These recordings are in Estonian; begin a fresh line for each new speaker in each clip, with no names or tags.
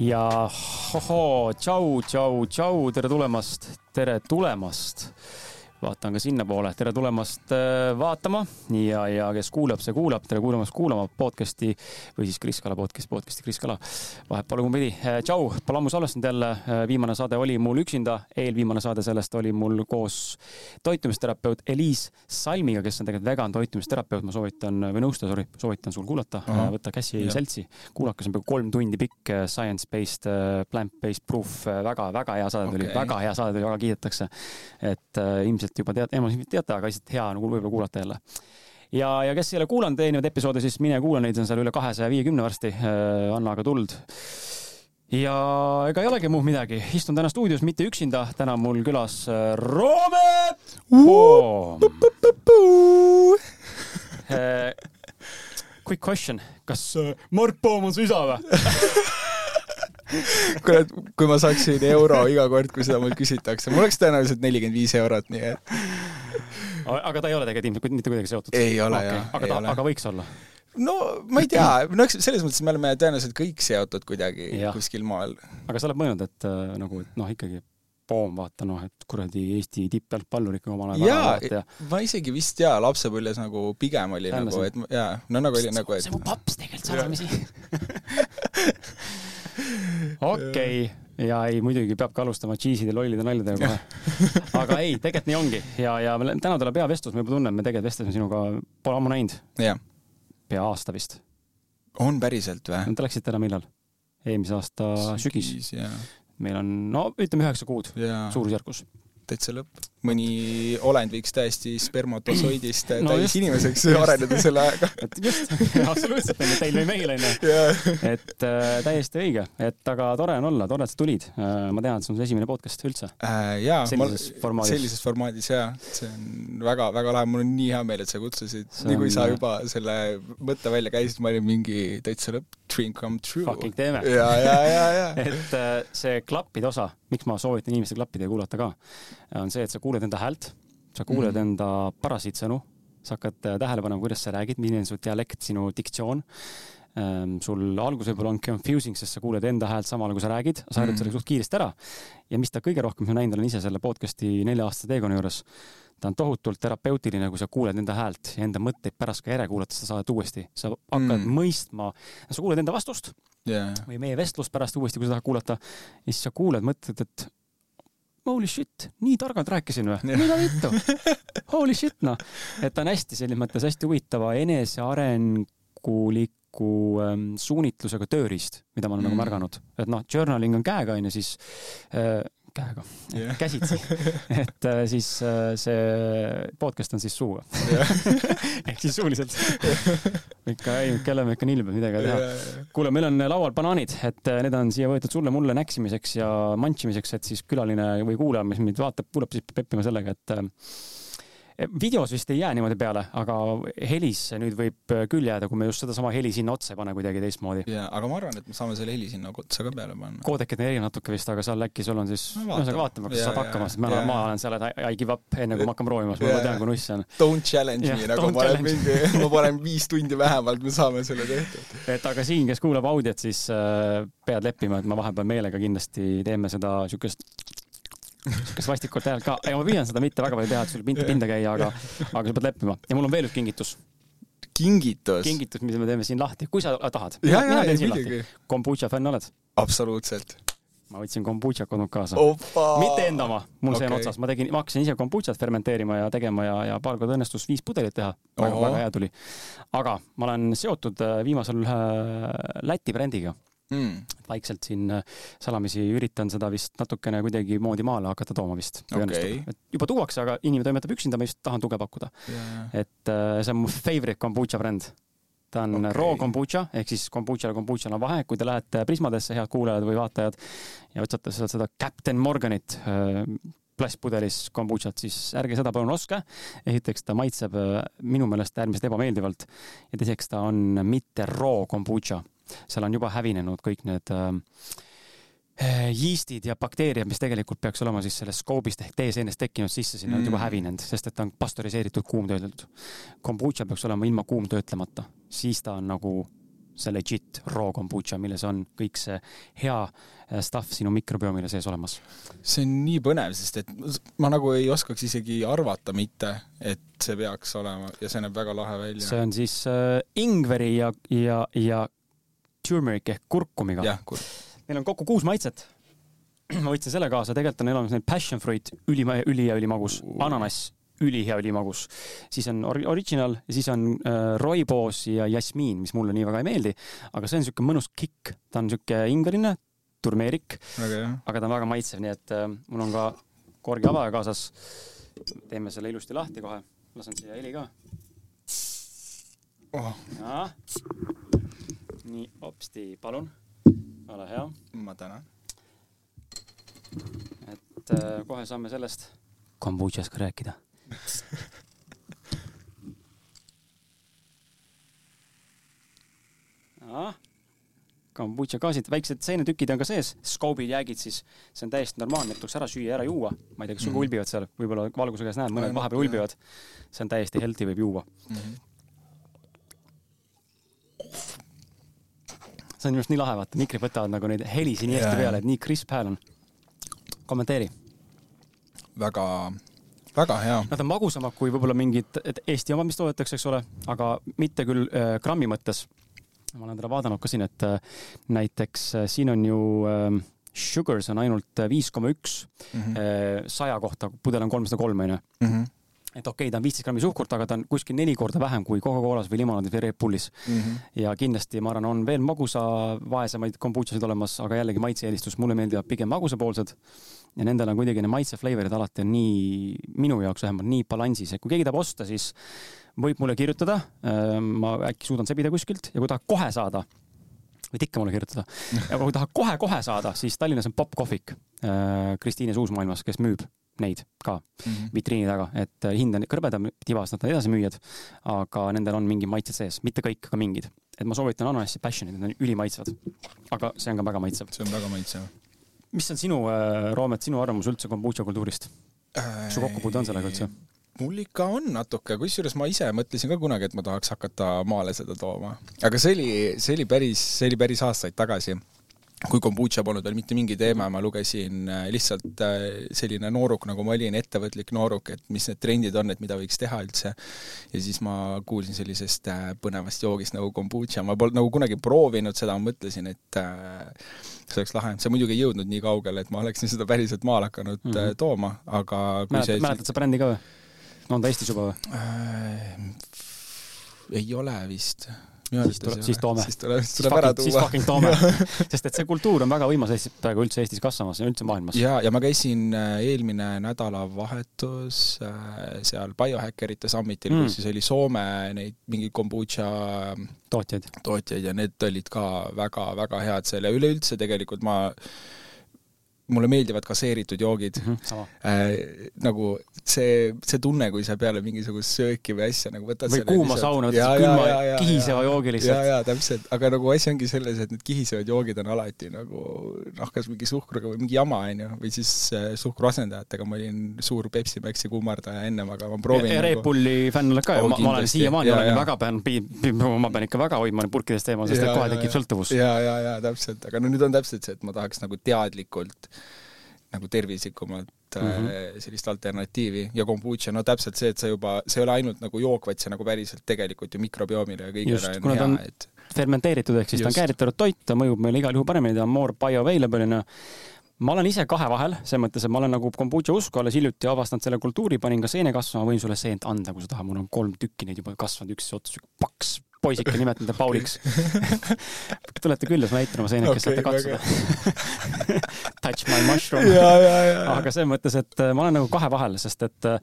ja hohoo, tšau, tšau, tšau, tere tulemast, tere tulemast vaatan ka sinnapoole, tere tulemast äh, vaatama ja, ja kes kuulab, see kuulab, tere kuulamast kuulama podcast'i või siis Kris Kala podcast, podcast'i Kris Kala. vahet pole kumbpidi. Äh, tšau, pole ammu salvestanud jälle. Äh, viimane saade oli mul üksinda, eelviimane saade sellest oli mul koos toitumisterapeut Eliis Salmiga, kes on tegelikult vegan toitumisterapeut, ma soovitan või nõustaja, sorry, soovitan sul kuulata võtta käsi ja. seltsi. kuulake, see on peaaegu kolm tundi pikk science-based, plant-based proof väga,, väga-väga hea saade tuli okay., väga hea saade tuli, väga kiidetakse. et ilmselt ilmselt juba teate, enamus teate, aga lihtsalt hea nagu võib-olla kuulata jälle ja, ja kes ei ole kuulanud eelnevaid episoode, siis mine kuula neid, on seal üle kahesaja viiekümne varsti äh,. anna aga tuld. ja ega ei olegi muud midagi, istun täna stuudios mitte üksinda, täna mul külas äh, Roome Poom äh,. Quick question, kas Mart Poom on su isa või
kurat, kui ma saaksin euro iga kord, kui seda mult küsitakse, mul oleks tõenäoliselt nelikümmend viis eurot, nii et.
aga ta ei ole tegelikult ilmselt mitte kuidagi seotud?
ei ole okay. jah.
aga ta, aga võiks olla?
no ma ei tea, no eks selles mõttes me oleme tõenäoliselt kõik seotud kuidagi ja. kuskil maal.
aga sa oled mõelnud, et äh, nagu, et noh, ikkagi poom, vaata noh, et kuradi Eesti tippjalgpallur ikka omal ajal
jaa, ja, ma isegi vist jaa, lapsepõlves nagu pigem oli Tähendus, nagu, et jaa, no nagu oli nagu,
et see on mu paps tegelikult sadamisi okei okay. ja ei, muidugi peabki alustama cheese'ide lollide naljadega kohe. aga ei, tegelikult nii ongi ja, ja täna tuleb hea vestlus, me juba tunneme, me tegelikult vestlesime sinuga, pole ammu näinud. pea aasta vist.
on päriselt või?
Te läksite ära millal? eelmise aasta sügis, sügis.. meil on, no ütleme üheksa kuud suurusjärgus.
täitsa lõpp mõni olend võiks täiesti spermatosoidist no täis just. inimeseks areneda selle ajaga.
et just, absoluutselt, onju, teil või meil, onju. et äh, täiesti õige, et aga tore on olla, tore, et sa tulid äh,. ma tean, et see on su esimene podcast üldse
äh,. jaa, sellises formaadis, sellises formaadis jaa, see on väga-väga lahe, mul on nii hea meel, et sa kutsusid. nii kui sa juba selle mõtte välja käisid, ma olin mingi täitsa lõpp, dream come true.
Fucking teeme.
ja, ja, ja, ja.
et äh, see klappide osa, miks ma soovitan inimestel klappida ja kuulata ka, on see, et sa kuuled enda häält, sa kuuled mm. enda parasiitsõnu, sa hakkad äh, tähele panema, kuidas sa räägid, milline on su dialekt, sinu diktsioon. Sul alguses võib-olla on confusing, sest sa kuuled enda häält samal ajal, kui sa räägid, sa harjud mm. sellega suht kiiresti ära. ja mis ta kõige rohkem, ma näinud olen ise selle podcast'i nelja-aastase teekonna juures, ta on tohutult terapeutiline, kui sa kuuled enda häält ja enda mõtteid pärast ka järele kuulad seda saadet uuesti. sa hakkad mm. mõistma, sa kuuled enda vastust yeah. või meie vestlust pärast uuesti, kui sa tahad kuulata ja siis sa kuuled, mõtled, et holy shit, nii targalt rääkisin või? mida vittu? Holy shit, noh. et ta on hästi selles mõttes hästi huvitava enesearenguliku ähm, suunitlusega tööriist, mida ma olen nagu mm. nagu märganud. et noh, journaling on käega, onju, siis äh, käega yeah., käsitsi et äh, siis äh, see podcast on siis suuga ehk siis suuliselt ikka, ei, kelle me ikka nilbime, midagi ei teha. kuule, meil on laual banaanid, et äh, need on siia võetud sulle-mulle näksimiseks ja mantsimiseks, et siis külaline või kuulaja, mis meid vaatab, kuulab, siis peab peppima sellega, et videos vist ei jää niimoodi peale, aga helis nüüd võib küll jääda, kui me just sedasama heli sinna otsa ei pane kuidagi teistmoodi.
jaa, aga ma arvan, et me saame selle heli sinna otsa ka peale panna.
koodekid erinevad natuke vist, aga seal äkki sul on siis, ühesõnaga vaatame, kas saad hakkama, sest ma, ma olen seal, et I give up enne kui ma hakkan proovima, sest ma tean, kui nuss see on.
Don't challenge me, nagu ma olen mingi, ma panen viis tundi vähemalt, me saame selle tehtud.
et aga siin, kes kuulab audiot, siis äh, pead leppima, et ma vahepeal meelega kindlasti teeme seda siukest siukest vastikut häält ka, ma püüan seda mitte väga palju teha, et sul pinda, pinda käia, aga, aga sa pead leppima. ja mul on veel üks kingitus.
kingitus?
kingitus, mida me teeme siin lahti, kui sa tahad.
mina teen siin lahti.
kombutša fänn oled?
absoluutselt
ma võtsin kombutšat kodult kaasa.
mitte
enda oma, mul okay. see on otsas, ma tegin, ma hakkasin ise kombutšat fermenteerima ja tegema ja, ja paar korda õnnestus viis pudelit teha. väga, väga hea tuli. aga ma olen seotud äh, viimasel ühe Läti brändiga mm.. vaikselt siin äh, salamisi üritan seda vist natukene kuidagimoodi maale hakata tooma vist.
Okay.
juba tuuakse, aga inimene toimetab üksinda, ma just tahan tuge pakkuda yeah.. et äh, see on mu favorite kombutša bränd ta on okay. raw kombutša ehk siis kombutšal ja kombutšal on vahe, kui te lähete Prismadesse, head kuulajad või vaatajad, ja otsite sealt seda Captain Morganit äh, plastpudelis kombutšat, siis ärge seda palun ostke. esiteks ta maitseb minu meelest äärmiselt ebameeldivalt ja teiseks ta on mitte raw kombutša seal on juba hävinenud kõik need äh, yiistid ja bakteeriad, mis tegelikult peaks olema siis sellest skoobist ehk teeseenest tekkinud sisse, sinna mm. on juba hävinenud, sest et ta on pastöriseeritud, kuumtöödeldud. kombutša peaks olema ilma kuumtöötlemata, siis ta on nagu see legit raw kombucha, milles on kõik see hea äh, stuff sinu mikrobiomile sees olemas?
see on nii põnev, sest et ma nagu ei oskaks isegi arvata mitte, et see peaks olema ja see näeb väga lahe välja.
see on siis äh, ingveri ja, ja, ja turmeric ehk kurkumiga.
kurk.
meil on kokku kuus maitset. Ma võtsin selle kaasa, tegelikult on olemas need passion fruit, ülima, ülihea ülimagus, ananass, ülihea ülimagus. siis on or original ja siis on äh, roiboos ja jasmiin, mis mulle nii väga ei meeldi, aga see on niisugune mõnus kikk, ta on niisugune ingverine, turmeerik, aga ta on väga maitsev, nii et äh, mul on ka korgi avaja kaasas. teeme selle ilusti lahti kohe, lasen siia heli ka.
Oh..
Nii, hopsti, palun, ole hea.
ma tänan.
et äh, kohe saame sellest kombutšast ka rääkida kombutša gaasid, väiksed seenetükid on ka sees, skoobid, jäägid siis, see on täiesti normaalne, et tuleks ära süüa, ära juua. ma ei tea, kas sul mm -hmm. ulbivad seal, võib-olla valguse käes näed, mõned vahepeal ulbivad. see on täiesti healthy, võib juua mm. -hmm. See on minu arust nii lahe, vaata, mikrid võtavad nagu neid helisi nii hästi peale, et nii crisp hääl on. kommenteeri.
väga väga hea.
Nad on magusamad kui võib-olla mingid Eesti omad, mis toodetakse, eks ole, aga mitte küll äh, grammi mõttes. ma olen teda vaadanud ka siin, et äh, näiteks äh, siin on ju äh, sugars on ainult viis koma üks mhm. äh, saja kohta, pudel on kolmsada kolm, onju mhm et okei okay,, ta on viisteist grammi suhkurt, aga ta on kuskil neli korda vähem kui Coca-Colas või limonaadis või Red Bullis mm. -hmm. ja kindlasti ma arvan, on veel magusa, vaesemaid kombutšasid olemas, aga jällegi maitse-eelistus, mulle meeldivad pigem magusapoolsed. ja nendel on kuidagi need maitse flavor'id alati on nii, minu jaoks vähemalt nii balansis, et kui keegi tahab osta, siis võib mulle kirjutada. Äh, ma äkki suudan sebida kuskilt ja kui tahad kohe saada, võid ikka mulle kirjutada. ja kui tahad kohe-kohe saada, siis Tallinnas on Pop Kohvik äh, Kristiine Suusmaailmas, kes müüb neid ka mm -hmm. vitriini taga, et äh, hind on kõrbedam, tibas nad on edasimüüjad, aga nendel on mingi maitsed sees, mitte kõik, aga mingid. et ma soovitan ananassi passion'it, need on ülimaitsvad. aga see on ka väga maitsev.
see on väga maitsev.
mis on sinu, äh, Roomet, sinu arvamus üldse kombucha kultuurist? su kokkupuude on sellega üldse?
mul ikka on natuke, kusjuures ma ise mõtlesin ka kunagi, et ma tahaks hakata maale seda tooma. aga see oli, see oli päris, see oli päris aastaid tagasi kui kombutša polnud veel mitte mingi teema, ma lugesin äh, lihtsalt äh, selline nooruk, nagu ma olin, ettevõtlik nooruk, et mis need trendid on, et mida võiks teha üldse. ja siis ma kuulsin sellisest äh, põnevast joogist nagu kombutša, ma polnud nagu kunagi proovinud seda, ma mõtlesin, et see oleks lahe. see muidugi ei jõudnud nii kaugele, et ma oleksin seda päriselt maale hakanud mm -hmm. tooma, aga
Mäletad, see mäletad sa brändi ka või? on ta Eestis juba või
äh,? ei ole vist
siis, tule, siis toome.
siis tuleb, tuleb ära tuua.
siis fucking toome sest et see kultuur on väga võimas Eestis praegu üldse Eestis kasvamas ja üldse maailmas.
ja, ja ma käisin äh, eelmine nädalavahetus äh, seal Biohackerite Summitil mm., kus siis oli Soome neid mingi kombutša
tootjaid,
tootjaid ja need olid ka väga-väga head seal ja üleüldse tegelikult ma mulle meeldivad gaseeritud joogid. Mm. -hmm, äh, nagu see, see tunne, kui sa peale mingisugust sööki või asja nagu võtad
või kuuma sauna, võtad külma ja, ja, kihiseva joogi lihtsalt.
ja, ja täpselt, aga nagu asi ongi selles, et need kihisevad joogid on alati nagu noh, kas mingi suhkruga või mingi jama, onju, või siis äh, suhkruasendajatega, ma olin suur Pepsi Maxi kummardaja ennem, aga ma proovin
ja, ja Red Bulli nagu... fänn oled ka ju, ma, ma olen siiamaani olen väga pean, ma pean ikka väga hoidma purkidest eemal, sest et kohe tekib sõltuvus.
ja, ja, ja täpselt, aga no nüüd on täpselt see, et ma tahaks nagu teadlikult nagu tervislikumat mm -hmm. sellist alternatiivi ja kombutša, no täpselt see, et sa juba, see ei ole ainult nagu jook, vaid see nagu päriselt tegelikult ju mikrobiomile ja kõigele
on hea, et fermenteeritud, ehk siis Just. ta on kääritatud toit, ta mõjub meile igal juhul paremini, ta on more bioavailablena ma olen ise kahe vahel, selles mõttes, et ma olen nagu kombutša usku alles hiljuti avastanud selle kultuuri, panin ka seene kasvama, võin sulle seent anda, kui sa tahad, mul on kolm tükki neid juba kasvanud, üks ots, paks poisike, nimetan ta Pauliks tulete külla, siis ma näitan oma seenekest okay,, saate katsuda. Touch my mushroom. Aga selles mõttes, et äh, ma olen nagu kahe vahel, sest et äh,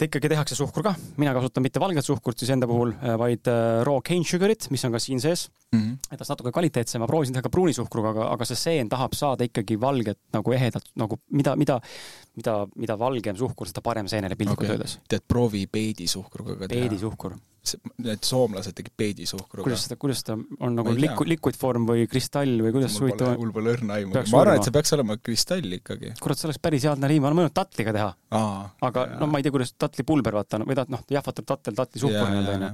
ta ikkagi tehakse suhkruga, mina kasutan mitte valget suhkurt siis enda puhul, äh, vaid raw cane sugar'it, mis on ka siin sees. Mm. -hmm. et ta on natuke kvaliteetsem, ma proovisin teha ka pruunisuhkruga, aga, aga see seen tahab saada ikkagi valget nagu ehedat nagu mida, mida, mida, mida valgem suhkur, seda parem seenele piltlikult okay. öeldes.
tead, proovi peedisuhkruga ka
teha. peedisuhkur
need soomlased tegid peedisuhkruga.
kuidas seda, kuidas ta on nagu liku-, liquid form või kristall või kuidas huvitav
mul pole õrna aimu. ma arvan, et see peaks olema kristall ikkagi.
kurat, see oleks päris hea nali, ma olen mõelnud tatliga teha. aga no ma ei tea, kuidas tatlipulber vaata, või ta noh, jahvatab tatel tatlisuhkur nii-öelda onju.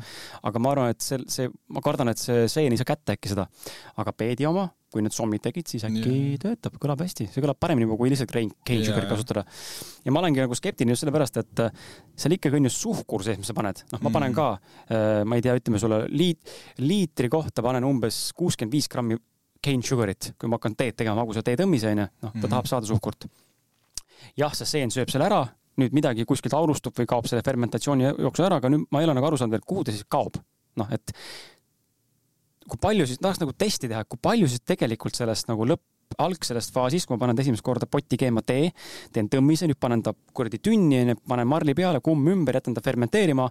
aga ma arvan, et see, see, ma kardan, et see seen ei saa kätte äkki seda. aga peedi oma kui need sommid tegid, siis äkki yeah. töötab, kõlab hästi, see kõlab paremini kui lihtsalt cane sugar'it kasutada. ja ma olengi nagu skeptiline just sellepärast, et äh, seal ikkagi on ju suhkur sees, mis sa paned, noh, ma panen mm. ka, äh, ma ei tea, ütleme sulle liit, liitri kohta panen umbes kuuskümmend viis grammi cane sugar'it, kui ma hakkan teed tegema, magusa tee tõmmise onju, noh, ta mm. tahab saada suhkurt. jah, see seen sööb selle ära, nüüd midagi kuskilt aurustub või kaob selle fermentatsiooni jooksul ära, aga nüüd ma ei ole nagu aru saanud veel, kuhu ta siis kaob. noh, et kui palju siis, tahaks nagu testi teha, kui palju siis tegelikult sellest nagu lõpp, algsest faasist, kui ma panen esimest korda potti keema tee, teen tõmmise, nüüd panen ta kuradi tünni, onju, panen marli peale, kumm ümber, jätan ta fermenteerima.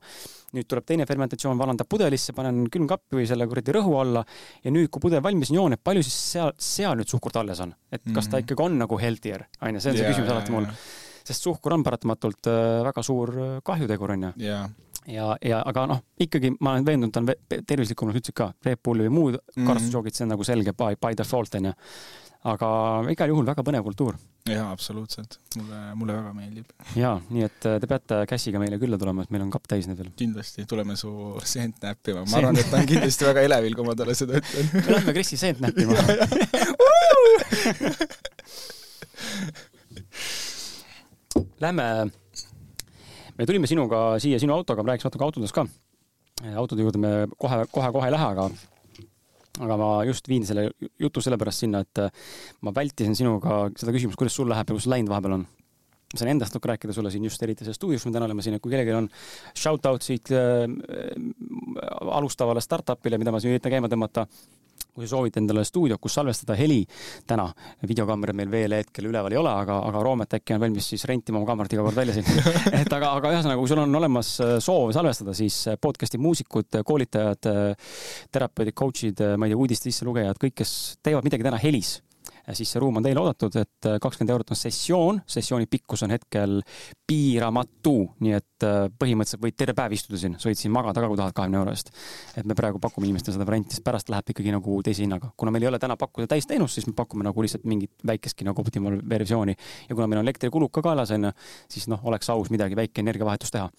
nüüd tuleb teine fermentatsioon, valan ta pudelisse, panen külmkappi või selle kuradi rõhu alla ja nüüd, kui pudel valmis on joon, et palju siis seal, seal nüüd suhkurt alles on, et kas ta mhm. ikkagi on nagu healthier, onju, see on see yeah, küsimus alati mul. sest suhkur on paratamatult äh, väga suur äh, kahjutegur, onju
yeah
ja, ja aga noh, ikkagi ma olen veendunud, ta on tervislikum, nagu sa ütlesid ka, Red Bulli või muud mm -hmm. karastusjoogid, see on nagu selge by, by default onju. aga igal juhul väga põnev kultuur.
jaa, absoluutselt, mulle, mulle väga meeldib.
jaa, nii et äh, te peate käsiga meile külla tulema, sest meil on kapp täis neid veel.
kindlasti, tuleme su seent näppima, ma arvan, et ta on kindlasti väga elevil, kui ma talle seda ütlen.
me lähme Krisi seent näppima Lähme me tulime sinuga siia sinu autoga, me rääkisime natuke autodest ka. autode juurde me kohe, kohe-kohe ei lähe, aga aga ma just viin selle jutu sellepärast sinna, et ma vältisin sinuga seda küsimust, kuidas sul läheb ja kus läinud vahepeal on. Ma saan endast natuke rääkida sulle siin just eriti selles stuudios, kus me täna oleme siin, et kui kellelgi on shout out siit äh, alustavale startup'ile, mida ma siin üritan käima tõmmata kui sa soovid endale stuudiot, kus salvestada heli täna, videokaamerad meil veel hetkel üleval ei ole, aga, aga Roomet äkki on valmis siis rentima oma kaamerat iga kord välja siin. Et aga, aga ühesõnaga, kui sul on olemas äh, soov salvestada, siis äh, podcast'i muusikud, koolitajad, äh, terapeudid, coach'id, ma ei tea, uudiste sisselugejad, kõik, kes teevad midagi täna helis siis see ruum on teile oodatud, et äh, kakskümmend eurot on sessioon, sessiooni pikkus on hetkel piiramatu, nii et äh, põhimõtteliselt võid terve päev istuda siin, sa võid siin magada ka, kui tahad, kahekümne euro eest. et me praegu pakume inimestele seda varianti, sest pärast läheb ikkagi nagu teise hinnaga. kuna meil ei ole täna pakkuda täisteenust, siis me pakume nagu lihtsalt mingit väikestki nagu optimal versiooni ja kuna meil on elektrikulud ka kaelas, onju, siis noh, oleks aus midagi väike energiavahetust teha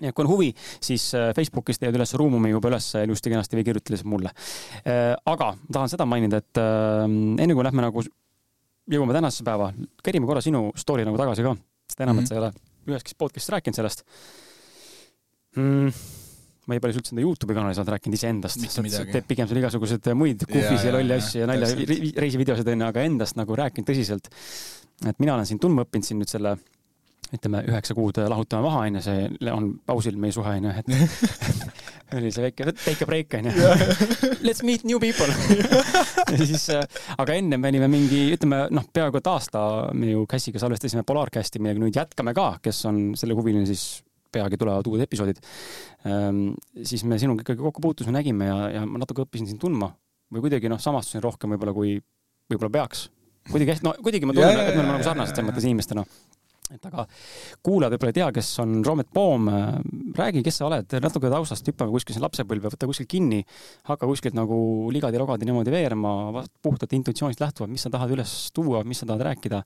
ja kui on huvi, siis äh, Facebookis leiad üles Ruumumi juba üles ilusti-kenasti või kirjuta lihtsalt mulle. Äh, aga ma tahan seda mainida, et äh, enne kui lähme nagu, jõuame tänasesse päeva, kerime korra sinu story nagu tagasi ka, sest enam mm, -hmm. et sa ei ole üheski podcast'is rääkinud sellest mm ma ei palju üldse enda Youtube'i kanalis olnud rääkinud iseendast, teeb pigem seal igasuguseid muid kuhvisi ja, ja lolli asju ja nalja, reisivideosid onju, aga endast nagu rääkinud tõsiselt. et mina olen sind tundma õppinud siin nüüd selle ütleme, üheksa kuud lahutame maha, onju, see on pausil meie suhe, onju, et oli see väike, take a break, onju. Let's meet new people ja siis, äh, aga enne me olime mingi, ütleme noh, peaaegu et aasta me ju Cassiga salvestasime Polarcasti, millega nüüd jätkame ka, kes on selle huviline, siis peagi tulevad uued episoodid ehm,. siis me sinuga ikkagi kokku puutusime, nägime ja, ja ma natuke õppisin sind tundma või kuidagi noh, samastusin rohkem võib-olla kui võib-olla peaks. kuidagi no kuidagi ma tunnen, et me oleme nagu sarnased selles mõttes inimestena et aga kuulajad võib-olla ei tea, kes on Roomet Poom, räägi, kes sa oled, natuke taustast, hüppame kuskil siin lapsepõlve, võta kuskilt kinni, hakka kuskilt nagu ligadi-logadi niimoodi veerema, puhtalt intuitsioonist lähtuvalt, mis sa tahad üles tuua, mis sa tahad rääkida.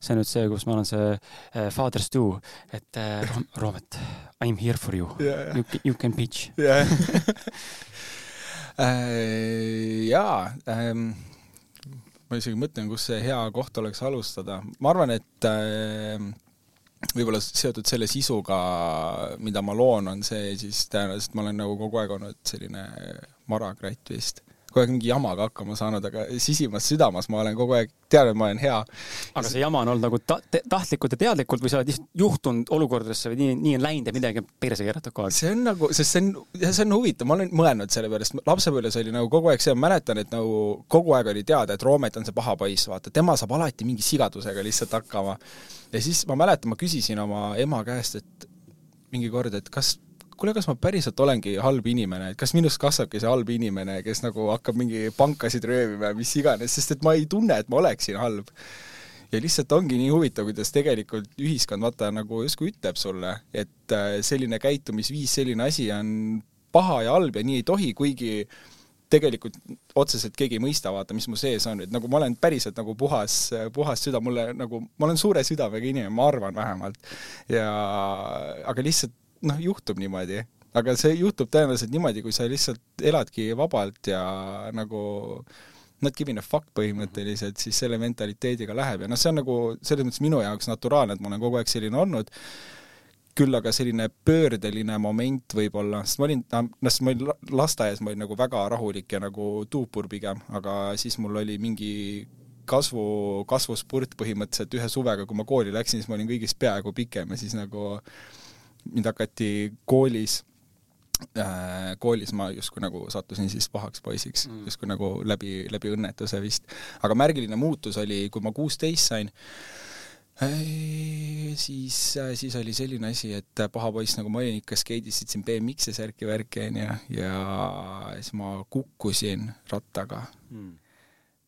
see on nüüd see, kus ma olen see uh, father stew, et uh, Roomet, I am here for you yeah., you, you can pitch
yeah. uh, jaa um ma isegi mõtlen, kus see hea koht oleks alustada. ma arvan, et äh, võib-olla seotud selle sisuga, mida ma loon, on see siis tõenäoliselt ma olen nagu kogu aeg olnud selline marakratt vist kogu aeg mingi jamaga hakkama saanud, aga sisimas südamas ma olen kogu aeg teadnud, et ma olen hea.
aga see jama on olnud nagu ta-, tahtlikult ja teadlikult või sa oled lihtsalt juhtunud olukordadesse või nii, nii on läinud ja midagi on perse keeratud kogu aeg?
see on nagu, sest see on, see on huvitav, ma olen mõelnud selle peale, sest lapsepõlves oli nagu kogu aeg see, ma mäletan, et nagu kogu aeg oli teada, et Roomet on see paha poiss, vaata, tema saab alati mingi sigadusega lihtsalt hakkama. ja siis ma mäletan, ma küsisin oma ema käest, et mingi kord, et kas kuule, kas ma päriselt olengi halb inimene, et kas minust kasvabki see halb inimene, kes nagu hakkab mingi pankasid röövima ja mis iganes, sest et ma ei tunne, et ma oleksin halb. ja lihtsalt ongi nii huvitav, kuidas tegelikult ühiskond vaata nagu justkui ütleb sulle, et äh, selline käitumisviis, selline asi on paha ja halb ja nii ei tohi, kuigi tegelikult otseselt keegi ei mõista, vaata, mis mu sees on, et nagu ma olen päriselt nagu puhas, puhas süda, mulle nagu, ma olen suure südamega inimene, ma arvan vähemalt. ja, aga lihtsalt noh, juhtub niimoodi. aga see juhtub tõenäoliselt niimoodi, kui sa lihtsalt eladki vabalt ja nagu not giving a fuck põhimõtteliselt, siis selle mentaliteediga läheb. Ja noh, see on nagu selles mõttes minu jaoks naturaalne, et ma olen kogu aeg selline olnud. Küll aga selline pöördeline moment võib-olla, sest ma olin, noh, sest ma olin lasteaias, ma olin nagu väga rahulik ja nagu tuupur pigem, aga siis mul oli mingi kasvu, kasvuspurt põhimõtteliselt ühe suvega, kui ma kooli läksin, siis ma olin kõigist peaaegu pikem ja siis nagu mind hakati koolis äh, koolis ma justkui nagu sattusin siis pahaks poisiks mm., justkui nagu läbi, läbi õnnetuse vist. aga märgiline muutus oli, kui ma kuusteist sain siis, siis oli selline asi, et paha poiss, nagu ma olin, ikka skeidistasin BMX-i särki-värki, onju, ja siis ma kukkusin rattaga mm.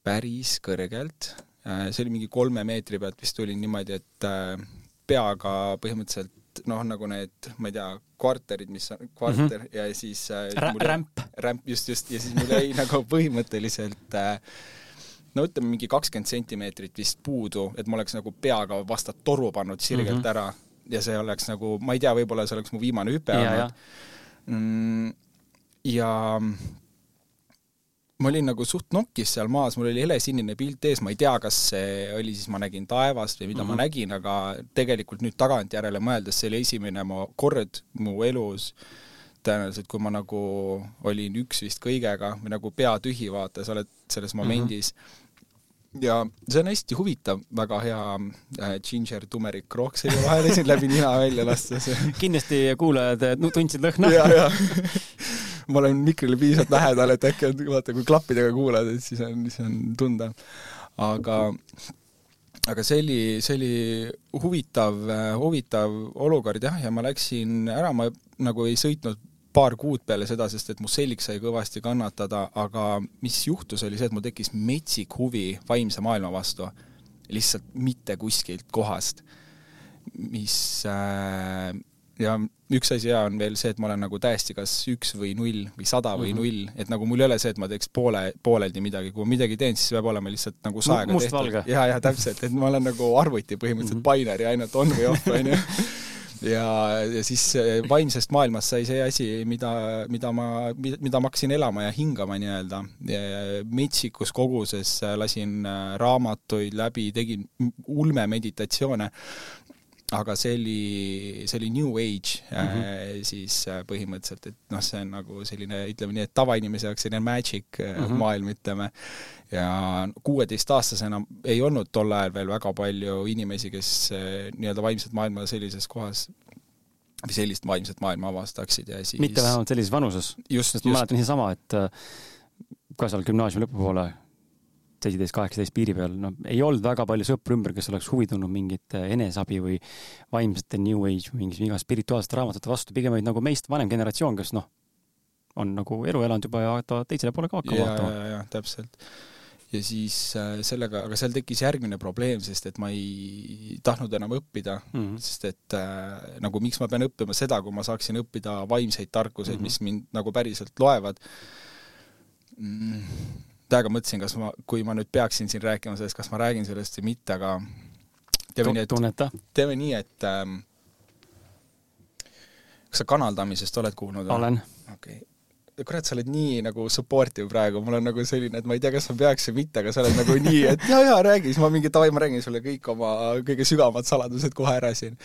päris kõrgelt. see oli mingi kolme meetri pealt vist tulin niimoodi, et äh, peaga põhimõtteliselt noh, nagu need, ma ei tea, kvarterid, mis on kvarter mm -hmm. ja siis äh,
rämp.
rämp, just, just, ja siis mul jäi nagu põhimõtteliselt äh, no ütleme, mingi kakskümmend sentimeetrit vist puudu, et ma oleks nagu peaga vastu toru pannud sirgelt mm -hmm. ära ja see oleks nagu, ma ei tea, võib-olla see oleks mu viimane hüpe olnud. Mm, ja ma olin nagu suht nokkis seal maas, mul oli helesinine pilt ees, ma ei tea, kas see oli siis, ma nägin taevast või mida mm -hmm. ma mhm. nägin, aga tegelikult nüüd tagantjärele mõeldes, see oli esimene mu kord mu elus tõenäoliselt, kui ma nagu olin üks vist kõigega või nagu pea tühi, vaata, sa oled selles mhm. momendis mm. -hmm ja see on hästi huvitav, väga hea äh, ginger tumerik rohk selle vahele siin läbi nina välja lasta
kindlasti kuulajad no, tundsid lõhna.
ma olen mikrile piisavalt lähedal, et äkki vaata, kui klappidega kuulad, et siis on, siis on tunda. aga, aga see oli, see oli huvitav, huvitav olukord jah, ja ma läksin ära, ma nagu ei sõitnud paar kuud peale seda, sest et mu selg sai kõvasti kannatada, aga mis juhtus, oli see, et mul tekkis metsik huvi vaimse maailma vastu, lihtsalt mitte kuskilt kohast. mis äh, ja üks asi hea on veel see, et ma olen nagu täiesti kas üks või null või sada või mm -hmm. null, et nagu mul ei ole see, et ma teeks poole, pooleldi midagi, kui ma midagi teen, siis peab olema lihtsalt nagu saega
tehtud.
ja, ja täpselt, et ma olen nagu arvuti põhimõtteliselt mm -hmm. binary, ainult on või off, onju ja, ja siis vaimsest maailmast sai see asi, mida, mida ma, mida ma hakkasin elama ja hingama nii-öelda. metsikus koguses lasin äh, raamatuid läbi, tegin ulmemeditatsioone aga see oli, see oli New Age mm -hmm. siis äh, põhimõtteliselt, et noh, see on nagu selline, ütleme nii, et tavainimese jaoks selline magic mm -hmm. maailm, ütleme. ja kuueteistaastasena ei olnud tol ajal veel väga palju inimesi, kes nii-öelda vaimset maailma sellises kohas või sellist vaimset maailma avastaksid ja siis
mitte vähemalt sellises vanuses. ma mäletan niisama, et ka seal gümnaasiumi lõpupoole seitseteist, kaheksateist piiri peal, no ei olnud väga palju sõpru ümber, kes oleks huvi tundnud mingit äh, eneseabi või vaimsete New Age või mingis igast spirituaalsete raamatute vastu, pigem olid nagu meist vanem generatsioon, kes noh, on nagu elu elanud juba ja tahavad teisele poole ka hakkama
vaatama. ja, ja, ja täpselt. ja siis äh, sellega, aga seal tekkis järgmine probleem, sest et ma ei tahtnud enam õppida mm, -hmm. sest et äh, nagu miks ma pean õppima seda, kui ma saaksin õppida vaimseid tarkuseid mm, -hmm. mis mind nagu päriselt loevad mm täiega mõtlesin, kas ma, kui ma nüüd peaksin siin rääkima sellest, kas ma räägin sellest või mitte, aga
teeme nii, et,
teeme nii, et ähm, kas sa kanaldamisest oled kuulnud?
olen.
okei. Okay kurat, sa oled nii nagu supportive praegu, mul on nagu selline, et ma ei tea, kas ma peaks või mitte, aga sa oled nagu nii, et jaa, jaa, räägi, siis ma mingi davai, ma räägin sulle kõik oma kõige sügavamad saladused kohe ära siin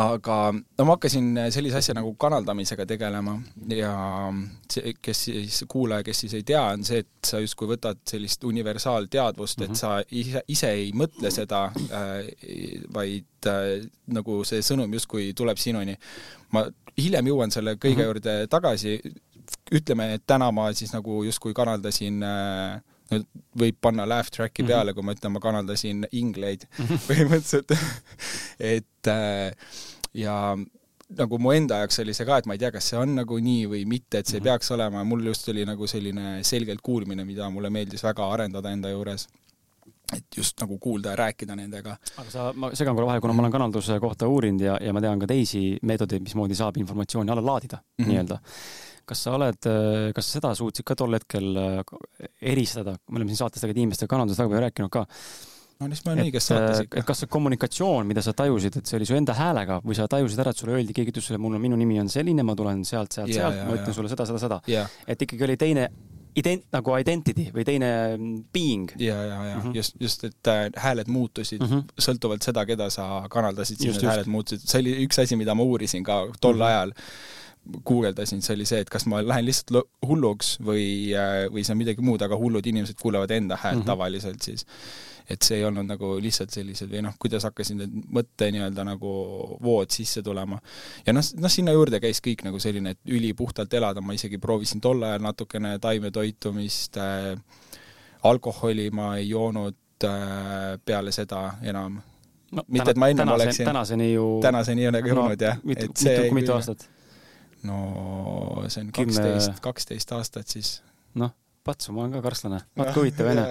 aga no ma hakkasin sellise asja nagu kanaldamisega tegelema ja see, kes siis, kuulaja, kes siis ei tea, on see, et sa justkui võtad sellist universaalteadvust mm, -hmm. et mhm. sa ise, ise ei mõtle seda äh,, vaid äh, nagu see sõnum justkui tuleb sinuni. ma hiljem jõuan selle kõige mm -hmm. juurde tagasi, ütleme, et täna ma siis nagu justkui kanaldasin äh, nüüd võib panna laugh track'i mm -hmm. peale, kui ma ütlen, ma kanaldasin ingleid -hmm. põhimõtteliselt et äh, ja nagu mu enda jaoks oli see ka, et ma ei tea, kas see on nagu nii või mitte, et see mm -hmm. peaks olema, mul just oli nagu selline selgelt kuulmine, mida mulle meeldis väga arendada enda juures. et just nagu kuulda ja rääkida nendega.
aga sa, ma segan korra vahele, kuna ma olen kanalduse kohta uurinud ja, ja ma tean ka teisi meetodeid, mismoodi saab informatsiooni alla laadida mm -hmm. nii-öelda. Kas sa oled, kas sa seda suutsid ka tol hetkel äh, eristada, me oleme siin saates tegelikult inimestega kanalduses väga palju rääkinud ka,
no siis ma olen õiges saates
ikka. et kas see kommunikatsioon, mida sa tajusid, et see oli su enda häälega või sa tajusid ära, et sulle öeldi, keegi ütles sulle, mul on, minu nimi on selline, ma tulen sealt, sealt, sealt, ma ütlen sulle seda, seda, seda
yeah..
et ikkagi oli teine ident-, nagu identity või teine being.
ja, ja, ja mm -hmm. just, just, et äh, hääled muutusid mm -hmm. sõltuvalt seda, keda sa kanaldasid, siis need hääled muutusid. see oli üks asi, mida ma uurisin ka tol mm -hmm. ajal guugeldasin, see oli see, et kas ma lähen lihtsalt hulluks või, äh, või see on midagi muud, aga hullud inimesed kuulevad enda häält mm -hmm. tavaliselt siis et see ei olnud nagu lihtsalt sellised või noh, kuidas hakkasid need mõtte nii-öelda nagu vood sisse tulema. ja noh, noh sinna juurde käis kõik nagu selline, et ülipuhtalt elada, ma isegi proovisin tol ajal natukene taimetoitumist äh,, alkoholi ma ei joonud äh, peale seda enam
no,. mitte, et ma ennem oleksin tänaseni ju
tänaseni ei ole ka joonud no, jah.
mitu, mitu, mitu aastat?
No see on kaksteist, kaksteist aastat siis.
noh patsu, ma olen ka karslane, vaat kui huvitav onju.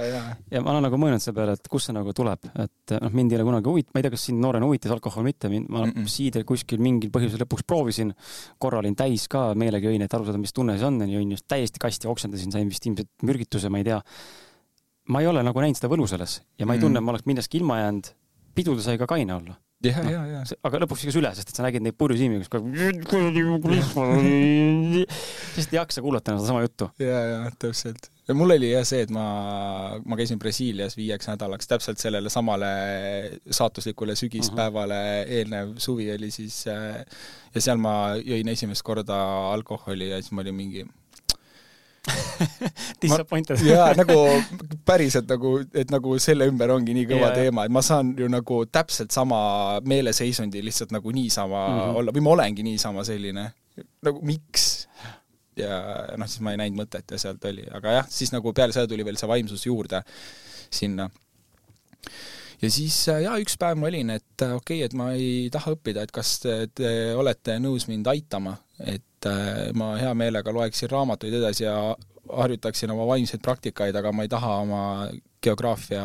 ja ma olen nagu mõelnud selle peale, et kust see nagu tuleb, et noh, mind ei ole kunagi huvit-, ma ei tea, kas sind noorena huvitas alkohol või mitte, ma mm -mm. siidri kuskil mingil põhjusel lõpuks proovisin, korra olin täis ka, meelega jõin, et aru saada, mis tunne see on, jõin just täiesti kasti, oksendasin, sain vist ilmselt mürgituse, ma ei tea. ma ei ole nagu näinud seda võlu selles ja ma ei tunne, et ma oleks millestki ilma jäänud. pidude sai ka kaine olla
ja no,, ja, ja.
aga lõpuks läks üle, sest et sa nägid neid purjusilmi, kus kogu aeg sest ei jaksa kuulata enam sedasama juttu.
ja, ja täpselt ja mul oli jah see, et ma, ma käisin Brasiilias viieks nädalaks, täpselt sellele samale saatuslikule sügispäevale uh -huh. eelnev suvi oli siis äh, ja seal ma jõin esimest korda alkoholi ja siis ma olin mingi
Disappointed.
jaa, nagu päriselt nagu, et nagu selle ümber ongi nii kõva yeah. teema, et ma saan ju nagu täpselt sama meeleseisundi lihtsalt nagu niisama mm -hmm. olla või ma olengi niisama selline. nagu miks? ja noh, siis ma ei näinud mõtet ja sealt oli, aga jah, siis nagu peale seda tuli veel see vaimsus juurde sinna. ja siis jaa, üks päev ma olin, et okei okay,, et ma ei taha õppida, et kas te, te olete nõus mind aitama, et äh, ma hea meelega loeksin raamatuid edasi ja harjutaksin oma vaimseid praktikaid, aga ma ei taha oma geograafia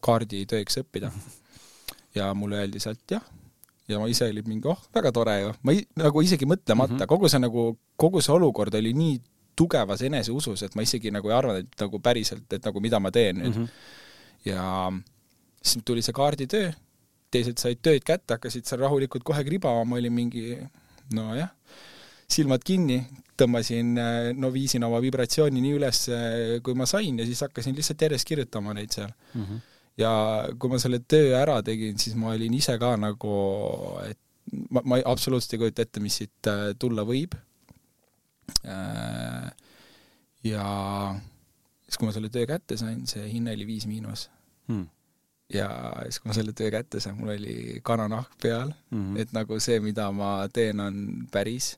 kaarditööks õppida. ja mulle öeldi sealt jah ja ma ise olin mingi, oh, väga tore ju, ma ei, nagu isegi mõtlemata mm, -hmm. kogu see nagu, kogu see olukord oli nii tugevas eneseusus, et ma isegi nagu ei arvanud, et nagu päriselt, et nagu mida ma teen nüüd mm. -hmm. ja siis tuli see kaarditöö, teised said tööd kätte, hakkasid seal rahulikult kohe kribama, ma olin mingi nojah, silmad kinni, tõmbasin, no viisin oma vibratsiooni nii üles, kui ma sain ja siis hakkasin lihtsalt järjest kirjutama neid seal mm. -hmm ja kui ma selle töö ära tegin, siis ma olin ise ka nagu, et ma, ma absoluutselt ei kujuta ette, mis siit äh, tulla võib. Äh, ja siis, kui ma selle töö kätte sain, see hinne oli Viis Miinus hmm. ja siis, kui ma selle töö kätte sain, mul oli kananahk peal hmm., et nagu see, mida ma teen, on päris.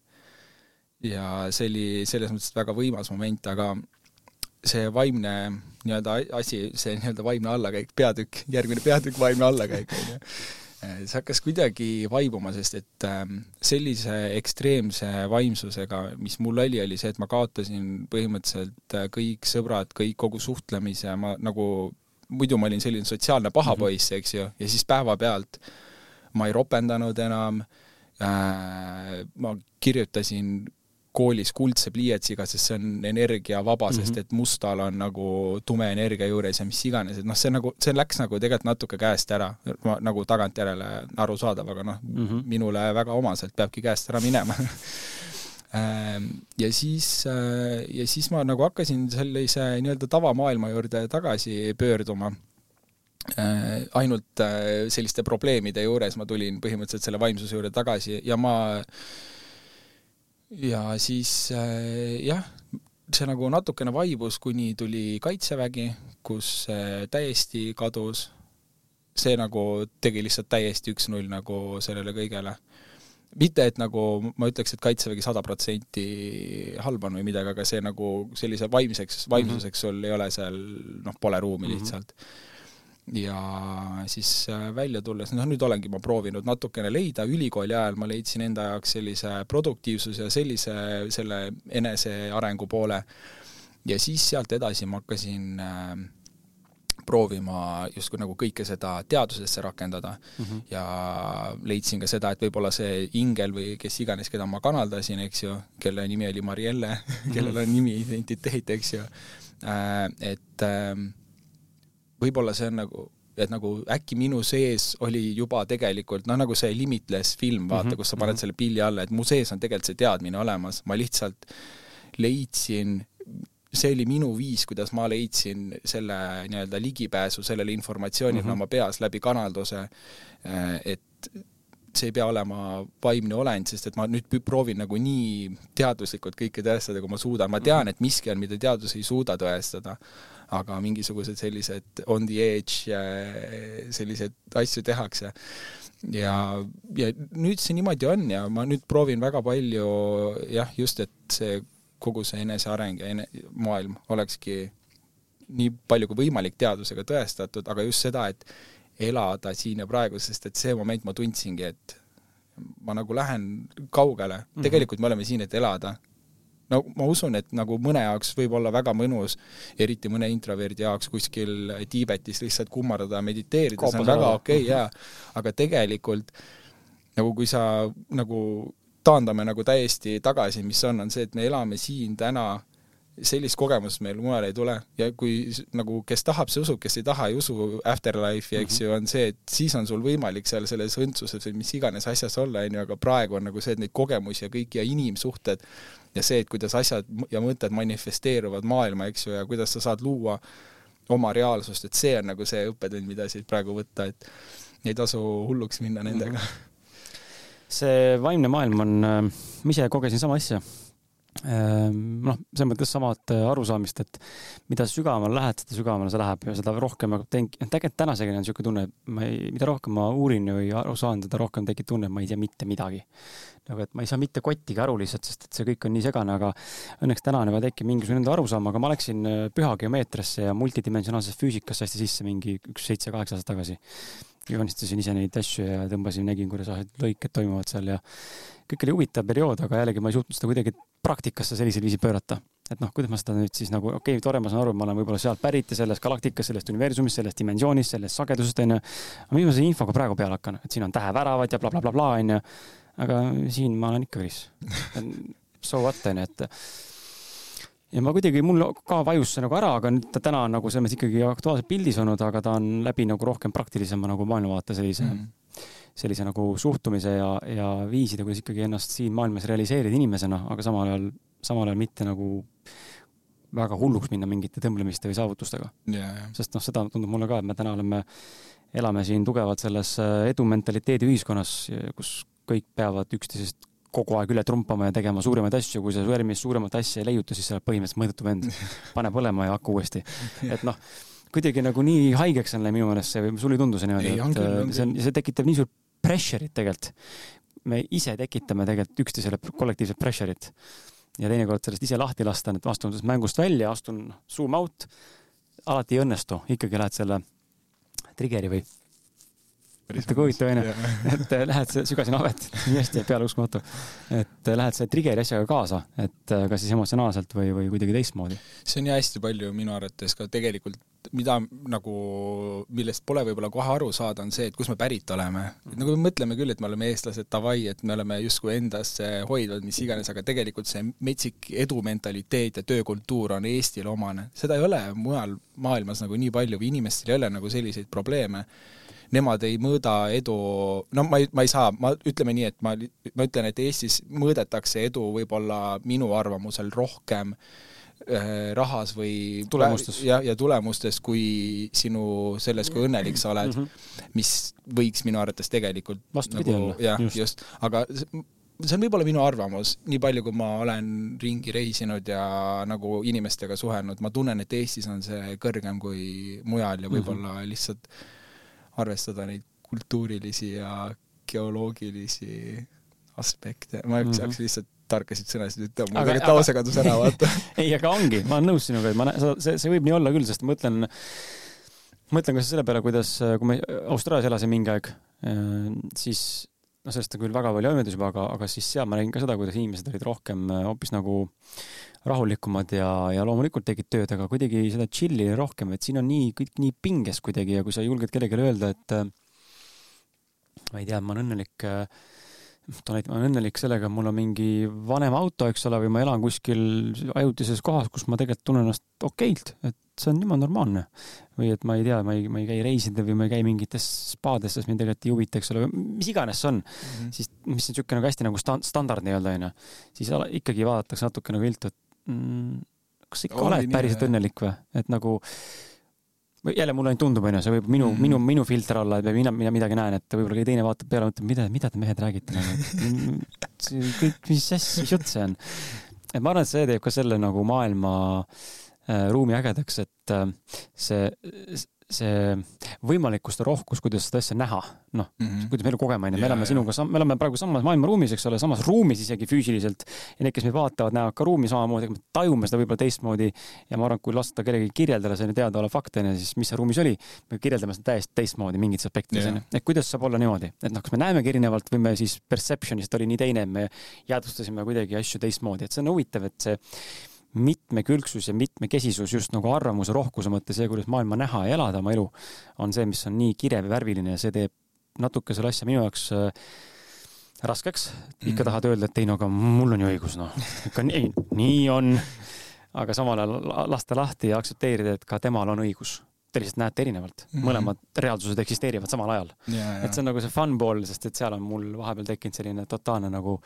Ja see oli selles mõttes väga võimas moment, aga see vaimne nii-öelda asi, see nii-öelda vaimne allakäik, peatükk, järgmine peatükk, vaimne allakäik, on ju, see hakkas kuidagi vaibuma, sest et ähm, sellise ekstreemse vaimsusega, mis mul oli, oli see, et ma kaotasin põhimõtteliselt äh, kõik sõbrad, kõik, kogu suhtlemise, ma nagu, muidu ma olin selline sotsiaalne paha mhm. poiss, eks ju, ja siis päevapealt ma ei ropendanud enam äh,, ma kirjutasin koolis kuldse pliiatsiga, sest see on energiavaba mm, -hmm. sest et mustal on nagu tume energia juures ja mis iganes, et noh, see nagu, see läks nagu tegelikult natuke käest ära, nagu tagantjärele arusaadav, aga noh mm -hmm., minule väga omaselt peabki käest ära minema ähm, ja siis, äh, ja siis ma nagu hakkasin sellise nii-öelda tavamaailma juurde tagasi pöörduma äh, ainult äh, selliste probleemide juures ma tulin põhimõtteliselt selle vaimsuse juurde tagasi ja ma ja siis äh, jah, see nagu natukene vaibus, kuni tuli Kaitsevägi, kus see täiesti kadus. see nagu tegi lihtsalt täiesti üks-null nagu sellele kõigele. mitte, et nagu ma ütleks, et Kaitsevägi sada protsenti halb on või midagi, aga see nagu sellise vaimseks, vaimsuseks sul ei ole seal noh, pole ruumi mhm. lihtsalt mm. -hmm ja siis äh, välja tulles, noh nüüd olengi ma proovinud natukene leida, ülikooli ajal ma leidsin enda jaoks sellise produktiivsuse, sellise, selle enesearengu poole ja siis sealt edasi ma hakkasin äh, proovima justkui nagu kõike seda teadusesse rakendada mm -hmm. ja leidsin ka seda, et võib-olla see ingel või kes iganes, keda ma kanaldasin, eks ju, kelle nimi oli Marielle mm, -hmm. kellel on nimi, identiteet, eks ju, äh, et ähm, võib-olla see on nagu et nagu äkki minu sees oli juba tegelikult noh, nagu see Limitless film, vaata mm, -hmm. kus sa paned mhm. selle pilli alla, et mu sees on tegelikult see teadmine olemas, ma lihtsalt leidsin see oli minu viis, kuidas ma leidsin selle nii-öelda ligipääsu sellele informatsioonile mm -hmm. oma peas läbi kanalduse, äh, et see ei pea olema vaimne olend, sest et ma nüüd proovin nagu nii teaduslikult kõike tõestada, kui ma suudan, ma tean, et miski on, mida teadus ei suuda tõestada, aga mingisugused sellised on the edge selliseid asju tehakse. ja, ja nüüd see niimoodi on ja ma nüüd proovin väga palju jah, just, et see kogu see eneseareng ja ene-, maailm olekski nii palju kui võimalik teadusega tõestatud, aga just seda, et elada siin ja praegu, sest et see moment ma tundsingi, et ma nagu lähen kaugele mm, -hmm. tegelikult me oleme siin, et elada. No ma usun, et nagu mõne jaoks võib olla väga mõnus, eriti mõne introverdi jaoks kuskil Tiibetis lihtsalt kummardada ja mediteerida, see on väga okei okay, jaa, aga tegelikult nagu kui sa nagu taandame nagu täiesti tagasi, mis on, on see, et me elame siin täna, sellist kogemust meil mujal ei tule. Ja kui nagu, kes tahab, see usub, kes ei taha, ei usu afterlife'i, eks ju, on see, et siis on sul võimalik seal selles õndsuses või mis iganes asjas olla, on ju, aga praegu on nagu see, et neid kogemusi ja kõik ja inimsuhted ja see, et kuidas asjad ja mõtted manifesteeruvad maailma, eks ju, ja kuidas sa saad luua oma reaalsust, et see on nagu see õppetund, mida siit praegu võtta, et ei tasu hulluks minna nendega. -hmm
see vaimne maailm on, äh, ma ise kogesin sama asja. Äh, noh, selles mõttes samat äh, arusaamist, et mida sügavamale lähed, seda sügavamale see läheb ja seda rohkem nagu teen-, tegelikult tänaseni on niisugune tunne, et ma ei, mida rohkem ma uurin või aru saan, seda rohkem tekib tunne, et ma ei tea mitte midagi. nagu, et ma ei saa mitte kottigi aru lihtsalt, sest et see kõik on nii segane, aga õnneks täna on juba tekkinud mingisugune enda arusaam, aga ma läksin pühageomeetriasse ja multidimensionaalsesse füüsikasse hästi sisse mingi üks seitse-kaheksa aastat tagasi joonistasin ise neid asju ja tõmbasin, nägin, kuidas lõiked toimuvad seal ja kõik oli huvitav periood, aga jällegi ma ei suutnud seda kuidagi praktikasse sellisel viisil pöörata. et noh, kuidas ma seda nüüd siis nagu, okei okay,, tore, ma saan aru, ma olen võib-olla sealt pärit ja sellest galaktikast, sellest universumist, sellest dimensioonist, sellest sagedusest, onju. aga mis ma selle infoga praegu peale hakkan, et siin on täheväravad ja blablabla, onju. aga siin ma olen ikka veris. So what, onju, et ja ma kuidagi, mul ka vajus see nagu ära, aga nüüd ta täna on nagu selles mõttes ikkagi aktuaalselt pildis olnud, aga ta on läbi nagu rohkem praktilisema nagu maailmavaate sellise mm, -hmm. Sellise nagu suhtumise ja, ja viiside, kuidas ikkagi ennast siin maailmas realiseerida inimesena, aga samal ajal, samal ajal mitte nagu väga hulluks minna mingite tõmblemiste või saavutustega
yeah..
sest noh, seda tundub mulle ka, et me täna oleme, elame siin tugevalt selles edumentaliteedi ühiskonnas, kus kõik peavad üksteisest kogu aeg üle trumpama ja tegema suuremaid asju, kui sa järgmist suuremat asja ei leiuta, siis sa oled põhimõtteliselt mõõdetu vend. pane põlema ja hakka uuesti. et noh, kuidagi nagu nii haigeks on läinud minu meelest see või sul ei tundu see niimoodi, et äh, see on, see tekitab nii suurt pressure'it tegelikult. me ise tekitame tegelikult üksteisele kollektiivset pressure'it ja teinekord sellest ise lahti lasta, et astun sellest mängust välja, astun zoom out, alati ei õnnestu, ikkagi lähed selle trigger'i või kui huvitav onju, et äh, lähed, sügasin avet, nii hästi jääb peale uskumatu. et äh, lähed selle trigger'i asjaga kaasa, et äh, kas siis emotsionaalselt või, või kuidagi teistmoodi.
see on ju hästi palju minu arvates ka tegelikult, mida nagu, millest pole võib-olla kohe aru saada, on see, et kust me pärit oleme. nagu me mõtleme küll, et me oleme eestlased, davai, et me oleme justkui endasse hoidvad, mis iganes, aga tegelikult see metsik edumentaliteet ja töökultuur on Eestile omane. seda ei ole mujal maailmas nagu nii palju või inimestel ei ole nagu selliseid probleeme nemad ei mõõda edu, no ma ei, ma ei saa, ma ütleme nii, et ma, ma ütlen, et Eestis mõõdetakse edu võib-olla minu arvamusel rohkem äh, rahas või
tulemustes.
jah, ja tulemustes, kui sinu selles, kui õnnelik sa oled mm, -hmm. mis võiks minu arvates tegelikult
vastupidi nagu,
olla. jah, just, just., aga see on võib-olla minu arvamus, nii palju, kui ma olen ringi reisinud ja nagu inimestega suhelnud, ma tunnen, et Eestis on see kõrgem kui mujal ja võib-olla mm -hmm. lihtsalt arvestada neid kultuurilisi ja geoloogilisi aspekte, ma mm -hmm. hakkasin lihtsalt tarkasid sõnasid ütlema, mul tegelikult lause kadus ära, vaata.
Ei, aga ongi, ma olen nõus sinuga, et ma, see, see võib nii olla küll, sest ma mõtlen, mõtlen ka selle peale, kuidas, kui me Austraalias elasime mingi aeg, siis noh, sellest on küll väga palju öeldud juba, aga, aga siis seal ma nägin ka seda, kuidas inimesed olid rohkem äh, hoopis nagu rahulikumad ja, ja loomulikult tegid tööd, aga kuidagi seda chill'i oli rohkem, et siin on nii, kõik nii pinges kuidagi ja kui sa julged kellelegi öelda, et äh, ma ei tea, ma olen õnnelik äh, toon näite, ma olen õnnelik sellega, mul on mingi vanem auto, eks ole, või ma elan kuskil ajutises kohas, kus ma tegelikult tunnen ennast okeilt, et see on jumala normaalne. või et ma ei tea, ma ei, ma ei käi reisidel või ma ei käi mingites spaades, sest mind tegelikult ei huvita, eks ole, mis iganes see on mm, -hmm. siis mis on niisugune nagu hästi nagu stand, standard nii-öelda onju, siis ikkagi vaadatakse natuke nagu viltu, et mm, kas sa ikka oled päriselt õnnelik või, et nagu jälle mulle ainult tundub, onju, see võib minu mm, -hmm. minu, minu filter olla, et mina, mina midagi näen, et võib-olla keegi teine vaatab peale, mõtleb, mida, mida te mehed räägite nagu. kõik, mis asja, mis jutt see on? et ma arvan, et see teeb ka selle nagu maailma äh, ruumi ägedaks, et äh, see, see võimalikkus ja rohkus, kuidas seda asja näha, noh mm -hmm., kuidas me elu kogeme, onju, me elame sinuga, me oleme praegu samas maailmaruumis, eks ole, samas ruumis isegi füüsiliselt. ja need, kes meid vaatavad, näevad ka ruumi samamoodi, me tajume seda võib-olla teistmoodi. ja ma arvan, et kui lasta kellelgi kirjeldada selline teadaolev fakt, onju, siis mis seal ruumis oli, me kirjeldame seda täiesti teistmoodi mingites aspektides, onju. et kuidas saab olla niimoodi, et noh, kas me näemegi erinevalt või me siis perception'ist oli nii teine, me jäädvustasime kuidagi asju teistmoodi, et see on huvitav, et see mitmekülgsus ja mitmekesisus just nagu arvamuse rohkuse mõttes, see, kuidas maailma näha ja elada oma elu, on see, mis on nii kirev ja värviline ja see teeb natuke selle asja minu jaoks äh, raskeks. ikka mm. tahad öelda, et ei no aga mul on ju õigus, noh, ikka nii, nii on. aga samal ajal lasta lahti ja aktsepteerida, et ka temal on õigus te lihtsalt näete erinevalt mm, -hmm. mõlemad reaalsused eksisteerivad samal ajal. et see on nagu see fun pool, sest et seal on mul vahepeal tekkinud selline totaalne nagu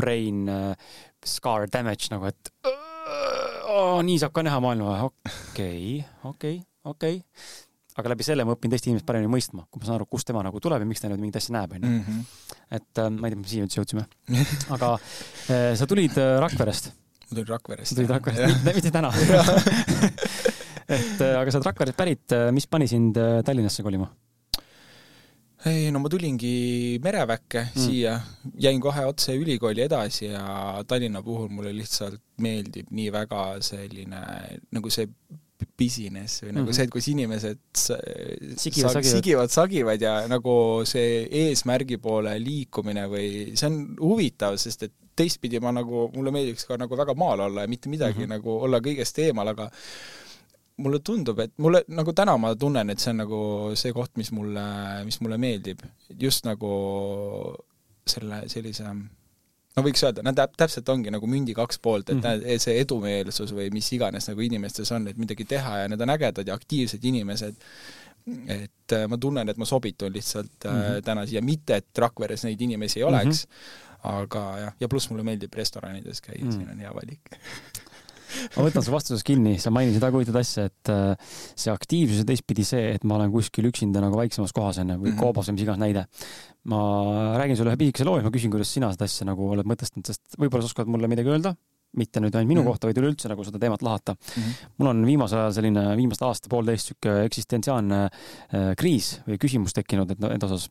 brain uh, scar damage nagu, et uh, oh, nii saab ka näha maailma, okei, okei, okei. aga läbi selle ma õpin teist inimest paremini mõistma, kui ma saan aru, kust tema nagu tuleb ja miks ta nüüd mingit asja näeb, onju. Mhm. et äh, ma ei tea, mis siia üldse jõudsime. aga äh, sa tulid äh, Rakverest.
ma tulin Rakverest.
sa tulid Rakverest, mitte, täna et aga sa oled Rakverest pärit, mis pani sind Tallinnasse kolima?
Ei no ma tulingi mereväkke mm. siia, jäin kohe otse ülikooli edasi ja Tallinna puhul mulle lihtsalt meeldib nii väga selline nagu see business või nagu mm -hmm. see, et kus inimesed
sigivad,
sagivad. sigivad, sagivad ja nagu see eesmärgi poole liikumine või see on huvitav, sest et teistpidi ma nagu, mulle meeldiks ka nagu väga maal olla ja mitte midagi mm -hmm. nagu olla kõigest eemal, aga mulle tundub, et mulle nagu täna ma tunnen, et see on nagu see koht, mis mulle, mis mulle meeldib. just nagu selle sellise no võiks öelda, nad täpselt ongi nagu mündi kaks poolt, et mm -hmm. see edumeelsus või mis iganes nagu inimestes on, et midagi teha ja need on ägedad ja aktiivsed inimesed. et äh, ma tunnen, et ma sobitun lihtsalt mm -hmm. täna siia, mitte et Rakveres neid inimesi ei oleks mm, -hmm. aga jah, ja pluss mulle meeldib restoranides käia mm, -hmm. siin on hea valik
ma võtan su vastuses kinni, sa mainisid väga huvitavat asja, et äh, see aktiivsus ja teistpidi see, et ma olen kuskil üksinda nagu väiksemas kohas onju või mm -hmm. koobas või mis iganes näide. ma räägin sulle ühe pisikese loo ja ma küsin, kuidas sina seda asja nagu oled mõtestanud, sest võib-olla sa oskad mulle midagi öelda, mitte nüüd ainult minu mm -hmm. kohta, vaid üleüldse nagu seda teemat lahata mm. -hmm. mul on viimasel ajal selline, viimased aasta-poolteist sihuke eksistentsiaalne äh, kriis või küsimus tekkinud, et enda osas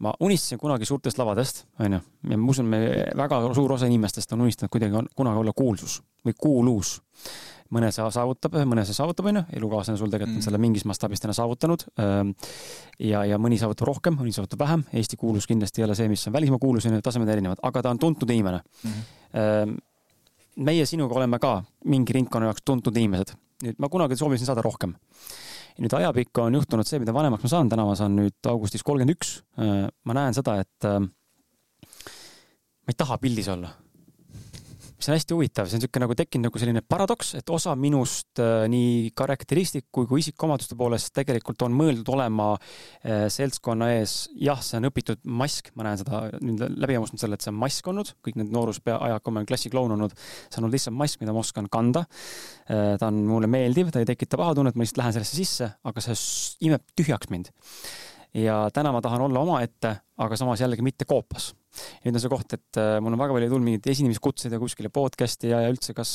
ma unistasin kunagi suurtest lavadest, onju, ja ma usun, me väga suur osa inimestest on unistanud kuidagi on, kunagi olla kuulsus või kuulus. mõne see saavutab, mõne see saavutab, onju, elukaaslane sul tegelikult on mm. selle mingis mastaabis täna saavutanud. ja, ja mõni saavutab rohkem, mõni saavutab vähem. Eesti kuulus kindlasti ei ole see, mis on välismaa kuulus, onju, tasemed erinevad, aga ta on tuntud inimene mm. -hmm. meie sinuga oleme ka mingi ringkonna jaoks tuntud inimesed. nüüd ma kunagi soovisin saada rohkem nüüd ajapikku on juhtunud see, mida vanemaks ma saan, täna ma saan nüüd augustis kolmkümmend üks. Äh, ma näen seda, et äh, ma ei taha pildis olla mis on hästi huvitav, see on niisugune nagu tekkinud nagu selline paradoks, et osa minust äh, nii karakteristik kui isikuomaduste poolest tegelikult on mõeldud olema äh, seltskonna ees, jah, see on õpitud mask, ma näen seda nüüd läbi hammustanud selle, et see on mask olnud, kõik need nooruspea kui ma olen klassikloun olnud, see on olnud lihtsalt mask, mida ma oskan kanda äh,. ta on mulle meeldiv, ta ei tekita pahatunnet, ma lihtsalt lähen sellesse sisse, aga see imeb tühjaks mind ja täna ma tahan olla omaette, aga samas jällegi mitte koopas. Nüüd on see koht, et äh, mul on väga palju tulnud mingeid esinemiskutseid ja kuskile podcast'i ja, ja üldse, kas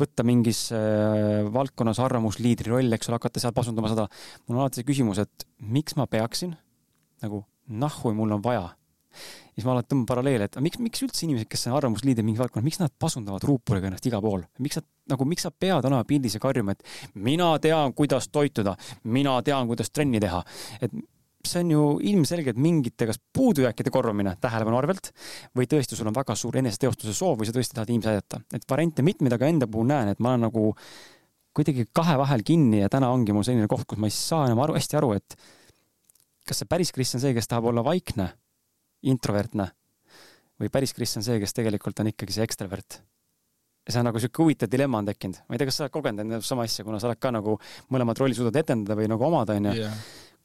võtta mingis äh, valdkonnas arvamusliidri roll, eks ole, hakata seal pasundama seda. mul on alati see küsimus, et miks ma peaksin? Nagu nahhu mul on vaja. Siis ma alati tõmban paralleele, et miks, miks üldse inimesed, kes on arvamusliider mingis valdkonnas, miks nad pasundavad ruuporiga ennast igal pool, miks nad nagu, miks sa pead olema pildis ja karjuma, et mina tean, kuidas toituda, mina tean, kuidas trenni teha, et see on ju ilmselgelt mingite kas puudujääkide korvamine tähelepanu arvelt või tõesti sul on väga suur eneseteostuse soov või sa tõesti tahad inimesi aidata. et variante mitmeid, aga enda puhul näen, et ma olen nagu kuidagi kahe vahel kinni ja täna ongi mul selline koht, kus ma ei saa enam aru, hästi aru, et kas see päris Kris on see, kes tahab olla vaikne, introvertne või päris Kris on see, kes tegelikult on ikkagi see ekstravert see on nagu sihuke huvitav dilemma on tekkinud. ma ei tea, kas sa oled kogenud enda sama asja, kuna sa oled ka nagu mõlemat rolli suudad etendada või nagu omada, onju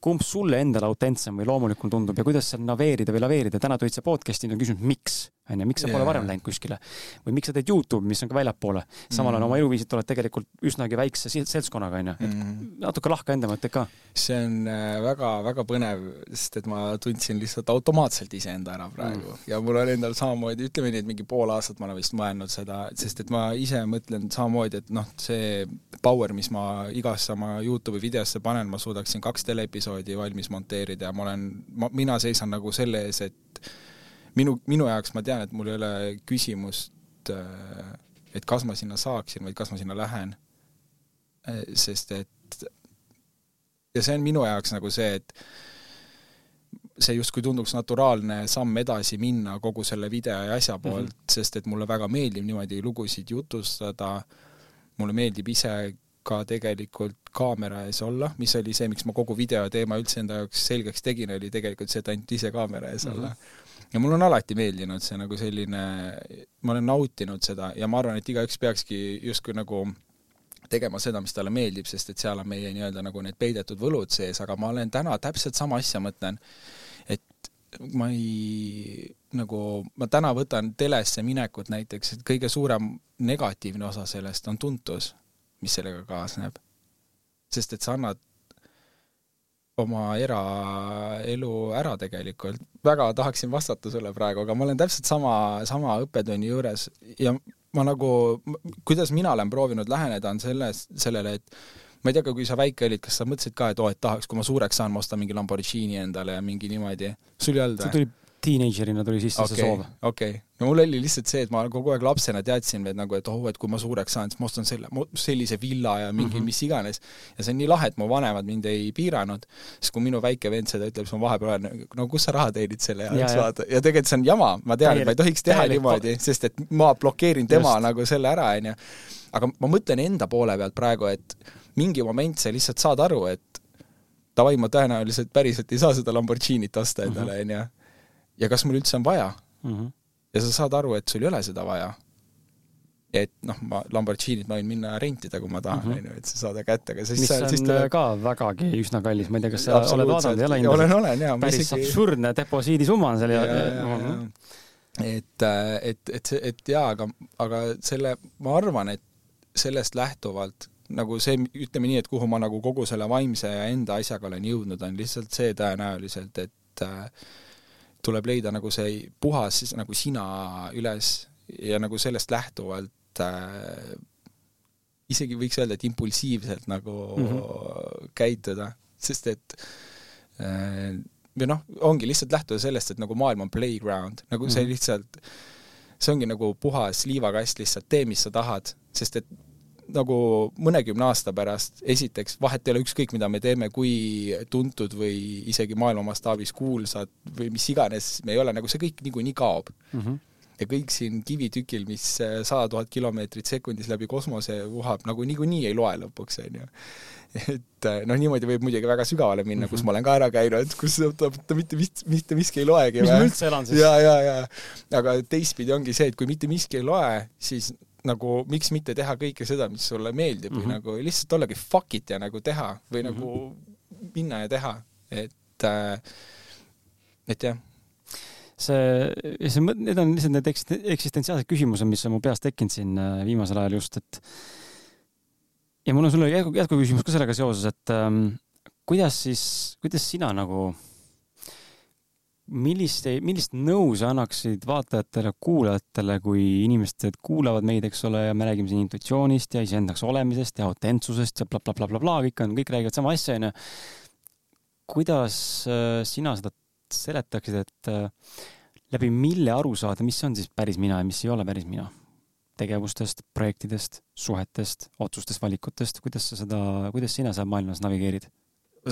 kumb sulle endale autentsem või loomulikum tundub ja kuidas seal naveerida või laveerida, täna tulid sa podcast'i ja küsinud, miks, onju, miks sa yeah. pole varem läinud kuskile või miks sa teed Youtube'i, mis on ka väljapoole. samal ajal mm. oma eluviisilt oled tegelikult üsnagi väikse seltskonnaga, onju, et mm. natuke lahka enda mõtteid ka.
see on väga-väga äh, põnev, sest et ma tundsin lihtsalt automaatselt iseenda ära praegu mm. ja mul on endal samamoodi, ütleme nii, et mingi pool aastat ma olen vist mõelnud seda, sest et ma ise mõtlen samamoodi, et noh, see power, mis ma igasse oma Youtube'i videosse panen, ma suudaksin kaks teleepisoodi episoodi valmis monteerida ja ma olen, ma, mina seisan nagu selle ees, et minu, minu jaoks ma tean, et mul ei ole küsimust, äh, et kas ma sinna saaksin, vaid kas ma sinna lähen. Äh, sest et ja see on minu jaoks nagu see, et see justkui tunduks naturaalne samm edasi minna kogu selle video ja asja mhm. poolt mm, -hmm. sest et mulle väga meeldib niimoodi lugusid jutustada, mulle meeldib ise ka tegelikult kaamera ees olla, mis oli see, miks ma kogu videoteema üldse enda jaoks selgeks tegin, oli tegelikult see, et ainult ise kaamera ees olla mm. -hmm. Ja mulle on alati meeldinud see nagu selline, ma olen nautinud seda ja ma arvan, et igaüks peakski justkui nagu tegema seda, mis talle meeldib, sest et seal on meie nii-öelda nagu need peidetud võlud sees, aga ma olen täna täpselt sama asja mõtlen, et ma ei, nagu, ma täna võtan telesse minekut näiteks, et kõige suurem negatiivne osa sellest on tuntus mis sellega kaasneb. sest et sa annad oma eraelu ära tegelikult. väga tahaksin vastata sulle praegu, aga ma olen täpselt sama, sama õppetunni juures ja ma nagu, kuidas mina olen proovinud läheneda, on selles, sellele, et ma ei tea, kui sa väike olid, kas sa mõtlesid ka, et oo, et tahaks, kui ma suureks saan, ma ostan mingi Lamborghini endale ja mingi niimoodi. sul ei olnud või?
See tuli sisse okay, see soov.
okei okay., no mul oli lihtsalt see, et ma kogu aeg lapsena teadsin veel nagu, et oh, et kui ma suureks saan, siis ma ostan selle, sellise villa ja mingi mm -hmm. mis iganes. ja see on nii lahe, et mu vanemad mind ei piiranud, sest kui minu väike vend seda ütleb, siis ma vahepeal olen, no kus sa raha teenid selle ja, ja, ja. ja tegelikult see on jama, ma tean, et ma ei tohiks teha täielik, niimoodi, sest et ma blokeerin tema Just. nagu selle ära, onju. aga ma mõtlen enda poole pealt praegu, et mingi moment sa lihtsalt saad aru, et davai, ma tõenäoliselt päriselt ei saa seda Lamborghinit osta endale, mhm. onju ja kas mul üldse on vaja mm. -hmm. ja sa saad aru, et sul ei ole seda vaja. et noh, ma Lamborghinit ma võin minna rentida, kui ma tahan,
mhm.
on ju, et see saada kätte, aga siis
mis
sa,
on
siis
tuleb... ka vägagi üsna kallis, ma ei tea, kas sa oled vaadanud, ei ole
hinda? olen, olen jaa.
päris isegi... absurdne deposiidisumma on seal ja, ja, ja, ja,
ja et, et, et, et jaa, aga, aga selle, ma arvan, et sellest lähtuvalt nagu see, ütleme nii, et kuhu ma nagu kogu selle vaimse ja enda asjaga olen jõudnud, on lihtsalt see tõenäoliselt, et äh, tuleb leida nagu see puhas nagu sina üles ja nagu sellest lähtuvalt äh, isegi võiks öelda, et impulsiivselt nagu mm -hmm. käituda, sest et äh, või noh, ongi lihtsalt lähtuda sellest, et nagu maailm on playground, nagu mm -hmm. see mhm. lihtsalt, see ongi nagu puhas liivakast lihtsalt, tee, mis sa tahad, sest et nagu mõnekümne aasta pärast, esiteks, vahet ei ole ükskõik, mida me teeme, kui tuntud või isegi maailma mastaabis kuulsad või mis iganes me ei ole, nagu see kõik niikuinii kaob mm. -hmm. ja kõik siin kivitükil, mis sada tuhat kilomeetrit sekundis läbi kosmose vuhab, nagu niikuinii ei loe lõpuks, on ju. et noh, niimoodi võib muidugi väga sügavale minna mm, -hmm. kus ma olen ka ära käinud, kus ta, mitte, mitte miski ei loegi.
mis ma üldse elan siis?
ja, ja, ja aga teistpidi ongi see, et kui mitte miski ei loe, siis nagu miks mitte teha kõike seda, mis sulle meeldib mm -hmm. või mhm. nagu lihtsalt ollagi fuck it ja nagu teha või mm -hmm. nagu minna ja teha, et äh,, et jah
see, see, need on lihtsalt need eksistentsiaalsed küsimused, mis on mu peas tekkinud siin äh, viimasel ajal just, et ja mul on sulle jätku, jätkuküsimus ka sellega seoses, et ähm, kuidas siis, kuidas sina nagu millist, millist nõu sa annaksid vaatajatele, kuulajatele, kui inimesed kuulavad meid, eks ole, ja me räägime siin intuitsioonist ja iseendaks olemisest ja autentsusest ja blablabla bla, bla, bla, kõik on, kõik räägivad sama asja, onju. kuidas äh, sina seda seletaksid, et äh, läbi mille aru saada, mis on siis päris mina ja mis ei ole päris mina? tegevustest, projektidest, suhetest, otsustest, valikutest, kuidas sa seda, kuidas sina seal maailmas navigeerid?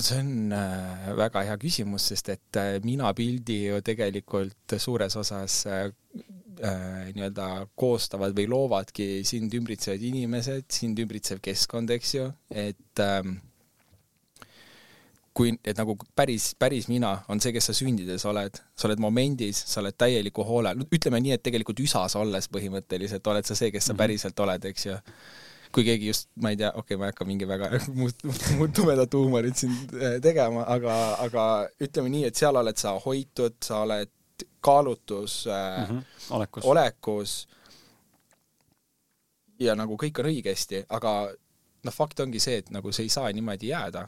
See on äh, väga hea küsimus, sest et äh, mina pildi ju tegelikult suures osas äh, äh, nii-öelda koostavad või loovadki sind ümbritsevad inimesed, sind ümbritsev keskkond, eks ju, et ähm, kui, et nagu päris, päris mina on see, kes sa sündides oled, sa oled momendis, sa oled täieliku hoole, ütleme nii, et tegelikult üsas olles põhimõtteliselt oled sa see, kes sa mhm. päriselt oled, eks ju kui keegi just, ma ei tea, okei okay,, ma ei hakka mingi väga must, must, tumedat huumorit siin äh, tegema, aga, aga ütleme nii, et seal oled sa hoitud, sa oled kaalutus mm, -hmm. olekus, olekus ja nagu kõik on õigesti, aga noh, fakt ongi see, et nagu see ei saa niimoodi jääda.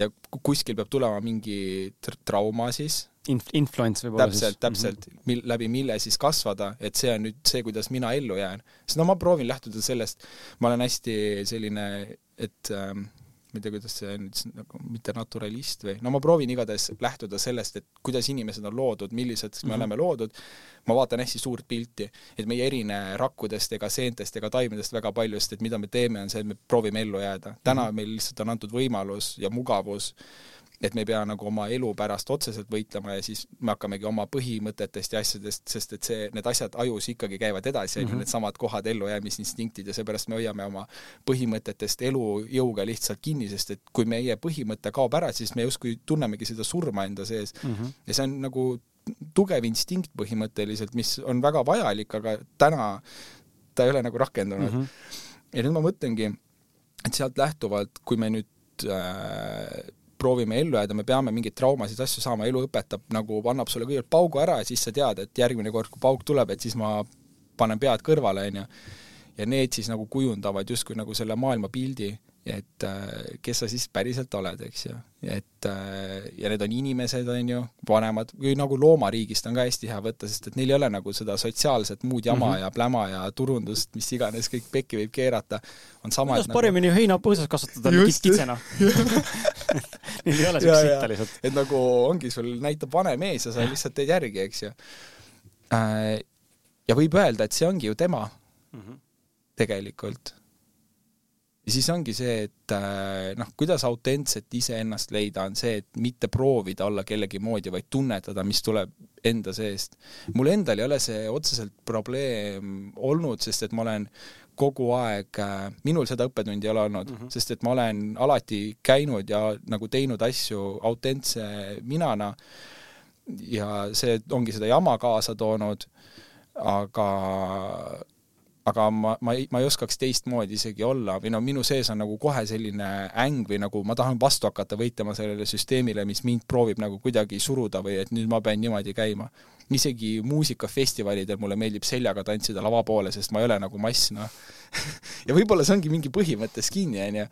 ja kuskil peab tulema mingi trauma siis
Inf-, influence võib-olla
täpselt, täpselt mm, -hmm. mil-, läbi mille siis kasvada, et see on nüüd see, kuidas mina ellu jään. sest no ma proovin lähtuda sellest, ma olen hästi selline, et ähm, ma ei tea, kuidas see nüüd nagu mitte naturalist või, no ma proovin igatahes lähtuda sellest, et kuidas inimesed on loodud, millised me mm -hmm. oleme loodud, ma vaatan hästi suurt pilti, et me ei erine rakkudest ega seentest ega taimedest väga palju, sest et mida me teeme, on see, et me proovime ellu jääda. täna mm -hmm. meil lihtsalt on antud võimalus ja mugavus et me ei pea nagu oma elu pärast otseselt võitlema ja siis me hakkamegi oma põhimõtetest ja asjadest, sest et see, need asjad ajus ikkagi käivad edasi, on ju, mhm. needsamad kohad, ellujäämisinstinktid ja seepärast me hoiame oma põhimõtetest elujõuga lihtsalt kinni, sest et kui meie põhimõte kaob ära, siis me justkui tunnemegi seda surma enda sees mm. -hmm. ja see on nagu tugev instinkt põhimõtteliselt, mis on väga vajalik, aga täna ta ei ole nagu rakendunud mm. -hmm. ja nüüd ma mõtlengi, et sealt lähtuvalt, kui me nüüd äh, proovime ellu jääda, me peame mingeid traumasid, asju saama, elu õpetab nagu, annab sulle kõigepealt paugu ära ja siis sa tead, et järgmine kord, kui pauk tuleb, et siis ma panen pead kõrvale, on ju. ja need siis nagu kujundavad justkui nagu selle maailmapildi et äh, kes sa siis päriselt oled, eks ju. et äh, ja need on inimesed, on ju, vanemad, või nagu loomariigist on ka hästi hea võtta, sest et neil ei ole nagu seda sotsiaalset muud jama mm -hmm. ja pläma ja turundust, mis iganes kõik pekki võib keerata, on sama
kuidas paremini nagu... heina põõsas kasvatada kitsena Neil ei ole siukest sitta lihtsalt.
et nagu ongi, sul näitab vanem ees ja sa lihtsalt teed järgi, eks ju. Äh, ja võib öelda, et see ongi ju tema mm -hmm. tegelikult ja siis ongi see, et äh, noh, kuidas autentset iseennast leida, on see, et mitte proovida olla kellegi moodi, vaid tunnetada, mis tuleb enda seest. mul endal ei ole see otseselt probleem olnud, sest et ma olen kogu aeg, äh, minul seda õppetundi ei ole olnud mm, -hmm. sest et ma olen alati käinud ja nagu teinud asju autentse minana ja see ongi seda jama kaasa toonud, aga aga ma, ma ei, ma ei oskaks teistmoodi isegi olla või no minu sees on nagu kohe selline äng või nagu ma tahan vastu hakata võitlema sellele süsteemile, mis mind proovib nagu kuidagi suruda või et nüüd ma pean niimoodi käima. isegi muusikafestivalidel mulle meeldib seljaga tantsida lava poole, sest ma ei ole nagu mass, noh ja võib-olla see ongi mingi põhimõttes kinni, onju.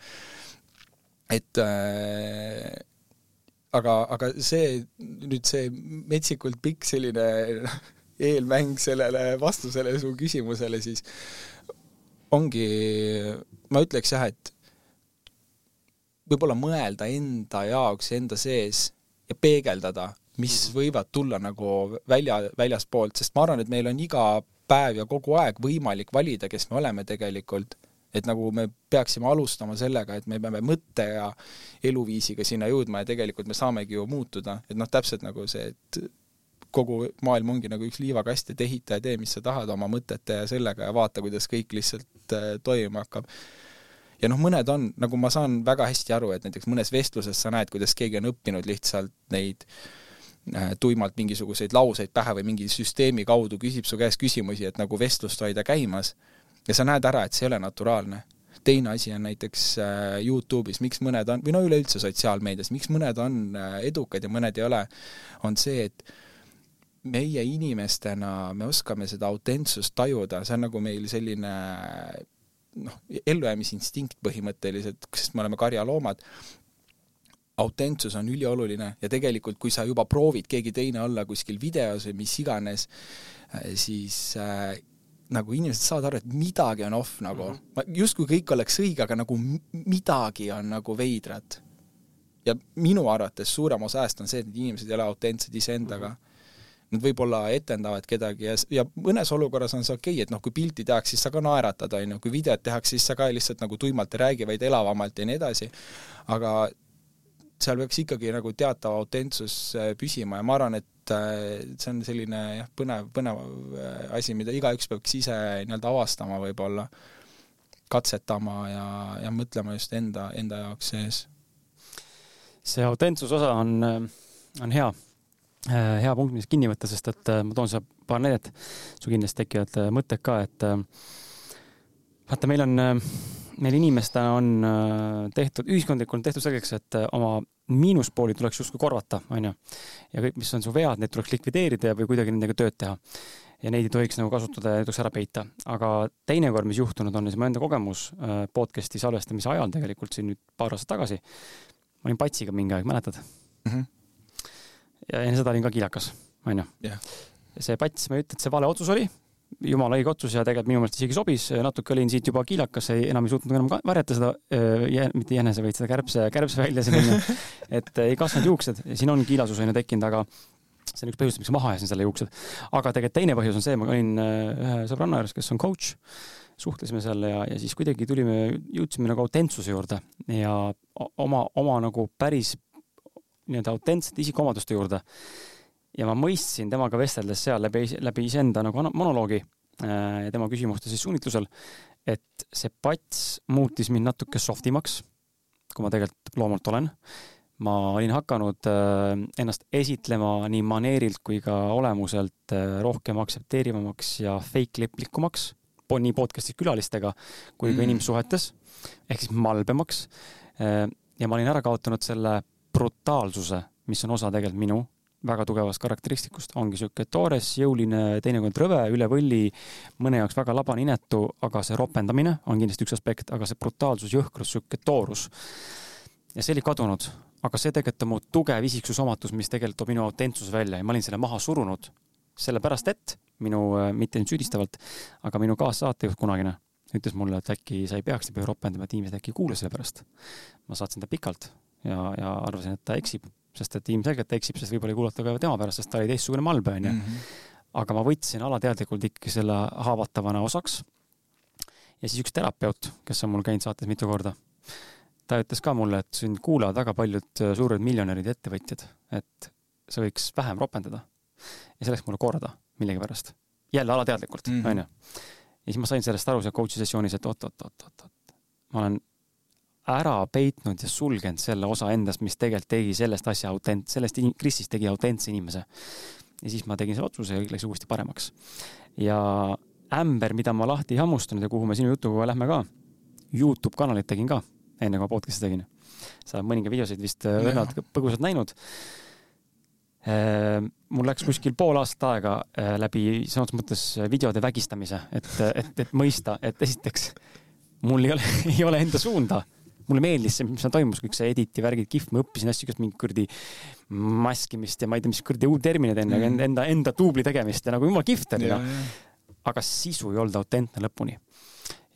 et äh, aga, aga see, nüüd see metsikult pikk selline eelmäng sellele vastusele su küsimusele, siis ongi, ma ütleks jah, et võib-olla mõelda enda jaoks, enda sees ja peegeldada, mis mhm. võivad tulla nagu välja, väljaspoolt, sest ma arvan, et meil on iga päev ja kogu aeg võimalik valida, kes me oleme tegelikult. et nagu me peaksime alustama sellega, et me peame mõtte ja eluviisiga sinna jõudma ja tegelikult me saamegi ju muutuda, et noh, täpselt nagu see, et kogu maailm ongi nagu üks liivakast, et ehita ja tee, mis sa tahad oma mõtete ja sellega ja vaata, kuidas kõik lihtsalt äh, toimima hakkab. ja noh, mõned on, nagu ma saan väga hästi aru, et näiteks mõnes vestluses sa näed, kuidas keegi on õppinud lihtsalt neid äh, tuimalt mingisuguseid lauseid pähe või mingi süsteemi kaudu küsib su käest küsimusi, et nagu vestlust hoida käimas. ja sa näed ära, et see ei ole naturaalne teine asi on näiteks äh, Youtube'is, miks mõned on, või no üleüldse sotsiaalmeedias, miks mõned on edukad ja mõned ei ole, on see, et meie inimestena, me oskame seda autentsust tajuda, see on nagu meil selline noh, ellujäämisinstinkt põhimõtteliselt, sest me oleme karjaloomad, autentsus on ülioluline ja tegelikult, kui sa juba proovid keegi teine olla kuskil videos või mis iganes, äh, siis äh, nagu inimesed saavad aru, et midagi on off nagu mm -hmm., justkui kõik oleks õige, aga nagu midagi on nagu veidrat. ja minu arvates suurem osa ajast on see, et inimesed ei ole autentsed iseendaga mm. -hmm nad võib-olla etendavad kedagi ja, ja mõnes olukorras on see okei okay,, et noh, kui pilti tehakse, siis sa ka naeratad, on ju, kui videot tehakse, siis sa ka lihtsalt nagu tuimalt ei räägi, vaid elavamalt ja nii edasi, aga seal peaks ikkagi nagu teatav autentsus äh, püsima ja ma arvan, et äh, see on selline jah, põnev, põnev äh, asi, mida igaüks peaks ise nii-öelda avastama võib-olla, katsetama ja, ja mõtlema just enda, enda jaoks sees.
see autentsuse osa on, on hea, hea punkt, mis kinni võtta, sest et ma toon siia paar näidet, sul kindlasti tekivad mõtted ka, et vaata, meil on meil inimestena on äh, tehtud, ühiskondlikult on tehtud selgeks, et äh, oma miinuspooli tuleks justkui korvata, onju. ja kõik, mis on su vead, need tuleks likvideerida või kuidagi nendega tööd teha. ja neid ei tohiks nagu kasutada ja tohiks ära peita. aga teinekord, mis juhtunud on, siis mu enda kogemus äh, podcast'i salvestamise ajal tegelikult siin nüüd paar aastat tagasi, ma olin patsiga mingi aeg, mäletad mm? -hmm. Ja enne seda olin ka kiilakas, onju. see pats, ma ei ütle, et see vale otsus oli. Jumala õige otsus ja tegelikult minu meelest isegi sobis, natuke olin siit juba kiilakas, enam ei suutnud enam varjata seda äh,, mitte jänese, vaid seda kärbse, kärbse välja selline, et ei kasvanud juuksed, siin on kiilasus on ju tekkinud, aga see on üks põhjus, miks ma maha jäsin selle juuksed. aga tegelikult teine põhjus on see, ma olin ühe sõbranna juures, kes on coach, suhtlesime seal ja, ja siis kuidagi tulime, jõudsime nagu autentsuse juurde. Ja oma, oma nagu päris nii-öelda autentsete isikuomaduste juurde ja ma mõistsin temaga vesteldes seal läbi, läbi iseenda nagu monoloogi äh, ja tema küsimuste siis suunitlusel, et see pats muutis mind natuke soft imaks, kui ma tegelikult loomult olen. ma olin hakanud äh, ennast esitlema nii maneerilt kui ka olemuselt äh, rohkem aktsepteerivamaks ja fake-leplikumaks, nii podcast'is külalistega kui ka mm. inimsuhetes, ehk siis malbemaks. ja ma olin ära kaotanud selle brutaalsuse, mis on osa tegelikult minu väga tugevast karakteristikust, ongi sihuke toores, jõuline, teinekord rõve, üle võlli, mõne jaoks väga labane, inetu, aga see ropendamine on kindlasti üks aspekt, aga see brutaalsus, jõhkrus, sihuke toorus. ja see oli kadunud, aga see tegelikult on mu tugev isiksusomatus, mis tegelikult toob minu autentsuse välja ja ma olin selle maha surunud. sellepärast, et minu, mitte nüüd süüdistavalt, aga minu kaassaatejuht kunagine ütles mulle, et äkki sa ei peaks nii palju ropendama, et inimesed äkki ei kuule selle pärast. ma saatsin ta pikalt ja, ja arvasin, et ta eksib sest et ilmselgelt ta eksib, sest võib-olla ei kuulata ka tema pärast, sest ta oli teistsugune malbe, onju. Mhm. aga ma võtsin alateadlikult ikkagi selle haavatavana osaks. ja siis üks terapeut, kes on mul käinud saates mitu korda, ta ütles ka mulle, et sind kuulavad väga paljud äh, suured miljonärid ja ettevõtjad, et sa võiks vähem ropendada. ja see läks mulle korda millegipärast. jälle alateadlikult, mhm. onju. ja siis ma sain sellest aru seal coach'i sessioonis, et oot-oot-oot-oot, ma olen ära peitnud ja sulgenud selle osa endast, mis tegelikult tegi sellest asja autent-, sellest Krisist tegi autentse inimese. ja siis ma tegin selle otsuse ja kõik läks uuesti paremaks. ja ämber, mida ma lahti ei hammustanud ja kuhu me sinu jutuga lähme ka, Youtube kanalit tegin ka, enne kui ma podcast'i tegin. sa oled mõningaid videosid vist õrnalt äh, põgusalt näinud äh, mul läks kuskil pool aastat aega äh, läbi sõna otseses mõttes videode vägistamise, et, et, et mõista, et esiteks mul ei ole, ei ole enda suunda mulle meeldis see, mis seal toimus, kõik see editi värgid, kihv, ma õppisin hästi siukest mingit kuradi maskimist ja ma ei tea, mis kuradi terminid enne mm., enda, enda duubli tegemist ja nagu jumala kihvt oli noh. aga sisu ei olnud autentne lõpuni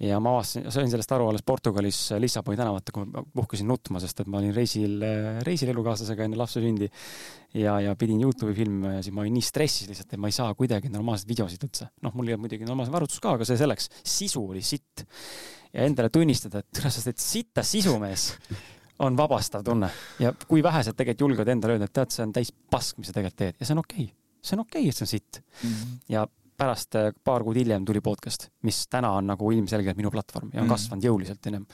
ja ma avastasin, sain sellest aru alles Portugalis Lissaboni tänavatel, kui ma puhkasin nutma, sest et ma olin reisil, reisil elukaaslasega enne lapse sündi ja, ja pidin Youtube'i filmima ja siis ma olin nii stressis lihtsalt, et ma ei saa kuidagi normaalseid videosid üldse. noh, mul ei olnud muidugi normaalset varustust ka, aga see selleks, sisu oli sitt ja endale tunnistada, et kuule, sa teed sitta sisumees, on vabastav tunne. ja kui vähesed tegelikult julgevad endale öelda, et tead, see on täis pask, mis sa tegelikult teed ja see on okei okay.. see on okei okay,, et see on sitt mm. -hmm. ja pärast äh, paar kuud hiljem tuli podcast, mis täna on nagu ilmselgelt minu platvorm ja on mm kasvanud jõuliselt ennem.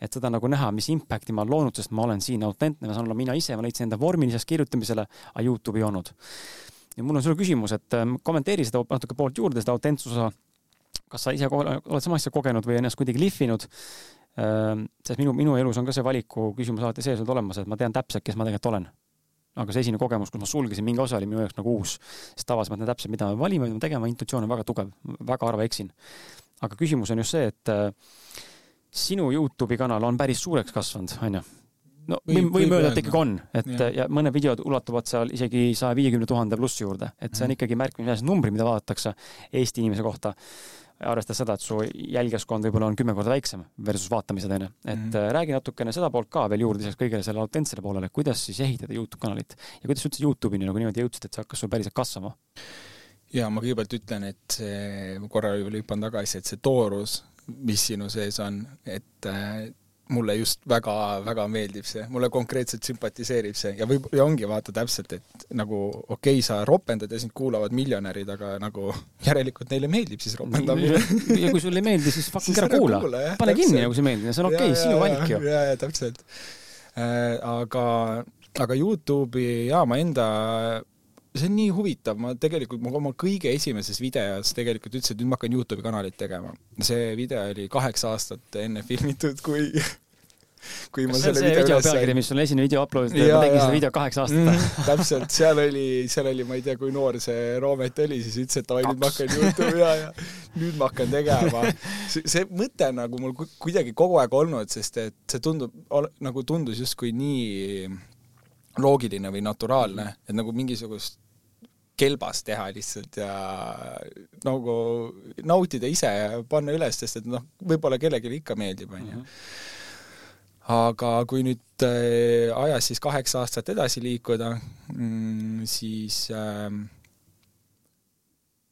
et seda nagu näha, mis impact'i ma olen loonud, sest ma olen siin autentne, ma saan olla mina ise, ma leidsin enda vormi lisaks kirjutamisele, aga Youtube ei olnud. ja mul on sulle küsimus, et ähm, kommenteeri seda natuke poolt juurde, seda autentsuse kas sa ise oled sama asja kogenud või ennast kuidagi lihvinud? Ehm, sest minu, minu elus on ka see valiku küsimus alati sees olnud olemas, et ma tean täpselt, kes ma tegelikult olen. Aga see esimene kogemus, kus ma sulgesin mingi osa, oli minu jaoks nagu uus. sest tavaliselt ma tean täpselt, mida me valime, mida me tegema, intuitsioon on väga tugev, väga harva eksin. aga küsimus on just see, et äh, sinu Youtube'i kanal on päris suureks kasvanud, onju no võime, võime öelda, et ikkagi on, et ja. ja mõned videod ulatuvad seal isegi saja viiekümne tuhande pluss juurde, et see on mhm. ikkagi märkimisväärsed numbrid, mida vaadatakse Eesti inimese kohta arvestades seda, et su jälgijaskond võib-olla on kümme korda väiksem versus vaatamised, onju. et mm -hmm. räägi natukene seda poolt ka veel juurde lisaks kõigele selle autentsele poolele, kuidas siis ehitada Youtube kanalit ja kuidas üldse Youtube'ini nagu niimoodi jõudsid, et see hakkas sul päriselt kasvama?
ja ma kõigepealt ütlen, et see, korra juba hüppan tagasi, et see toorus, mis sinu sees on, et äh, mulle just väga-väga meeldib see, mulle konkreetselt sümpatiseerib see ja võib, ja ongi vaata täpselt, et nagu okei okay,, sa ropendad ja sind kuulavad miljonärid, aga nagu järelikult neile meeldib siis ropendamine.
ja kui sulle ei meeldi, siis fucking ära kuula, kuula. pane täpselt. kinni, nagu see meeldib ja see on okei okay,, sinu valik ju.
ja, ja täpselt äh,. aga, aga Youtube'i jaa, ma enda see on nii huvitav, ma tegelikult, ma oma kõige esimeses videos tegelikult ütlesin, et nüüd ma hakkan Youtube'i kanalit tegema. see video oli kaheksa aastat enne filmitud, kui
kui kas ma selle video üles sain. mis sul esimene video upload ma tegin seda video kaheksa aastat mm,.
täpselt, seal oli, seal oli, ma ei tea, kui noor see Roomet oli, siis ütles, et davai, nüüd ma hakkan Youtube'i ja, ja nüüd ma hakkan tegema. see mõte on nagu mul kuidagi kogu aeg olnud, sest et see tundub, nagu tundus justkui nii loogiline või naturaalne, et nagu mingisugust kelbas teha lihtsalt ja nagu nautida ise ja panna üles, sest et noh, võib-olla kellelegi ikka meeldib, onju. Aga kui nüüd äh, ajas siis kaheksa aastat edasi liikuda, mm, siis äh,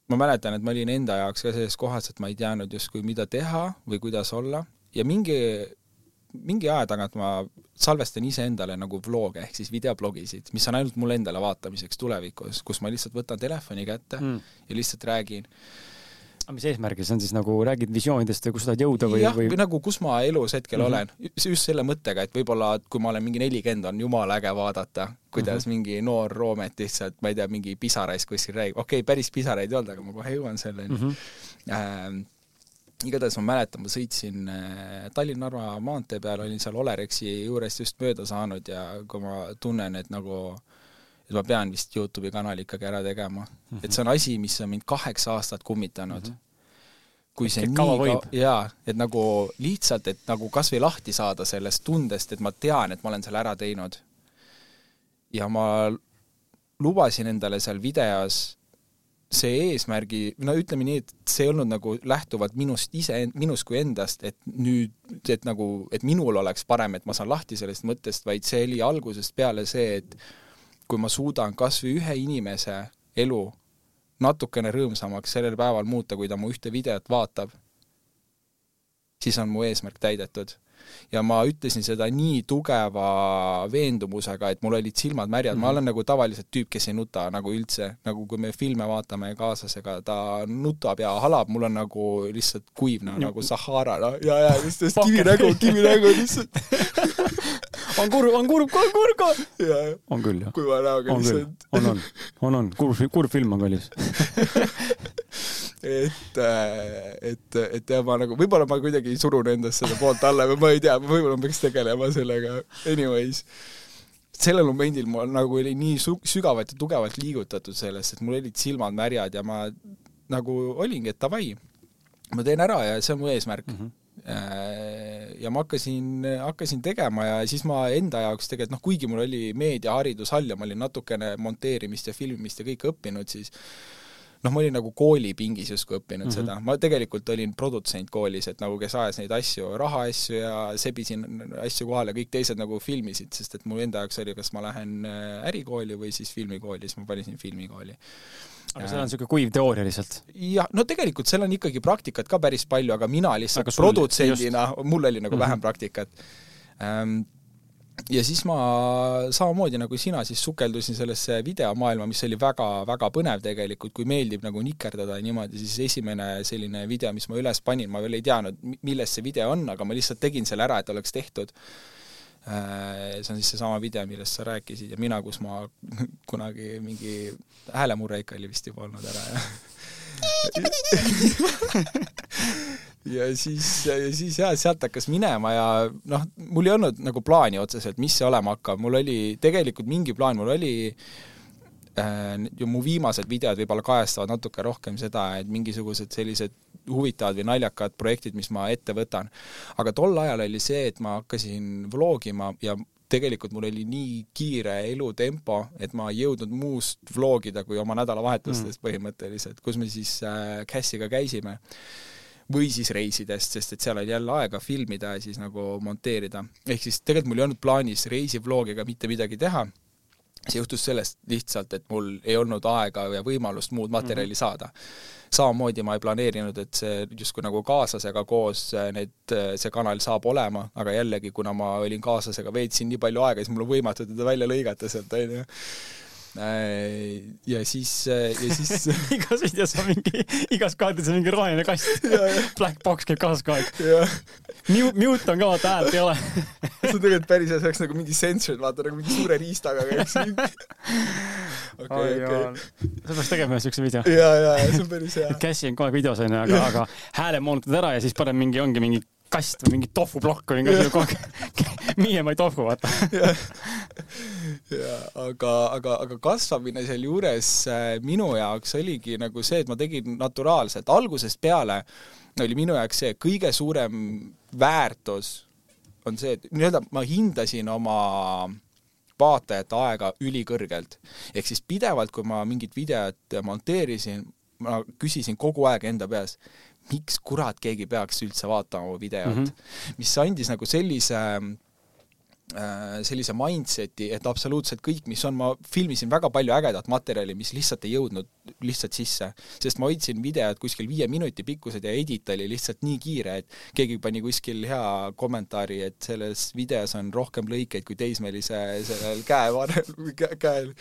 ma mäletan, et ma olin enda jaoks ka selles kohas, et ma ei teadnud justkui, mida teha või kuidas olla ja mingi mingi aja tagant ma salvestan iseendale nagu vloge ehk siis videoblogisid, mis on ainult mulle endale vaatamiseks tulevikus, kus ma lihtsalt võtan telefoni kätte mm. ja lihtsalt räägin.
Aga mis eesmärgil, see on siis nagu räägid visioonidest või kus tahad jõuda või?
jah, või nagu kus ma elus hetkel mm -hmm. olen, just selle mõttega, et võib-olla, et kui ma olen mingi nelikümmend, on jumala äge vaadata, kuidas mm -hmm. mingi noor roomet lihtsalt, ma ei tea, mingi pisaraid kuskil räägib, okei okay,, päris pisaraid ei olnud, aga ma kohe jõuan selleni mm. -hmm. Ähm, igatahes ma mäletan, ma sõitsin äh, Tallinna-Narva maantee peal, olin seal Olerexi juurest just mööda saanud ja kui ma tunnen, et nagu et ma pean vist Youtube'i kanali ikkagi ära tegema mm. -hmm. et see on asi, mis on mind kaheksa aastat kummitanud mm. -hmm kui see nii kaua, jaa, et nagu lihtsalt, et nagu kas või lahti saada sellest tundest, et ma tean, et ma olen selle ära teinud. ja ma lubasin endale seal videos see eesmärgi, no ütleme nii, et see ei olnud nagu lähtuvalt minust ise, minust kui endast, et nüüd, et nagu, et minul oleks parem, et ma saan lahti sellest mõttest, vaid see oli algusest peale see, et kui ma suudan kas või ühe inimese elu natukene rõõmsamaks sellel päeval muuta, kui ta mu ühte videot vaatab, siis on mu eesmärk täidetud. Ja ma ütlesin seda nii tugeva veendumusega, et mul olid silmad märjad. Mm, -hmm. ma mhm. olen nagu tavaliselt tüüp, kes ei nuta nagu üldse, nagu kui me filme vaatame kaaslasega, ta nutab ja halab, mul on nagu lihtsalt kuiv no, nagu Sahara, no ja, ja lihtsalt kivinägu, kivinägu lihtsalt
on kurb, on kurb, on kurb,
kurb.
on küll, jah.
kuiva näoga
lihtsalt. on, on, on, on, kurb, kurb film on kallis
et, äh, et, et ja ma nagu, võib-olla ma kuidagi surun endast seda poolt alla või ma ei tea, võib-olla ma peaks tegelema sellega, anyways. sellel momendil ma nagu olin nii sügavalt ja tugevalt liigutatud sellest, et mul olid silmad märjad ja ma nagu olingi, et davai, ma teen ära ja see on mu eesmärk mm. -hmm ja ma hakkasin, hakkasin tegema ja siis ma enda jaoks tegelikult noh, kuigi mul oli meediaharidus all ja ma olin natukene monteerimist ja filmimist ja kõike õppinud, siis noh, ma olin nagu koolipingis justkui õppinud mm -hmm. seda, ma tegelikult olin produtsent koolis, et nagu kes ajas neid asju, rahaasju ja sebisin asju kohale, kõik teised nagu filmisid, sest et mul enda jaoks oli, kas ma lähen äh, ärikooli või siis filmikooli, siis ma valisin filmikooli
aga seal on niisugune kuiv teooria lihtsalt?
jah, no tegelikult seal on ikkagi praktikat ka päris palju, aga mina lihtsalt produtsendina, mul oli nagu mm -hmm. vähem praktikat ähm, ja siis ma samamoodi nagu sina siis sukeldusin sellesse videomaailma, mis oli väga-väga põnev tegelikult, kui meeldib nagu nikerdada niimoodi, siis esimene selline video, mis ma üles panin, ma veel ei teadnud, milles see video on, aga ma lihtsalt tegin selle ära, et oleks tehtud. Äh, see on siis seesama video, millest sa rääkisid ja mina, kus ma kunagi mingi häälemurre ikka oli vist juba olnud ära ja ja siis, ja siis jah, sealt hakkas minema ja noh, mul ei olnud nagu plaani otseselt, mis see olema hakkab, mul oli tegelikult mingi plaan, mul oli äh, ju mu viimased videod võib-olla kajastavad natuke rohkem seda, et mingisugused sellised huvitavad või naljakad projektid, mis ma ette võtan. aga tol ajal oli see, et ma hakkasin vlogima ja tegelikult mul oli nii kiire elutempo, et ma ei jõudnud muust vlogida kui oma nädalavahetustest mm. põhimõtteliselt, kus me siis äh, Cassiga käisime või siis reisidest, sest et seal oli jälle aega filmida ja siis nagu monteerida. ehk siis tegelikult mul ei olnud plaanis reisivloogiga mitte midagi teha, see juhtus sellest lihtsalt, et mul ei olnud aega ja võimalust muud materjali mm -hmm. saada. samamoodi ma ei planeerinud, et see justkui nagu kaaslasega koos need, see kanal saab olema, aga jällegi, kuna ma olin kaaslasega, veetsin nii palju aega, siis mul on võimatu teda välja lõigata sealt, onju Äh, ja siis, äh, ja siis
igas videos on mingi, igas kaadris on mingi roheline kast Black box käib kaasas kogu aeg. Mute, mute on ka, vaata häält ei ole
see on tegelikult päris hea, see oleks nagu mingi censored, vaata nagu mingi suure riistaga käiks
okei, okei. sa peaks tegema ühe siukse video.
ja, ja, ja see on päris hea.
Cassie on kogu aeg videos onju, aga, aga hääle moonutad ära ja siis paned mingi, ongi mingi kast või mingi tofuplokk või mingi kogu aeg Mie my tofu, vaata.
Aga, aga, aga kasvamine sealjuures äh, minu jaoks oligi nagu see, et ma tegin naturaalselt, algusest peale oli minu jaoks see kõige suurem väärtus on see, et nii-öelda ma hindasin oma vaatajate aega ülikõrgelt. ehk siis pidevalt, kui ma mingit videot monteerisin, ma küsisin kogu aeg enda peas, miks kurat keegi peaks üldse vaatama mu videot mm, -hmm. mis andis nagu sellise sellise mindset'i, et absoluutselt kõik, mis on, ma filmisin väga palju ägedat materjali, mis lihtsalt ei jõudnud lihtsalt sisse. sest ma hoidsin videod kuskil viie minuti pikkused ja edit oli lihtsalt nii kiire, et keegi pani kuskil hea kommentaari, et selles videos on rohkem lõikeid kui teismelise sellel käevarrel, käel.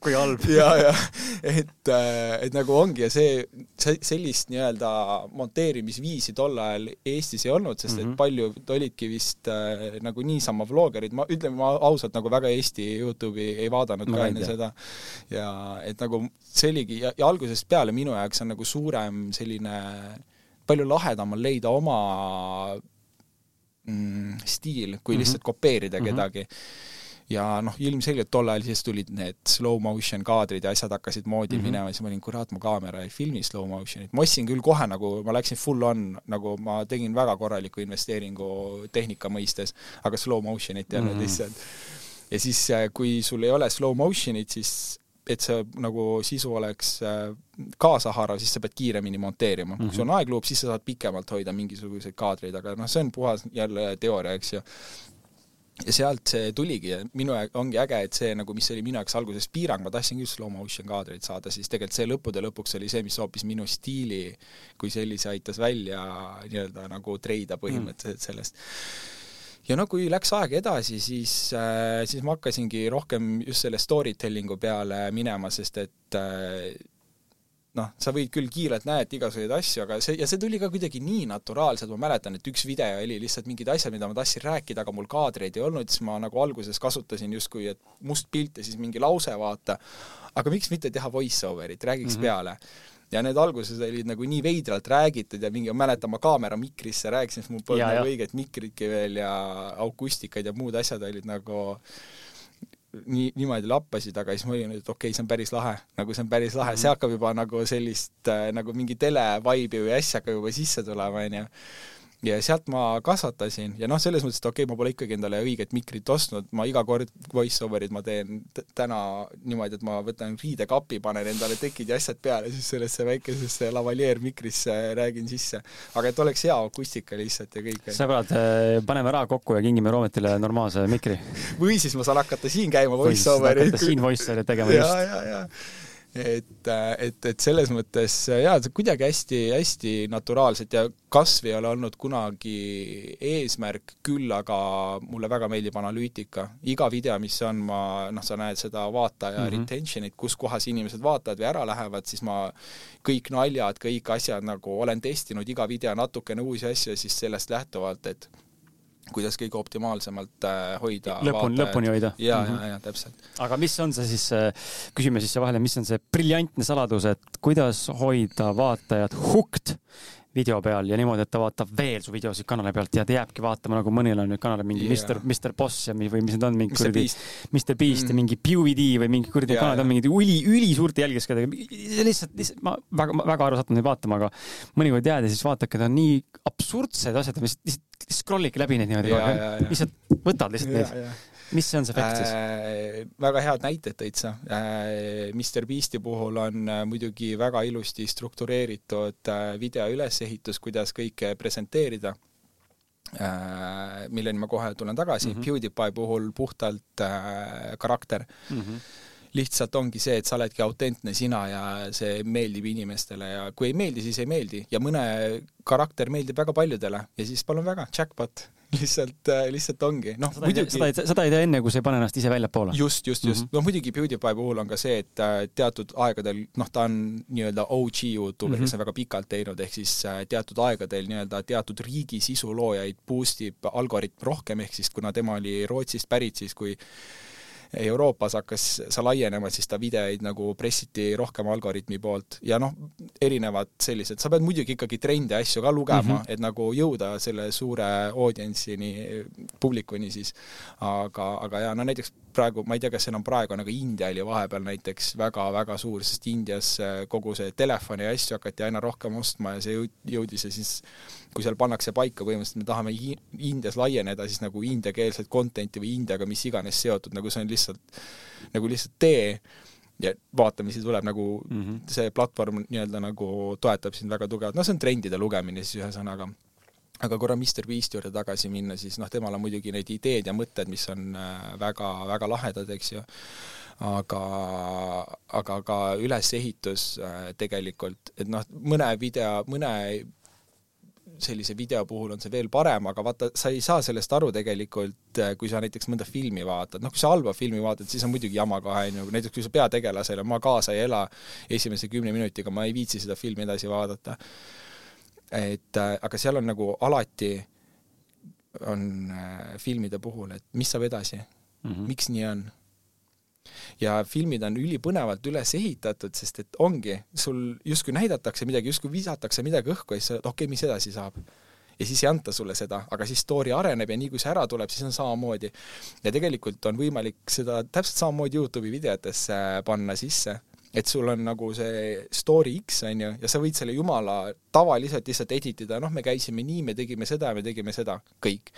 kui halb
ja, ja et, äh, et nagu ongi ja see, see, sellist nii-öelda monteerimisviisi tol ajal Eestis ei olnud, sest et mm -hmm. paljud olidki vist äh, nagu niisama vlogid, bloggerid, ma ütlen, ma ausalt nagu väga Eesti Youtube'i ei vaadanud ma ka enne seda. ja et nagu see oligi ja, ja algusest peale minu jaoks on nagu suurem selline, palju lahedam on leida oma mm, stiil, kui mm -hmm. lihtsalt kopeerida mm -hmm. kedagi ja noh, ilmselgelt tol ajal siis tulid need slow motion kaadrid ja asjad hakkasid moodi mm -hmm. minema, siis ma olin, kurat, mu kaamera ei filmi slow motion'it, ma ostsin küll kohe nagu, ma läksin full on, nagu ma tegin väga korraliku investeeringu tehnika mõistes, aga slow motion'it ei olnud mm -hmm. lihtsalt. ja siis, kui sul ei ole slow motion'it, siis et see nagu sisu oleks äh, kaasahaarav, siis sa pead kiiremini monteerima mm. -hmm. kui sul on aegluup, siis sa saad pikemalt hoida mingisuguseid kaadreid, aga noh, see on puhas jälle teooria, eks ju ja sealt see tuligi ja minu ongi äge, et see nagu, mis oli minu jaoks alguses piirang, ma tahtsingi just slow motion kaadreid saada, siis tegelikult see lõppude lõpuks oli see, mis hoopis minu stiili kui sellise aitas välja nii-öelda nagu treida põhimõtteliselt mm. Ja no kui läks aeg edasi, siis äh,, siis ma hakkasingi rohkem just selle story telling'u peale minema, sest et äh, noh, sa võid küll kiirelt näed igasuguseid asju, aga see, ja see tuli ka kuidagi nii naturaalselt, ma mäletan, et üks video oli lihtsalt mingid asjad, mida ma tahtsin rääkida, aga mul kaadreid ei olnud, siis ma nagu alguses kasutasin justkui, et must pilt ja siis mingi lause, vaata. aga miks mitte teha voice over'it, räägiks mm -hmm. peale ja need alguses olid nagu nii veidralt räägitud ja mingi, ma mäletan, ma kaamera mikrisse rääkisin, sest mul polnud nagu õiget mikritki veel ja akustikad ja muud asjad olid nagu nii, niimoodi lappasid, aga siis ma olin, et okei okay,, see on päris lahe, nagu see on päris lahe. Mm, -hmm. see hakkab juba nagu sellist äh, nagu mingi tele-vibe'i või asja hakkab juba sisse tulema, onju ja sealt ma kasvatasin ja noh, selles mõttes, et okei okay,, ma pole ikkagi endale õiget mikrit ostnud, ma iga kord voice over'id ma teen täna niimoodi, et ma võtan riidekapi, panen endale tekid ja asjad peale, siis sellesse väikesesse lavalier mikrisse räägin sisse. aga et oleks hea akustika lihtsalt ja kõik.
sõbrad, äh, paneme raha kokku ja kingime Roometile normaalse mikri.
või siis ma saan hakata siin käima voice over'id.
siin voice over'id tegema just.
ja, ja et, et, et selles mõttes jaa, kuidagi hästi-hästi naturaalselt ja kasv ei ole olnud kunagi eesmärk, küll aga mulle väga meeldib analüütika. iga video, mis on, ma, noh, sa näed seda vaataja mm -hmm. retention'it, kus kohas inimesed vaatavad või ära lähevad, siis ma kõik naljad, kõik asjad nagu olen testinud iga video natukene uusi asju ja siis sellest lähtuvalt, et kuidas kõige optimaalsemalt äh, hoida.
lõpuni, lõpuni hoida.
ja mm, -hmm. ja, ja täpselt.
aga mis on see siis, äh, küsime siis siia vahele, mis on see briljantne saladus, et kuidas hoida vaatajat hooked video peal ja niimoodi, et ta vaatab veel su videosid kanali pealt ja ta jääbki vaatama, nagu mõnel on nüüd kanalil mingi yeah. Mr, Mr Boss ja või mis need on, mingi kuradi Mr Beast mm. ja mingi PewDie või mingi kuradi yeah, kanalid on mingid üli, ülisuurte jälgijaskadega. lihtsalt, lihtsalt ma väga, väga aru sattunud neid vaatama, aga mõnikord jääd ja siis vaadake, ta on nii absurdsed asjad, lihtsalt, lihtsalt scroll'idki läbi neid niimoodi yeah,, lihtsalt võtad lihtsalt yeah, neid mis see on see efekt siis äh,?
väga head näited tõid sa äh,. Mr Beasti puhul on äh, muidugi väga ilusti struktureeritud äh, video ülesehitus, kuidas kõike presenteerida äh, milleni ma kohe tulen tagasi mm, -hmm. PewDiePie puhul puhtalt äh, karakter mm. -hmm lihtsalt ongi see, et sa oledki autentne sina ja see meeldib inimestele ja kui ei meeldi, siis ei meeldi ja mõne karakter meeldib väga paljudele ja siis palun väga, jackpot lihtsalt, äh, lihtsalt ongi, noh
muidugi seda ei, seda ei tee enne, kui sa ei pane ennast ise väljapoole.
just, just, just mm. -hmm. no muidugi PewDiePie puhul on ka see, et äh, teatud aegadel, noh, ta on nii-öelda OG Youtuber mm, -hmm. kes on väga pikalt teinud, ehk siis äh, teatud aegadel nii-öelda teatud riigi sisuloojaid boost ib algoritm rohkem, ehk siis kuna tema oli Rootsist pärit, siis kui Euroopas hakkas see laienema, siis ta videoid nagu pressiti rohkem algoritmi poolt ja noh, erinevad sellised, sa pead muidugi ikkagi trende asju ka lugema mm, -hmm. et nagu jõuda selle suure audientsini, publikuni siis. aga, aga jaa, no näiteks praegu, ma ei tea, kas enam praegu aga India oli vahepeal näiteks väga-väga suur, sest Indias kogu see telefoni asju hakati aina rohkem ostma ja see jõudis ja siis kui seal pannakse paika põhimõtteliselt, me tahame Indias laieneda, siis nagu indiakeelset content'i või Indiaga mis iganes seotud, nagu see on lihtsalt, nagu lihtsalt tee ja vaata, mis tuleb nagu mm -hmm. see platvorm nii-öelda nagu toetab sind väga tugevalt, no see on trendide lugemine siis ühesõnaga. aga korra Mr Beast juurde tagasi minna, siis noh, temal on muidugi neid ideed ja mõtted, mis on väga-väga äh, lahedad, eks ju, aga, aga ka ülesehitus äh, tegelikult, et noh, mõne video, mõne sellise video puhul on see veel parem, aga vaata, sa ei saa sellest aru tegelikult, äh, kui sa näiteks mõnda filmi vaatad, noh, kui sa halba filmi vaatad, siis on muidugi jama kohe, on ju, näiteks kui sa peategelasele ma kaasa ei ela esimese kümne minutiga, ma ei viitsi seda filmi edasi vaadata. et äh, aga seal on nagu alati, on äh, filmide puhul, et mis saab edasi mm, -hmm. miks nii on ja filmid on ülipõnevalt üles ehitatud, sest et ongi, sul justkui näidatakse midagi, justkui visatakse midagi õhku ja siis sa oled, okei okay,, mis edasi saab ja siis ei anta sulle seda, aga siis story areneb ja nii kui see ära tuleb, siis on samamoodi. ja tegelikult on võimalik seda täpselt samamoodi Youtube'i videotesse panna sisse, et sul on nagu see story X, on ju, ja sa võid selle jumala tavaliselt lihtsalt edit ida, noh, me käisime nii, me tegime seda ja me tegime seda, kõik.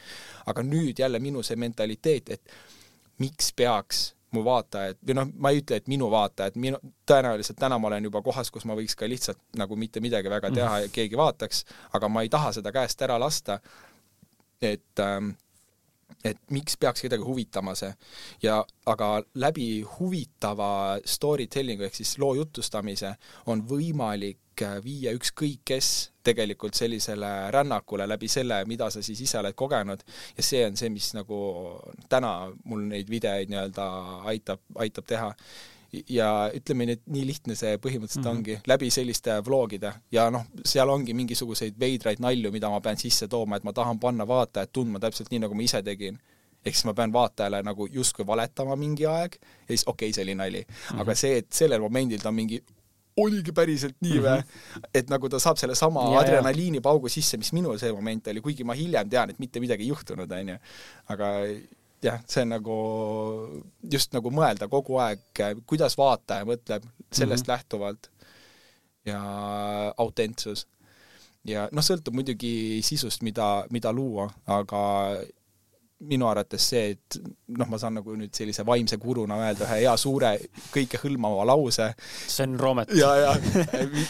aga nüüd jälle minu see mentaliteet, et miks peaks mu vaatajad, või noh, ma ei ütle, et minu vaatajad, minu, tõenäoliselt täna ma olen juba kohas, kus ma võiks ka lihtsalt nagu mitte midagi väga teha ja keegi vaataks, aga ma ei taha seda käest ära lasta, et ähm, et miks peaks kedagi huvitama see. Ja aga läbi huvitava story telling'u ehk siis loo jutustamise on võimalik äh, viia ükskõik kes tegelikult sellisele rännakule läbi selle, mida sa siis ise oled kogenud. Ja see on see, mis nagu täna mul neid videoid nii-öelda aitab, aitab teha ja ütleme nii, et nii lihtne see põhimõtteliselt mm -hmm. ongi, läbi selliste vlogide ja noh, seal ongi mingisuguseid veidraid nalju, mida ma pean sisse tooma, et ma tahan panna vaatajat tundma täpselt nii, nagu ma ise tegin. ehk siis ma pean vaatajale nagu justkui valetama mingi aeg ja siis okei okay,, see oli nali mm. -hmm. aga see, et sellel momendil ta mingi oligi päriselt nii või mm? -hmm. et nagu ta saab selle sama ja, adrenaliinipaugu sisse, mis minul see moment oli, kuigi ma hiljem tean, et mitte midagi ei juhtunud, on ju. aga jah, see nagu just nagu mõelda kogu aeg, kuidas vaataja mõtleb sellest mm -hmm. lähtuvalt ja autentsus. ja noh, sõltub muidugi sisust, mida, mida luua, aga minu arvates see, et noh, ma saan nagu nüüd sellise vaimse guruna öelda ühe hea suure kõikehõlmava lause.
Sven Roomet.
ja, ja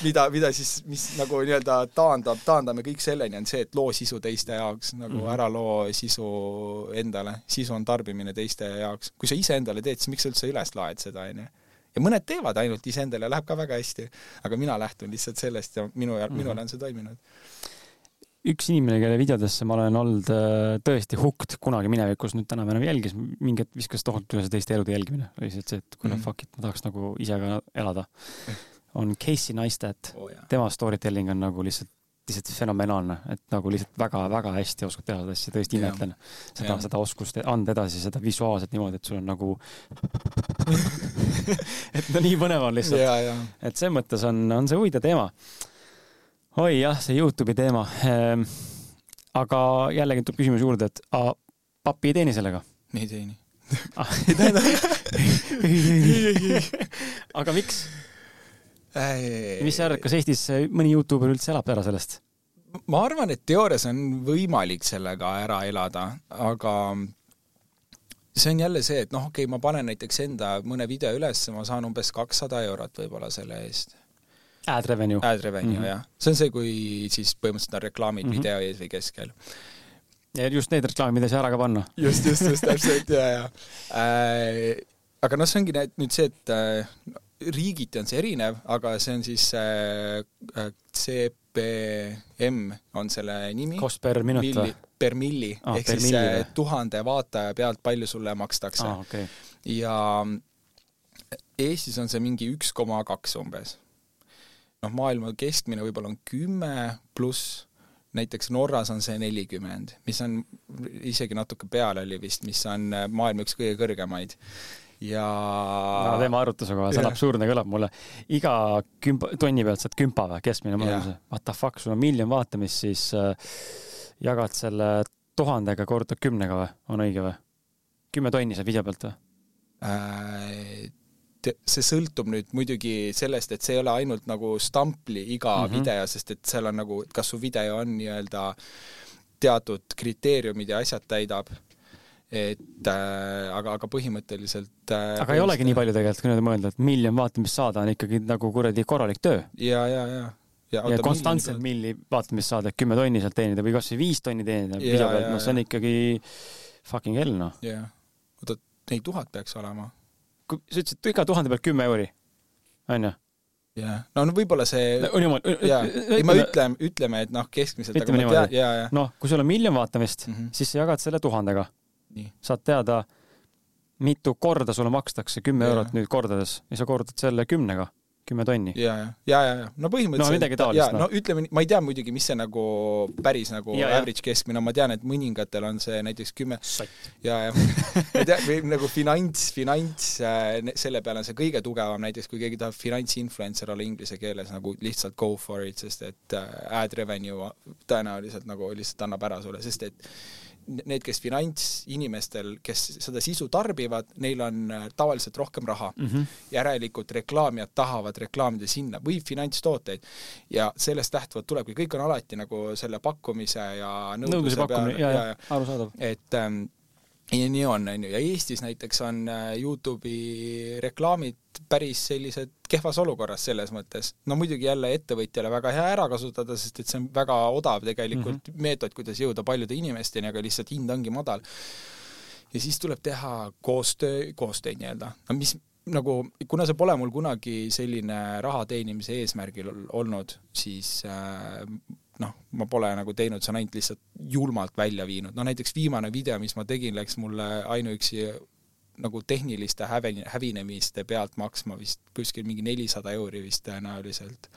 mida, mida siis, mis nagu nii-öelda taandab, taandame kõik selleni, on see, et loo sisu teiste jaoks, nagu mm -hmm. ära loo sisu endale. sisu on tarbimine teiste jaoks. kui sa iseendale teed, siis miks sa üldse üles laed seda, on ju ja mõned teevad ainult iseendale, läheb ka väga hästi. aga mina lähtun lihtsalt sellest ja minu, minule mhm. on see toiminud
üks inimene, kelle videodesse ma olen olnud äh, tõesti hooked kunagi minevikus, nüüd täna me enam jälgis, mingi hetk viskas tohutu üle see teiste elude jälgimine. lihtsalt see, et kuule mm -hmm. fuck it, ma tahaks nagu ise ka elada. on Casey Neistat oh,, tema story telling on nagu lihtsalt lihtsalt fenomenaalne, et nagu lihtsalt väga-väga hästi oskab teha seda asja, tõesti imetlen seda, seda oskust anda edasi, seda visuaalselt niimoodi, et sul on nagu et no nii põnev on lihtsalt. et selles mõttes on, on see huvitav teema oi jah, see Youtube'i teema ehm,. aga jällegi tuleb küsimus juurde, et a, papi ei teeni sellega?
ei teeni
ah, ei teeni. aga miks? mis sa arvad, kas Eestis mõni Youtuber üldse elab ära sellest?
ma arvan, et teoorias on võimalik sellega ära elada, aga see on jälle see, et noh, okei okay,, ma panen näiteks enda mõne video üles, ma saan umbes kakssada eurot võib-olla selle eest
Ad revenue.
Ad revenue mm, -hmm. jah. see on see, kui siis põhimõtteliselt on reklaamid mm -hmm. video ees või keskel.
ja just need reklaamid, mida ei saa ära ka panna.
just, just, just täpselt ja, ja äh,. aga noh, see ongi nüüd see, et äh, riigiti on see erinev, aga see on siis äh, äh CPM on selle nimi.
Cost per minut või?
Per milli ah,, ehk siis milli, tuhande vaataja pealt, palju sulle makstakse
ah,. Okay.
ja Eestis on see mingi üks koma kaks umbes. Noh, maailma keskmine võib-olla on kümme pluss, näiteks Norras on see nelikümmend, mis on isegi natuke peale oli vist, mis on maailma üks kõige kõrgemaid ja
no teeme arvutuse kohe, see on absurdne, kõlab mulle. iga kümpa, tonni pealt saad kümpa või, keskmine mõlemuse. What the fuck, sul on miljon vaatamist, siis äh, jagad selle tuhandega, korrutad kümnega või, on õige või? kümme tonni saad video pealt või
äh,? See sõltub nüüd muidugi sellest, et see ei ole ainult nagu stampli iga mm -hmm. video, sest et seal on nagu, kas su video on nii-öelda teatud kriteeriumid ja asjad täidab et äh, aga, aga põhimõtteliselt
äh, aga ei olegi nii palju tegelikult, kui niimoodi mõelda, et miljon vaatamist saada on ikkagi nagu kuradi korralik töö.
ja, ja, ja.
ja, ja konstantselt milli vaatamist saada, et kümme tonni sealt teenida või kasvõi viis tonni teenida video pealt, noh, see on ikkagi fucking hell, noh.
jah, oota, neid tuhat peaks olema
sa ütlesid, et iga tuhande pealt kümme euri, onju?
jah, no, no võib-olla see
no, niimoodi,
jaa, ei ma ütlen, ütleme, et noh, keskmiselt
ütleme niimoodi, noh, kui sul on miljon vaatamist mm, -hmm. siis sa jagad selle tuhandega. saad teada, mitu korda sulle makstakse kümme eurot nüüd kordades ja sa kordad selle kümnega kümme tonni.
ja, ja, ja, ja, ja no põhimõtteliselt
no midagi taolist.
No. no ütleme, ma ei tea muidugi, mis see nagu päris nagu ja, average keskmine on, ma tean, et mõningatel on see näiteks kümme ja, ja ma tean, või nagu finants, finants, äh, selle peale on see kõige tugevam, näiteks kui keegi tahab finantsinfluencer olla inglise keeles, nagu lihtsalt go for it, sest et äh, ad revenue tõenäoliselt nagu lihtsalt annab ära sulle, sest et need, kes finantsinimestel, kes seda sisu tarbivad, neil on äh, tavaliselt rohkem raha mm. -hmm. järelikult reklaamijad tahavad reklaamida sinna või finantstooteid. ja sellest lähtuvalt tulebki, kõik on alati nagu selle pakkumise ja nõudluse, nõudluse
peale. ja, ja, ja arusaadav.
et ähm, ja nii on, on ju, ja Eestis näiteks on äh, Youtube'i reklaamid päris sellised kehvas olukorras selles mõttes. no muidugi jälle ettevõtjale väga hea ära kasutada, sest et see on väga odav tegelikult mm -hmm. meetod, kuidas jõuda paljude inimesteni, aga lihtsalt hind ongi madal. ja siis tuleb teha koostöö, koostööd nii-öelda. no mis nagu, kuna see pole mul kunagi selline raha teenimise eesmärgil olnud, siis äh, noh, ma pole nagu teinud, see on ainult lihtsalt julmalt välja viinud, no näiteks viimane video, mis ma tegin, läks mulle ainuüksi nagu tehniliste hävi-, hävinemiste pealt maksma vist kuskil mingi nelisada euri vist tõenäoliselt.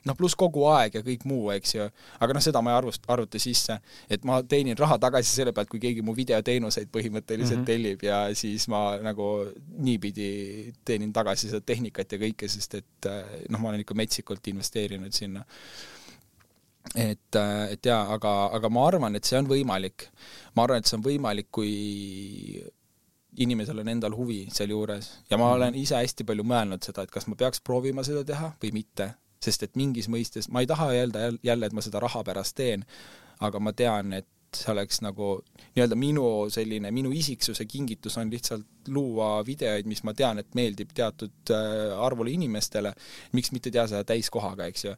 noh, pluss kogu aeg ja kõik muu, eks ju, aga noh, seda ma ei arvust-, arvuta sisse, et ma teenin raha tagasi selle pealt, kui keegi mu videoteenuseid põhimõtteliselt mm -hmm. tellib ja siis ma nagu niipidi teenin tagasi seda tehnikat ja kõike, sest et noh, ma olen ikka metsikult investeerinud sinna et, äh, et jaa, aga, aga ma arvan, et see on võimalik. ma arvan, et see on võimalik, kui inimesel on endal huvi sealjuures. Ja ma olen ise hästi palju mõelnud seda, et kas ma peaks proovima seda teha või mitte, sest et mingis mõistes, ma ei taha öelda jälle, et ma seda raha pärast teen, aga ma tean, et see oleks nagu nii-öelda minu selline, minu isiksuse kingitus on lihtsalt luua videoid, mis ma tean, et meeldib teatud äh, arvule inimestele, miks mitte teha seda täiskohaga, eks ju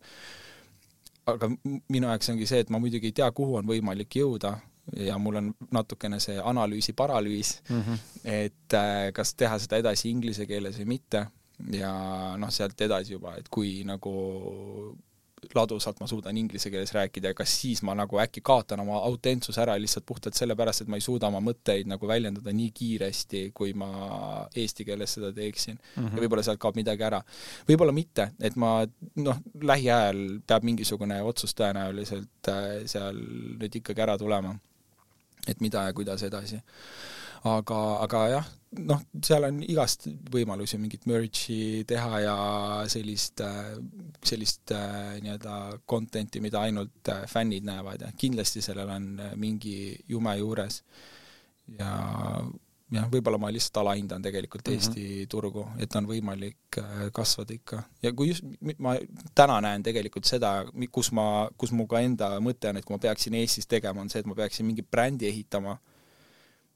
aga minu jaoks ongi see, et ma muidugi ei tea, kuhu on võimalik jõuda ja mul on natukene see analüüsi paralüüs mm, -hmm. et äh, kas teha seda edasi inglise keeles või mitte ja noh, sealt edasi juba, et kui nagu ladusalt ma suudan inglise keeles rääkida ja kas siis ma nagu äkki kaotan oma autentsuse ära lihtsalt puhtalt sellepärast, et ma ei suuda oma mõtteid nagu väljendada nii kiiresti, kui ma eesti keeles seda teeksin mm. -hmm. ja võib-olla sealt kaob midagi ära. võib-olla mitte, et ma noh, lähiajal peab mingisugune otsus tõenäoliselt äh, seal nüüd ikkagi ära tulema. et mida ja kuidas edasi aga, aga jah, noh, seal on igast võimalusi mingit merge'i teha ja sellist, sellist äh, nii-öelda content'i, mida ainult äh, fännid näevad ja kindlasti sellel on äh, mingi jume juures. ja jah, võib-olla ma lihtsalt alahindan tegelikult mhm. Eesti mm -hmm. turgu, et on võimalik kasvada ikka. ja kui just, ma täna näen tegelikult seda, kus ma, kus mu ka enda mõte on, et kui ma peaksin Eestis tegema, on see, et ma peaksin mingi brändi ehitama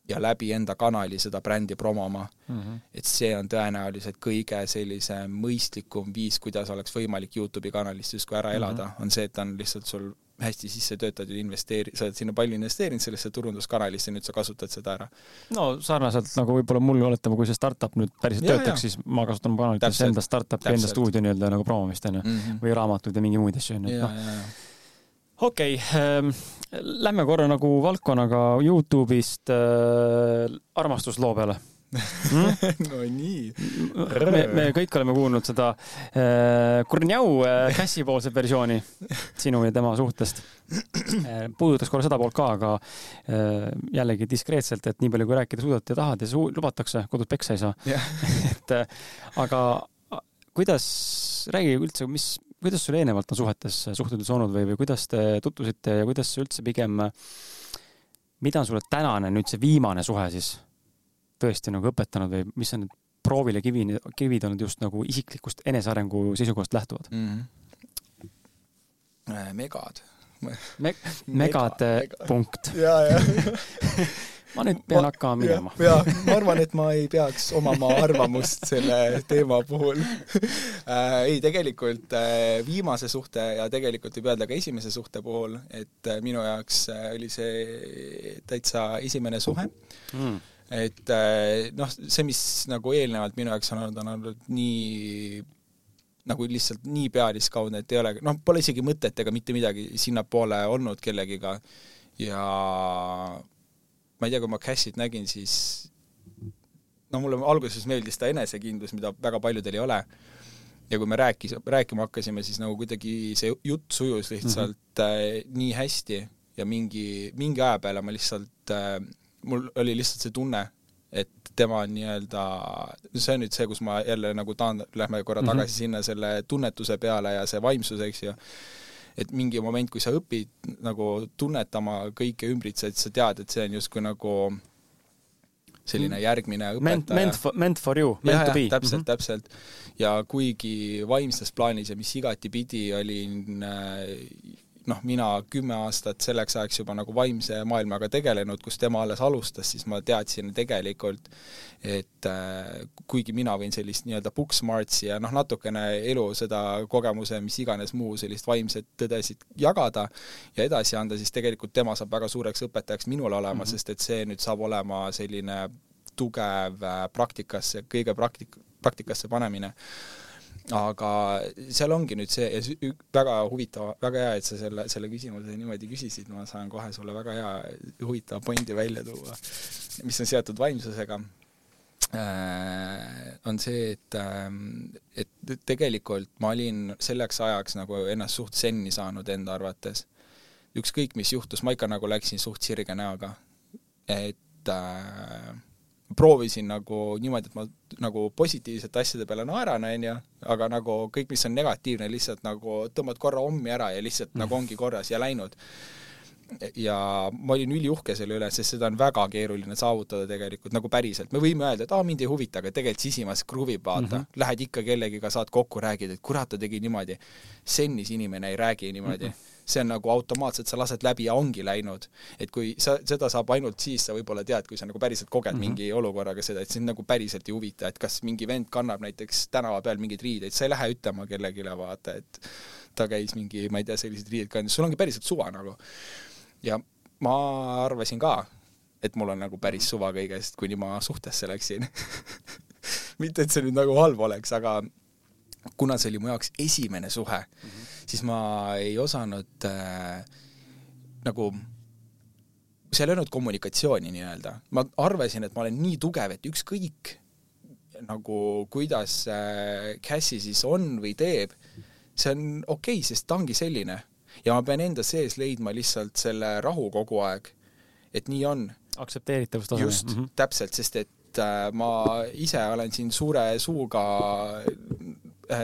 ja läbi enda kanali seda brändi promoma mm. -hmm. et see on tõenäoliselt kõige sellisem mõistlikum viis, kuidas oleks võimalik Youtube'i kanalist justkui ära elada mm, -hmm. on see, et ta on lihtsalt sul hästi sisse töötad ja investeeri-, sa oled sinna palju investeerinud sellesse turunduskanalisse, nüüd sa kasutad seda ära.
no sarnaselt nagu võib-olla mul, oletame, kui see startup nüüd päriselt ja, töötaks, siis ma kasutan oma kanalit enda startup'i, enda stuudio nii-öelda nagu promomist onju mm -hmm. või raamatuid ja mingeid muid asju onju, et noh okei okay, ähm,, lähme korra nagu valdkonnaga Youtube'ist äh, armastusloo peale
mm? no nii.
me, me kõik oleme kuulnud seda äh, Kurnjau äh, Cassi poolset versiooni sinu ja tema suhtest äh,. puudutaks korra seda poolt ka, aga äh, jällegi diskreetselt, et nii palju kui rääkida suudate ja tahad ja see lubatakse, kodus peksa ei saa et äh, aga kuidas, räägi üldse, mis, kuidas sul eelnevalt on suhetes suhtledes olnud või, või kuidas te tutvusite ja kuidas üldse pigem, mida on sulle tänane nüüd see viimane suhe siis tõesti nagu õpetanud või mis on need proovile kivi, kivid olnud just nagu isiklikust enesearengu seisukohast lähtuvad mm? -hmm.
megad
Me. megad, megad., punkt.
ja, ja
ma nüüd pean ma, hakkama minema.
ja, ma arvan, et ma ei peaks omama arvamust selle teema puhul. Äh, ei, tegelikult äh, viimase suhte ja tegelikult võib öelda ka esimese suhte puhul, et äh, minu jaoks äh, oli see täitsa esimene suhe. Mm. Et äh, noh, see, mis nagu eelnevalt minu jaoks on olnud, on olnud nii nagu lihtsalt nii pealiskaudne, et ei ole, noh, pole isegi mõtet ega mitte midagi sinnapoole olnud kellegiga. Ja ma ei tea, kui ma Cashit nägin, siis no mulle alguses meeldis ta enesekindlus, mida väga paljudel ei ole. ja kui me rääkis, rääkima hakkasime, siis nagu kuidagi see jutt sujus lihtsalt mm -hmm. nii hästi ja mingi, mingi aja peale ma lihtsalt äh, mul oli lihtsalt see tunne, et tema on nii-öelda, see on nüüd see, kus ma jälle nagu taan-, lähme korra mm -hmm. tagasi sinna selle tunnetuse peale ja see vaimsus, eks ju, et mingi moment, kui sa õpid nagu tunnetama kõike ümbritsevat, sa tead, et see on justkui nagu selline järgmine õpetaja.
Meant, meant for, meant for you, meant ja, to be.
täpselt mm, -hmm. täpselt. ja kuigi vaimses plaanis ja mis igatipidi olin äh, noh, mina kümme aastat selleks ajaks juba nagu vaimse maailmaga tegelenud, kus tema alles alustas, siis ma teadsin tegelikult, et äh, kuigi mina võin sellist nii-öelda book smartsi ja noh, natukene elu, seda kogemuse, mis iganes muu sellist vaimset tõdesid jagada ja edasi anda, siis tegelikult tema saab väga suureks õpetajaks minule olema mm, -hmm. sest et see nüüd saab olema selline tugev äh, praktikasse, kõige praktik-, praktikasse panemine aga seal ongi nüüd see ja väga huvitav, väga hea, et sa selle, selle küsimuse niimoodi küsisid, ma saan kohe sulle väga hea huvitava pointi välja tuua, mis on seotud vaimsusega äh,. on see, et, äh, et tegelikult ma olin selleks ajaks nagu ennast suht senni saanud enda arvates. ükskõik, mis juhtus, ma ikka nagu läksin suht sirge näoga. et äh, proovisin nagu niimoodi, et ma nagu positiivsete asjade peale naeran, onju, aga nagu kõik, mis on negatiivne, lihtsalt nagu tõmbad korra ommi ära ja lihtsalt mm. nagu ongi korras ja läinud. ja ma olin üliuhke selle üle, sest seda on väga keeruline saavutada tegelikult nagu päriselt. me võime öelda, et aa, mind ei huvita, aga tegelikult sisimas kruvib, vaata mm. -hmm. Lähed ikka kellegiga, saad kokku, räägid, et kurat, ta tegi niimoodi. sennis inimene ei räägi niimoodi mm. -hmm see on nagu automaatselt, sa lased läbi ja ongi läinud. et kui sa, seda saab ainult siis, sa võib-olla tead, kui sa nagu päriselt koged mm -hmm. mingi olukorraga seda, et sind nagu päriselt ei huvita, et kas mingi vend kannab näiteks tänava peal mingeid riideid, sa ei lähe ütlema kellelegi, vaata, et ta käis mingi, ma ei tea, selliseid riideid kandis, sul ongi päriselt suva nagu. ja ma arvasin ka, et mul on nagu päris suva kõigest, kuni ma suhtesse läksin mitte, et see nüüd nagu halb oleks, aga kuna see oli mu jaoks esimene suhe mm, -hmm. siis ma ei osanud äh, nagu seal ei olnud kommunikatsiooni nii-öelda. ma arvasin, et ma olen nii tugev, et ükskõik nagu kuidas äh, Cassie siis on või teeb, see on okei okay,, sest ta ongi selline. ja ma pean enda sees leidma lihtsalt selle rahu kogu aeg, et nii on.
aktsepteeritavust taseme.
just mm, -hmm. täpselt, sest et äh, ma ise olen siin suure suuga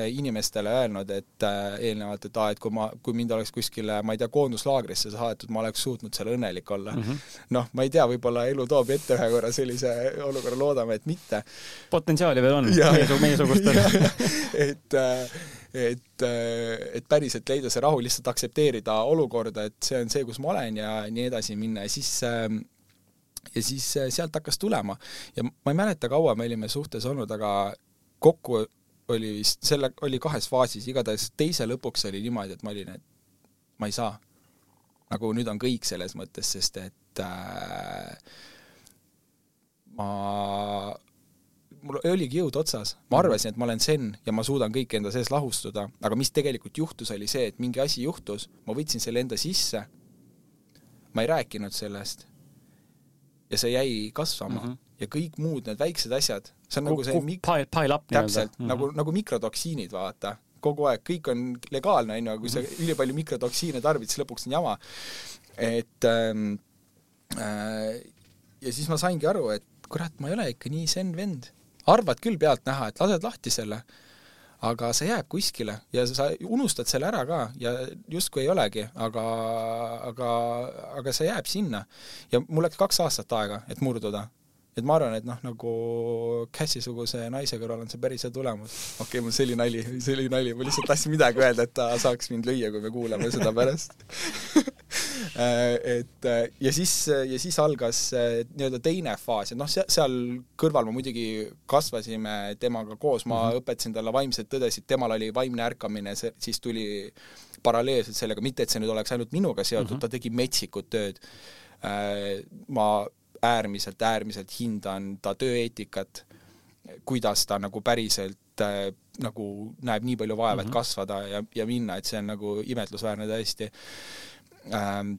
inimestele öelnud, et äh, eelnevalt, et aa, et kui ma, kui mind oleks kuskile, ma ei tea, koonduslaagrisse saadetud, ma oleks suutnud seal õnnelik olla mm. -hmm. noh, ma ei tea, võib-olla elu toob ette ühe korra sellise olukorra, loodame, et mitte.
potentsiaali veel on meie, meiesugustel
et äh, et, et päriselt leida see rahu, lihtsalt aktsepteerida olukorda, et see on see, kus ma olen ja nii edasi minna ja siis ja siis sealt hakkas tulema. ja ma ei mäleta, kaua me olime suhtes olnud, aga kokku oli vist, selle oli kahes faasis, igatahes teise lõpuks oli niimoodi, et ma olin, et ma ei saa. nagu nüüd on kõik selles mõttes, sest et äh, ma, mul oligi jõud otsas, ma arvasin, et ma olen zen ja ma suudan kõik enda sees lahustuda, aga mis tegelikult juhtus, oli see, et mingi asi juhtus, ma võtsin selle enda sisse, ma ei rääkinud sellest ja see jäi kasvama mm. -hmm. ja kõik muud need väiksed asjad, see on nagu see mik-,
pile, up
täpselt
Mhm.
nagu, nagu mikrotoksiinid, vaata. kogu aeg, kõik on legaalne, on ju, aga kui sa ülipalju mikrotoksiine tarbid, siis lõpuks on jama. et ähm, äh, ja siis ma saingi aru, et kurat, ma ei ole ikka nii zen vend. arvad küll pealtnäha, et lased lahti selle, aga see jääb kuskile ja sa unustad selle ära ka ja justkui ei olegi, aga, aga, aga see jääb sinna. ja mul läks kaks aastat aega, et murduda et ma arvan, et noh, nagu Cassie-suguse naise kõrval on see päris hea tulemus. okei okay,, mul see oli nali, see oli nali, ma lihtsalt tahtsin midagi öelda, et ta saaks mind lüüa, kui me kuulame seda pärast et ja siis, ja siis algas äh, nii-öelda teine faas ja noh, seal kõrval me muidugi kasvasime temaga koos, ma mm -hmm. õpetasin talle vaimset tõdesid, temal oli vaimne ärkamine, see siis tuli paralleelselt sellega, mitte et see nüüd oleks ainult minuga seotud mm, -hmm. ta tegi metsikut tööd. ma äärmiselt, äärmiselt hindan ta tööeetikat, kuidas ta nagu päriselt äh, nagu näeb nii palju vaeva, et
Mhm.
kasvada ja, ja minna, et see on nagu imetlusväärne tõesti ähm,.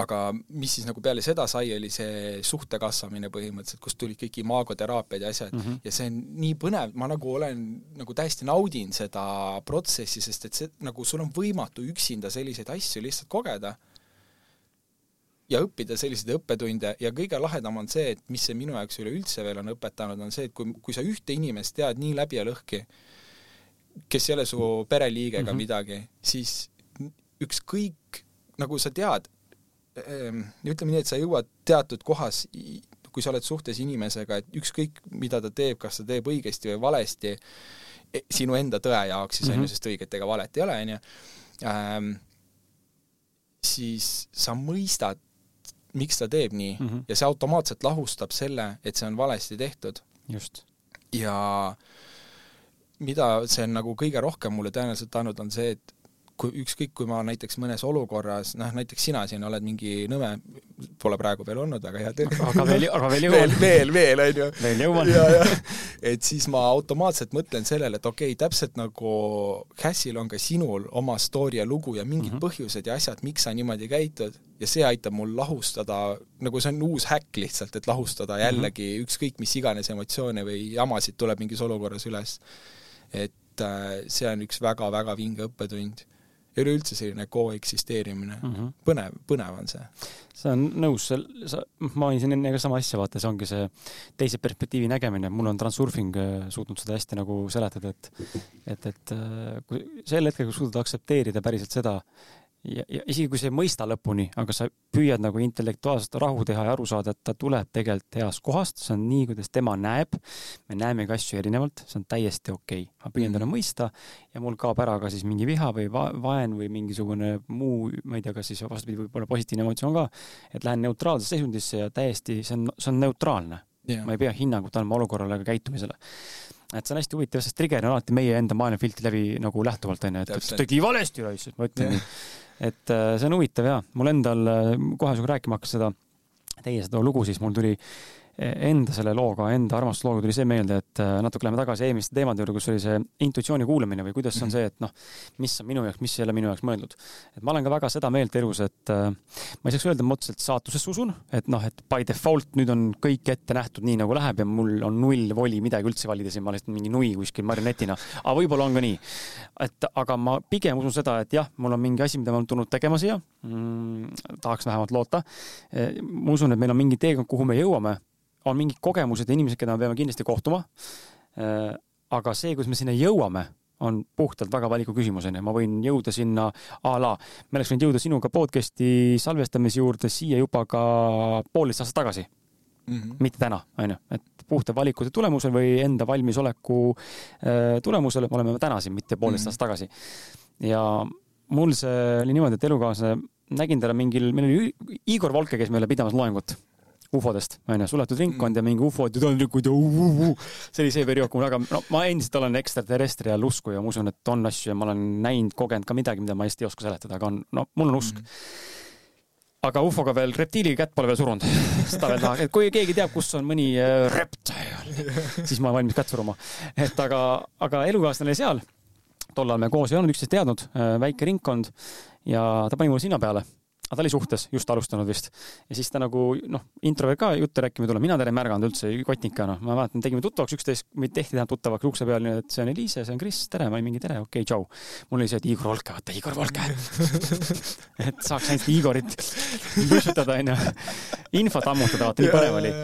aga mis siis nagu peale seda sai, oli see suhte kasvamine põhimõtteliselt, kust tulid kõik imagoteraapiad ja asjad mm -hmm. ja see on nii põnev, ma nagu olen nagu täiesti naudin seda protsessi, sest et see nagu sul on võimatu üksinda selliseid asju lihtsalt kogeda ja õppida selliseid õppetunde ja kõige lahedam on see, et mis see minu jaoks üleüldse veel on õpetanud, on see, et kui, kui sa ühte inimest tead nii läbi ja lõhki, kes ei ole su pereliige ega mm -hmm. midagi, siis ükskõik, nagu sa tead, ütleme nii, et sa jõuad teatud kohas, kui sa oled suhtes inimesega, et ükskõik, mida ta teeb, kas ta teeb õigesti või valesti, sinu enda tõe jaoks siis on mm -hmm. ju, sest õiget ega valet ei ole, on ju, siis sa mõistad miks ta teeb nii mm -hmm. ja see automaatselt lahustab selle, et see on valesti tehtud.
just.
ja mida see on nagu kõige rohkem mulle tõenäoliselt andnud, on see, et kui ükskõik, kui ma näiteks mõnes olukorras, noh näiteks sina siin oled mingi nõme, pole praegu veel olnud, väga hea töö.
aga veel, aga veel
jõuan. veel, veel, veel, on ju.
veel jõuan.
et siis ma automaatselt mõtlen sellele, et okei okay,, täpselt nagu Cassil on ka sinul oma story ja lugu ja mingid mm -hmm. põhjused ja asjad, miks sa niimoodi käitud ja see aitab mul lahustada, nagu see on uus häkk lihtsalt, et lahustada jällegi mm -hmm. ükskõik mis iganes emotsioone või jamasid tuleb mingis olukorras üles. et äh, see on üks väga-väga vinge õppetund üleüldse selline koeksisteerimine mm, -hmm. põnev, põnev on see.
sa on nõus, sa, ma mainisin enne ka sama asja, vaata, see ongi see teise perspektiivi nägemine, mul on Transurfing suutnud seda hästi nagu seletada, et et, et kui sel hetkel, kui suudad aktsepteerida päriselt seda, ja, ja isegi kui sa ei mõista lõpuni, aga sa püüad nagu intellektuaalselt rahu teha ja aru saada, et ta tuleb tegelikult heast kohast, see on nii, kuidas tema näeb. me näemegi asju erinevalt, see on täiesti okei okay., ma püüan teda mõista ja mul kaob ära ka siis mingi viha või va vaen või mingisugune muu, ma ei tea, kas siis vastupidi, võib-olla positiivne emotsioon ka. et lähen neutraalsesse seisundisse ja täiesti, see on, see on neutraalne yeah.. ma ei pea hinnangut andma olukorrale ega käitumisele et see on hästi huvitav, sest trigger on alati meie enda maailmafiltri läbi nagu lähtuvalt onju, et ta tegi valesti raisk, ma ütlen nii. et see on huvitav ja mul endal kohe, kui rääkima hakkas seda, teie seda lugu, siis mul tuli enda selle looga, enda armastuslooga tuli see meelde, et natuke läheme tagasi eelmiste teemade juurde, kus oli see intuitsiooni kuulamine või kuidas on see, et noh, mis on minu jaoks, mis ei ole minu jaoks mõeldud. et ma olen ka väga seda meelt elus, et äh, ma ei saaks öelda, ma otseselt saatusesse usun, et noh, et by default nüüd on kõik ette nähtud nii, nagu läheb ja mul on null voli midagi üldse valida siin, ma olen mingi nui kuskil marionetina. aga võib-olla on ka nii. et aga ma pigem usun seda, et jah, mul on mingi asi, mida ma olen tulnud tegema siia mm,. tahaks vähemalt loota. ma usun, et meil on mingi teekond, kuhu me jõuame on mingid kogemused ja inimesed, keda me peame kindlasti kohtuma. aga see, kuidas me sinna jõuame, on puhtalt väga valiku küsimus, onju. ma võin jõuda sinna a la, me oleks võinud jõuda sinuga podcast'i salvestamise juurde siia juba ka poolteist aastat tagasi mm. -hmm. mitte täna, onju. et puhta valikute tulemusel või enda valmisoleku tulemusel oleme me täna siin, mitte poolteist mm -hmm. aastat tagasi. ja mul see oli niimoodi, et elukaaslane, nägin teda mingil, meil oli Igor Volke, kes meile pidamas loengut ufodest, onju, suletud ringkond ja mingi ufod ja taldrikud ja uh, uh, uh. see oli see periood, kui mul väga, no ma endiselt olen ekstraterrestrial usku ja ma usun, et on asju ja ma olen näinud, kogenud ka midagi, mida ma hästi ei oska seletada, aga on, no mul on usk mm. -hmm aga ufoga veel reptiili kätt pole veel surunud. seda veel tahaks, et kui keegi teab, kus on mõni äh, reptiil, siis ma olen valmis kätt suruma. et aga, aga elukaaslane seal. tol ajal me koos ei olnud üksteist teadnud, väike ringkond ja ta pani mulle sinna peale aga ta oli suhtes, just alustanud vist. ja siis ta nagu noh, introvert ka juttu rääkima ei tule, mina teda ei märganud üldse kotnikana, ma mäletan, tegime tuttavaks üksteist, meid tehti tähendab tuttavaks ukse peal, nii et see on Eliise, see on Kris, tere, ma olin mingi tere, okei okay,, tšau. mul oli see, et Igor Volke, vaata Igor Volke et saaks ainult Igorit pussutada, onju. infot ammutada, vaata, nii põnev oli.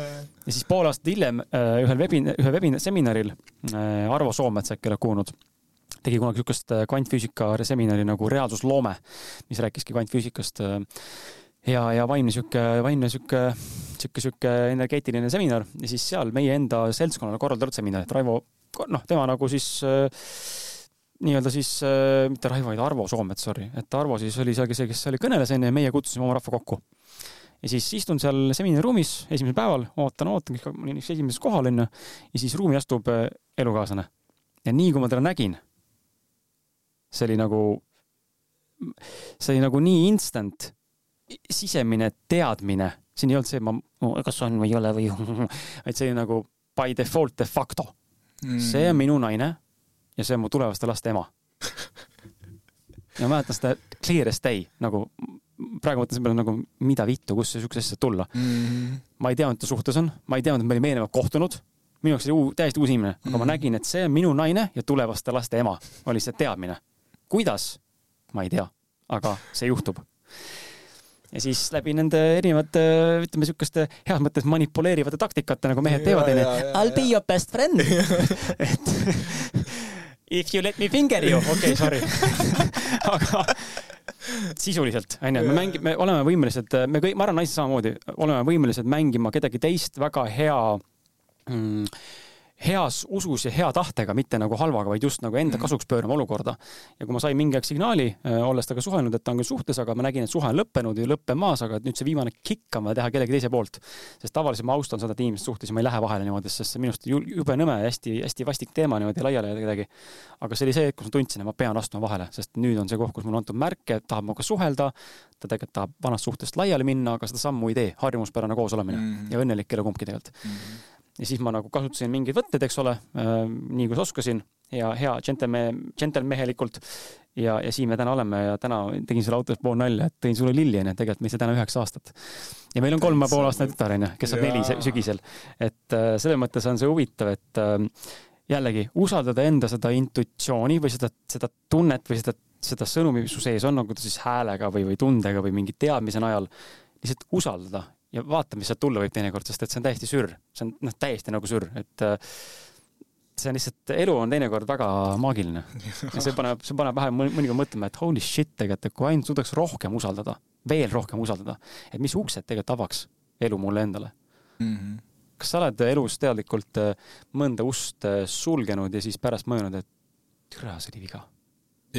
ja siis pool aastat hiljem äh, ühel webin-, ühe webinaseminaril äh, Arvo Soomets äkki oled kuulnud tegi kunagi niisugust äh, kvantfüüsika seminari nagu Reaalsusloome, mis rääkiski kvantfüüsikast. Äh, ja, ja vaimne sihuke, vaimne sihuke, sihuke, sihuke energeetiline seminar ja siis seal meie enda seltskonnale korraldatud seminar, et Raivo, noh, tema nagu siis äh, nii-öelda siis mitte Raivo, vaid Arvo Soomets, sorry, et Arvo siis oli see, kes oli kõneles enne ja meie kutsusime oma rahva kokku. ja siis istun seal seminariruumis esimesel päeval, ootan, ootan, ma olin üks esimeses kohal onju, ja siis ruumi astub elukaaslane. ja nii kui ma teda nägin see oli nagu, see oli nagu nii instant, sisemine teadmine, siin ei olnud see, ma, kas on või ei ole või, vaid see oli nagu by default de facto mm.. see on minu naine ja see on mu tulevaste laste ema. ja ma mäletan seda clear as day nagu praegu mõtlen selle peale nagu, mida vittu, kust see siukse asja tulla mm. ma ei teadnud, et ta suhtes on, ma ei teadnud, et me olime eelnevalt kohtunud. minu jaoks oli uu, täiesti uus inimene, aga mm ma nägin, et see on minu naine ja tulevaste laste ema, oli see teadmine kuidas, ma ei tea, aga see juhtub. ja siis läbi nende erinevate, ütleme siukeste heas mõttes manipuleerivate taktikate, nagu mehed teevad, onju. I will be your best friend. Et if you let me finger you, okei okay,, sorry. Aga sisuliselt, onju, me mängime, me oleme võimelised, me kõik, ma arvan, naised samamoodi, oleme võimelised mängima kedagi teist väga hea mm, heas usus ja hea tahtega, mitte nagu halvaga, vaid just nagu enda mhm. kasuks pöörama olukorda. ja kui ma sain mingi aeg signaali, äh, olles temaga suhelnud, et ta on küll suhtes, aga ma nägin, et suhe on lõppenud ja lõppemas, aga et nüüd see viimane kikk on vaja teha kellegi teise poolt. sest tavaliselt ma austan seda, et inimesed suhtes ja ma ei lähe vahele niimoodi, sest see minu arust jube nõme ja hästi-hästi vastik teema niimoodi laiali kuidagi. aga see oli see, kus ma tundsin, et ma pean astuma vahele, sest nüüd on see koht, kus mulle on antud märke, et tahab minuga suhelda, ta tegelikult tahab vanast suhtest laiali minna, aga seda sammu ei tee, harjumuspärane koos olemine mm -hmm. ja õnnelik ei ole kumbki tegelikult mm. -hmm ja siis ma nagu kasutasin mingeid võtteid, eks ole, äh, nii kui oskasin ja hea džentelme-, džentelmehelikult. ja, ja siin me täna oleme ja täna tegin sulle autos pool nalja, et tõin sulle lilli, onju, tegelikult me ise täna üheksa aastat. ja meil on kolm ja pool aastane tütar, onju, kes saab neli sügisel. et äh, selles mõttes on see huvitav, et äh, jällegi usaldada enda seda intuitsiooni või seda, seda tunnet või seda, seda sõnumi, mis su sees on, nagu ta siis häälega või, või tundega või mingi teadmise najal, lihtsalt usaldada ja vaata, mis sealt tulla võib teinekord, sest et see on täiesti sürr, see on noh, täiesti nagu sürr, et äh, see on lihtsalt, elu on teinekord väga maagiline ja see paneb, see paneb vähe mõnikord mõtlema, et holy shit tegelikult, et kui ainult suudaks rohkem usaldada, veel rohkem usaldada, et mis uksed tegelikult avaks elu mulle endale mm. -hmm. kas sa oled elus teadlikult äh, mõnda ust äh, sulgenud ja siis pärast mõelnud, et türa, see oli viga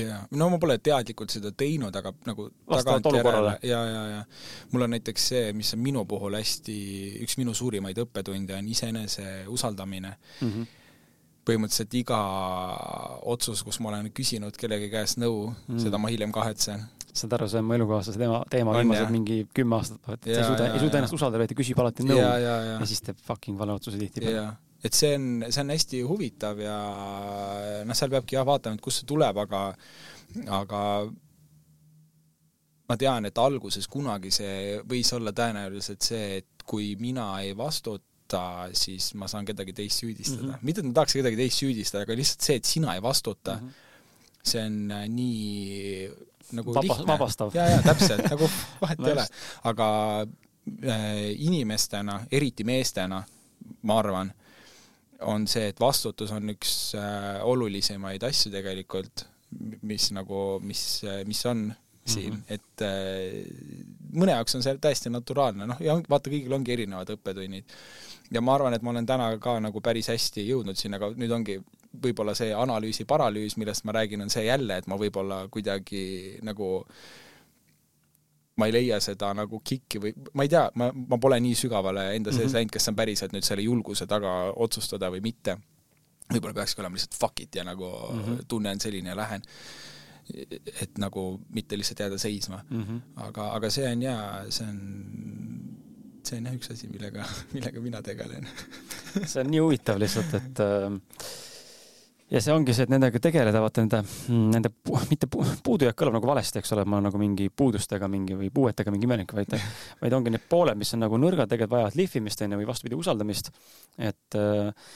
jaa, no ma pole teadlikult seda teinud, aga nagu tagantjärele ja, ja, ja mul on näiteks see, mis on minu puhul hästi, üks minu suurimaid õppetunde on iseenese usaldamine. Mm. -hmm põhimõtteliselt iga otsus, kus ma olen küsinud kellegi käest nõu mm., seda ma hiljem kahetsen.
saad aru, see on mu elukaaslase teema, teema viimased mingi kümme aastat, et ja, ei suuda, ei suuda ennast usaldada, vaid ta küsib alati nõu. ja, ja, ja. ja siis teeb fucking vale otsuse tihtipeale
et see on, see on hästi huvitav ja noh, seal peabki jah vaatama, et kust see tuleb, aga aga ma tean, et alguses kunagi see võis olla tõenäoliselt see, et kui mina ei vastuta, siis ma saan kedagi teist süüdistada mm. -hmm. mitte, et ma tahaks kedagi teist süüdistada, aga lihtsalt see, et sina ei vastuta mm, -hmm. see on äh, nii nagu
Vaba, lihtne. vabastav.
jaa, jaa, täpselt, nagu vahet ei ole. aga äh, inimestena, eriti meestena, ma arvan on see, et vastutus on üks äh, olulisemaid asju tegelikult, mis nagu, mis, mis on siin mm, -hmm. et äh, mõne jaoks on see täiesti naturaalne, noh, ja vaata, kõigil ongi erinevad õppetunnid. ja ma arvan, et ma olen täna ka nagu päris hästi jõudnud sinna, aga nüüd ongi võib-olla see analüüsi paralüüs, millest ma räägin, on see jälle, et ma võib-olla kuidagi nagu äh, ma ei leia seda nagu kikki või ma ei tea, ma, ma pole nii sügavale enda sees mm -hmm. läinud, kes on päriselt nüüd selle julguse taga otsustada või mitte. võib-olla peakski olema lihtsalt fuck it ja nagu mm -hmm. tunne on selline ja lähen. et nagu mitte lihtsalt jääda seisma mm. -hmm. aga, aga see on jaa, see on, see on jah üks asi, millega, millega mina tegelen
see on nii huvitav lihtsalt, et äh, ja see ongi see, et nendega tegeleda, vaata nende, nende mitte puudujääk kõlab nagu valesti, eks ole, ma nagu mingi puudustega mingi või puuetega mingi imelik, vaid, vaid ongi need pooled, mis on nagu nõrgad, tegelikult vajavad lihvimist onju või vastupidi, usaldamist. et äh,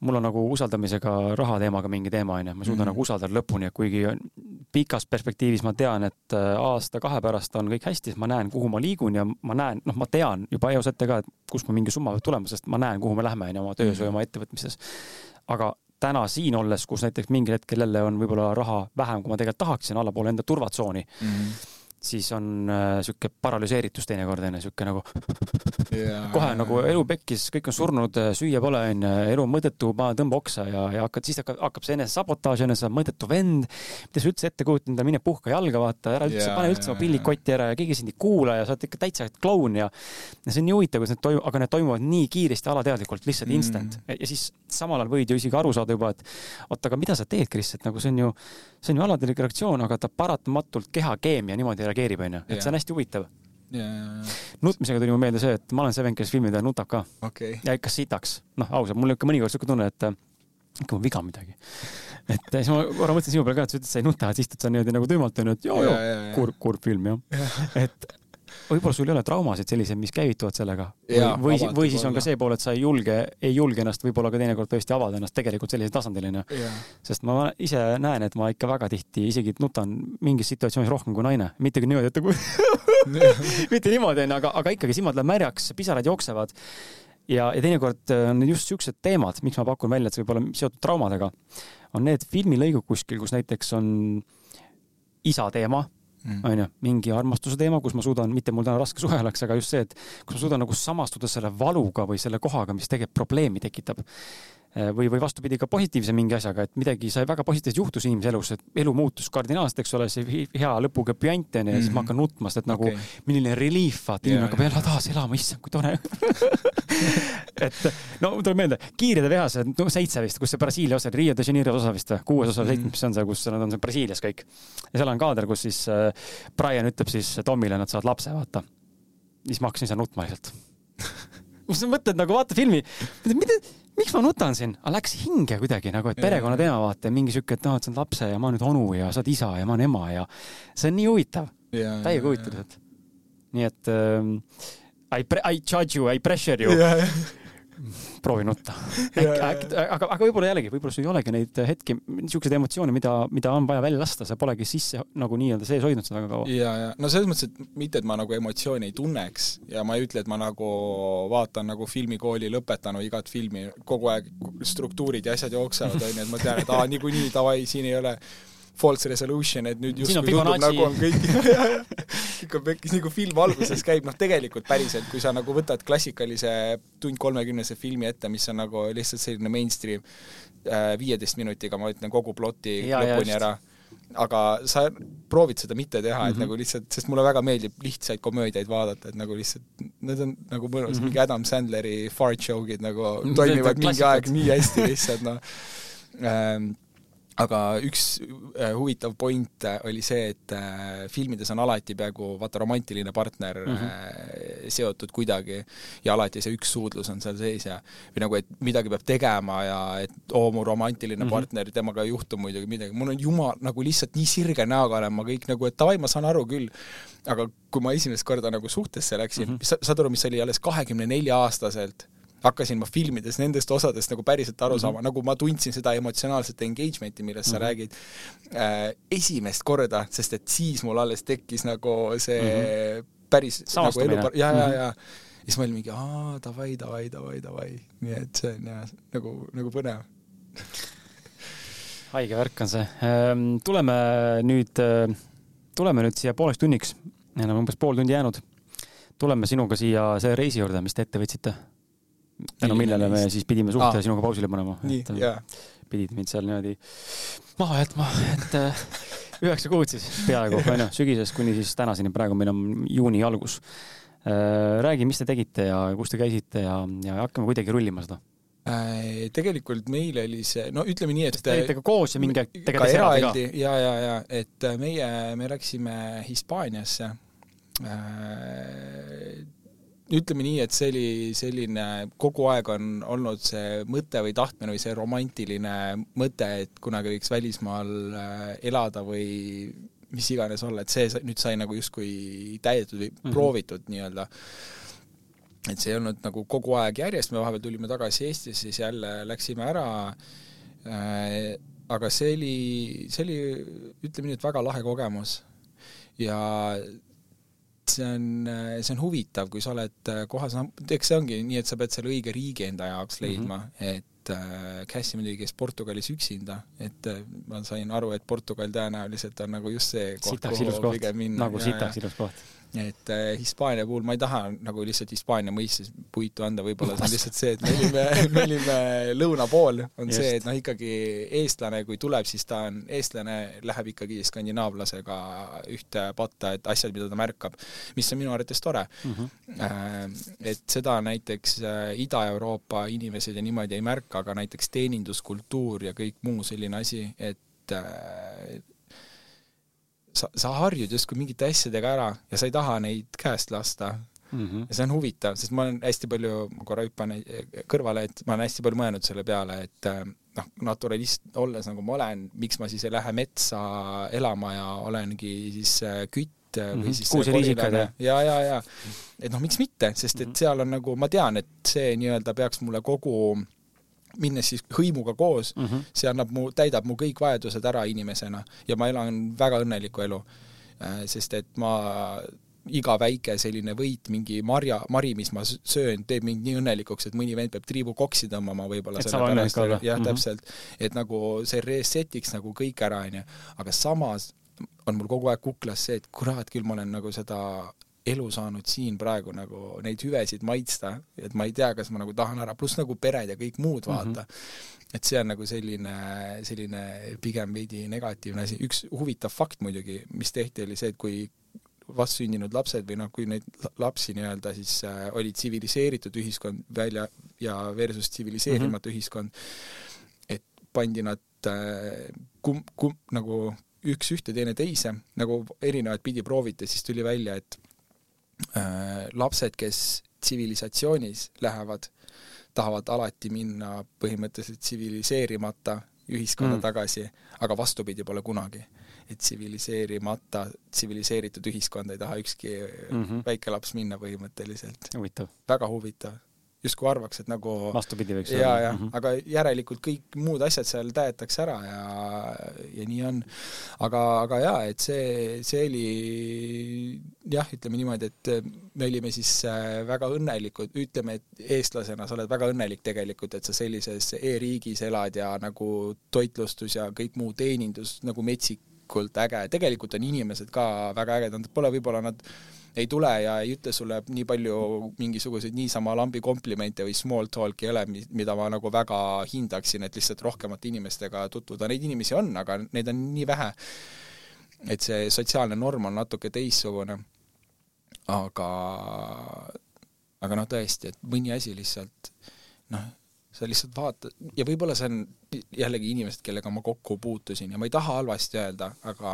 mul on nagu usaldamisega raha teemaga mingi teema onju, ma ei suuda mm -hmm. nagu usaldada lõpuni, et kuigi pikas perspektiivis ma tean, et äh, aasta-kahe pärast on kõik hästi, siis ma näen, kuhu ma liigun ja ma näen, noh, ma tean juba eos ette ka, et kust mul mingi summa võib tulema, sest ma näen, kuhu me lähme onju oma töös või oma ettevõtmises. aga täna siin olles, kus näiteks mingil hetkel jälle on võib-olla raha vähem, kui ma tegelikult tahaksin, allapoole enda turvatsooni. Mm, -hmm siis on äh, sihuke paralüseeritus teinekord onju, sihuke nagu yeah. kohe nagu elu pekkis, kõik on surnud, äh, süüa pole onju, elu on mõttetu, ma tõmba oksa ja, ja hakkad, siis hakkab, hakkab see enesesabotaaž onju, sa oled mõttetu vend. mida sa üldse ette kujutad mine puhka jalga, vaata, ära üldse yeah,, pane üldse yeah, oma pillid kotti ära ja keegi sind ei kuula ja sa oled ikka täitsa kloun ja. ja see on nii huvitav, kuidas need toimuvad, aga need toimuvad nii kiiresti, alateadlikult, lihtsalt mm. instant ja, siis samal ajal võid ju isegi aru saada juba, et oota, aga mida sa teed, Kris, et nagu see on ju, see on ju alateadlik reaktsioon, aga ta paratamatult kehakeemia niimoodi reageerib, onju, et see on hästi huvitav. nutmisega tuli mulle meelde see, et ma olen see vend, kes filmide ajal nutab ka.
Okay..
ja ikka sitaks. noh, ausalt, mul on ikka mõnikord siuke tunne, et ikka mul viga midagi. et siis ma korra mõtlesin sinu peale ka, et sa ütlesid, et sa ei nuta, et sa istud seal niimoodi nagu tuimalt onju, et joo, joo, kurb, kurb film jah. Ja.. et võib-olla sul ei ole traumasid selliseid, mis käivituvad sellega. või, või, või siis on ka see pool, et sa ei julge, ei julge ennast võib-olla ka teinekord tõesti avada ennast tegelikult sellisel tasandil onju. sest ma ise näen, et ma ikka väga tihti isegi nutan mingis situatsioonis rohkem kui naine, mitte küll niimoodi, et nagu mitte niimoodi onju, aga, aga ikkagi silmad lähevad märjaks, pisarad jooksevad. ja, ja teinekord on just siuksed teemad, miks ma pakun välja, et see võib olla seotud traumadega, on need filmilõigud kuskil, kus näiteks on isa teema. Onju, mingi armastuse teema, kus ma suudan, mitte mul täna raske suhe oleks, aga just see, et kus ma suudan nagu samastuda selle valuga või selle kohaga, mis tegelikult probleemi tekitab. Äh, või, või vastupidi ka positiivse mingi asjaga, et midagi sai väga positiivset juhtus inimese elus, et elu muutus kardinaalselt, eks ole, see hea lõpuga püant onju ja siis ma mhm. hakkan nutma, sest et nagu okay. milline relief, vaata inimene hakkab jälle taas elama, issand, kui tore et no tuleb meelde, Kiiride tehased, no seitse vist, kus see Brasiilia osa, Rio de Janeiro osa vist või, kuues osa mm, -hmm. seitsmes, mis on see, kus nad on seal Brasiilias kõik. ja seal on kaader, kus siis äh, Brian ütleb siis Tomile, nad saavad lapse, vaata. siis ma hakkasin seal nutma lihtsalt sa mõtled nagu vaata filmi, mida, miks ma nutan siin, aga läks hinge kuidagi nagu, et perekonnateema vaata, mingi sihuke, et noh, et sa oled lapse ja ma nüüd onu ja sa oled isa ja ma olen ema ja see on nii huvitav, täiega huvitav lihtsalt. nii et ähm, I, I judge you, I pressure you proovi nutta. aga, aga võib-olla jällegi, võib-olla sul ei olegi neid hetki, niisuguseid emotsioone, mida, mida on vaja välja lasta, sa polegi sisse nagu nii-öelda sees hoidnud seda väga kaua.
ja, ja no selles mõttes, et mitte, et ma nagu emotsiooni ei tunneks ja ma ei ütle, et ma nagu vaatan nagu filmikooli lõpetanu igat filmi, kogu aeg struktuurid ja asjad jooksevad, onju, et ma tean, et aa, niikuinii davai, siin ei ole false resolution, et nüüd justkui tundub nagu on kõik on pekkis, nagu film alguses käib, noh tegelikult päriselt, kui sa nagu võtad klassikalise tund kolmekümnese filmi ette, mis on nagu lihtsalt selline mainstream, äh, viieteist minutiga ma ütlen kogu ploti ja, lõpuni ära, aga sa proovid seda mitte teha mm, -hmm. et nagu lihtsalt, sest mulle väga meeldib lihtsaid komöödiaid vaadata, et nagu lihtsalt, need on nagu mõnus mm, -hmm. mingi Adam Sandleri fart joke'id nagu toimivad mingi aeg nii hästi lihtsalt, noh. Ähm, aga üks äh, huvitav point äh, oli see, et äh, filmides on alati peaaegu vaata romantiline partner mm -hmm. seotud kuidagi ja alati see üks suudlus on seal sees ja või nagu, et midagi peab tegema ja et oo, mu romantiline mm -hmm. partner, temaga ei juhtu muidugi midagi, mul on jumal, nagu lihtsalt nii sirge näoga olen ma kõik nagu, et davai, ma saan aru küll, aga kui ma esimest korda nagu suhtesse läksin mm, -hmm. saad aru, mis oli alles kahekümne nelja aastaselt hakkasin ma filmides nendest osadest nagu päriselt aru saama mm, -hmm. nagu ma tundsin seda emotsionaalset engagement'i, millest mm -hmm. sa mhm. räägid äh,, esimest korda, sest et siis mul alles tekkis nagu see mm -hmm. päris
Saastumine.
nagu elu, ja, ja, ja ja siis ma olin mingi aa, davai, davai, davai, davai, nii et see on jah, nagu, nagu põnev
haige värk on see. Ehm, tuleme nüüd, tuleme nüüd siia pooleks tunniks, enam umbes pool tundi jäänud. tuleme sinuga siia selle reisi juurde, mis te ette võtsite tänu millele me siis pidime suhte ah. sinuga pausile panema. pidid mind seal niimoodi maha jätma, et äh, üheksa kuud siis peaaegu, onju, sügisest kuni siis tänaseni, praegu meil on juuni algus. Äh, räägi, mis te tegite ja kus te käisite ja, ja hakkame kuidagi rullima seda
Äh, tegelikult meil oli see, no ütleme nii, et
Te olite ka koos ja mingi aeg tegelikult eraldi ka?
ja, ja, ja et meie, me läksime Hispaaniasse. Ütleme nii, et see oli selline, kogu aeg on olnud see mõte või tahtmine või see romantiline mõte, et kunagi võiks välismaal äh, elada või mis iganes olla, et see nüüd sai nagu justkui täidetud või mm -hmm. proovitud nii-öelda et see ei olnud nagu kogu aeg järjest, me vahepeal tulime tagasi Eestisse, siis jälle läksime ära äh,. aga see oli, see oli, ütleme nii, et väga lahe kogemus. ja see on, see on huvitav, kui sa oled kohas, noh, eks see ongi nii, et sa pead selle õige riigi enda jaoks leidma mm, -hmm. et äh, Cassie muidugi käis Portugalis üksinda, et äh, ma sain aru, et Portugal tõenäoliselt on nagu just see koht,
sitaks ilus koht, nagu sitaks ilus koht.
Et äh, Hispaania puhul ma ei taha nagu lihtsalt Hispaania mõistes puitu anda, võib-olla see on lihtsalt see, et me olime, me olime lõuna pool, on
Just.
see, et noh, ikkagi eestlane, kui tuleb, siis ta on, eestlane läheb ikkagi skandinaavlasega ühte patta, et asjad, mida ta märkab, mis on minu arvates tore
Mm -hmm.
et seda näiteks äh, Ida-Euroopa inimesed ja niimoodi ei märka, aga näiteks teeninduskultuur ja kõik muu selline asi, et sa, sa harjud justkui mingite asjadega ära ja sa ei taha neid käest lasta.
Mm -hmm.
ja see on huvitav, sest ma olen hästi palju, ma korra hüppan kõrvale, et ma olen hästi palju mõelnud selle peale, et äh, noh, naturalist olles nagu ma olen, miks ma siis ei lähe metsa elama ja olengi siis äh, kütt või
Mhm.
siis
Kuuseriisikad,
korilane. ja, ja, ja et noh, miks mitte, sest et seal on nagu, ma tean, et see nii-öelda peaks mulle kogu, minnes siis hõimuga koos
Mm -hmm.
see annab mu, täidab mu kõik vajadused ära inimesena ja ma elan väga õnnelikku elu. sest et ma, iga väike selline võit, mingi marja, mari, mis ma söön, teeb mind nii õnnelikuks, et mõni vend peab triibu koksi tõmbama võib-olla
Et saab õnnelik olla.
jah,
Mhm.
täpselt. et nagu see reset'iks nagu kõik ära, onju. aga samas on mul kogu aeg kuklas see, et kurat küll, ma olen nagu seda elu saanud siin praegu nagu neid hüvesid maitsta, et ma ei tea, kas ma nagu tahan ära, pluss nagu pered ja kõik muud vaata mm. -hmm. et see on nagu selline, selline pigem veidi negatiivne asi, üks huvitav fakt muidugi, mis tehti, oli see, et kui vastsündinud lapsed või noh, kui neid la- lapsi nii-öelda siis äh, oli tsiviliseeritud ühiskond välja ja versus tsiviliseerimata mm -hmm. ühiskond, et pandi nad äh, kum-, kum-, nagu üks ühte, teine teise, nagu erinevat pidi prooviti, siis tuli välja, et lapsed, kes tsivilisatsioonis lähevad, tahavad alati minna põhimõtteliselt tsiviliseerimata ühiskonda
Mm.
tagasi, aga vastupidi pole kunagi. et tsiviliseerimata, tsiviliseeritud ühiskonda ei taha ükski mm. -hmm. väike laps minna põhimõtteliselt. väga huvitav. Justkui arvaks, et nagu
vastupidi võiks
ja, ja
Mhm.
aga järelikult kõik muud asjad seal täetakse ära ja, ja nii on. aga, aga jaa, et see, see oli jah, ütleme niimoodi, et me olime siis äh, väga õnnelikud, ütleme, et eestlasena sa oled väga õnnelik tegelikult, et sa sellises e-riigis elad ja nagu toitlustus ja kõik muu teenindus nagu metsikult äge, tegelikult on inimesed ka väga ägedad, pole võib-olla nad ei tule ja ei ütle sulle nii palju mingisuguseid niisama lambi komplimente või small talk'i ei ole, mida ma nagu väga hindaksin, et lihtsalt rohkemate inimestega tutvuda, neid inimesi on, aga neid on nii vähe. et see sotsiaalne norm on natuke teistsugune. aga, aga noh, tõesti, et mõni asi lihtsalt noh, sa lihtsalt vaatad ja võib-olla see on jällegi inimesed, kellega ma kokku puutusin ja ma ei taha halvasti öelda, aga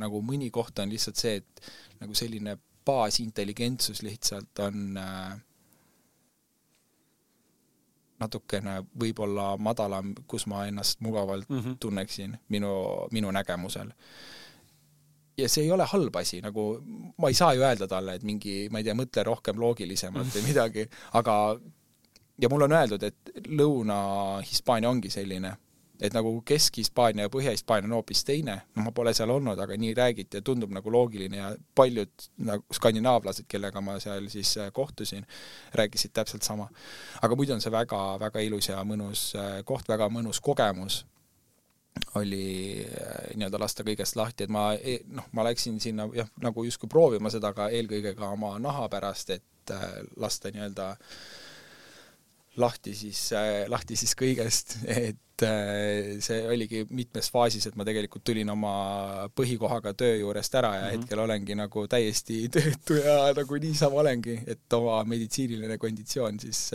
nagu mõni koht on lihtsalt see, et nagu selline baasintelligentsus lihtsalt on äh, natukene võib-olla madalam, kus ma ennast mugavalt mm -hmm. tunneksin minu, minu nägemusel. ja see ei ole halb asi, nagu ma ei saa ju öelda talle, et mingi, ma ei tea, mõtle rohkem loogilisemalt või midagi, aga ja mulle on öeldud, et Lõuna-Hispaania ongi selline et nagu Kesk-Hispaania ja Põhja-Hispaania on hoopis teine, no ma pole seal olnud, aga nii räägiti ja tundub nagu loogiline ja paljud nagu skandinaavlased, kellega ma seal siis äh, kohtusin, rääkisid täpselt sama. aga muidu on see väga-väga ilus ja mõnus äh, koht, väga mõnus kogemus oli äh, nii-öelda lasta kõigest lahti, et ma e-, noh, ma läksin sinna jah, nagu justkui proovima seda, aga eelkõige ka oma naha pärast, et lasta nii-öelda lahti siis, lahti siis kõigest, et see oligi mitmes faasis, et ma tegelikult tulin oma põhikohaga töö juurest ära ja mm -hmm. hetkel olengi nagu täiesti töötu ja nagu niisama olengi, et oma meditsiiniline konditsioon siis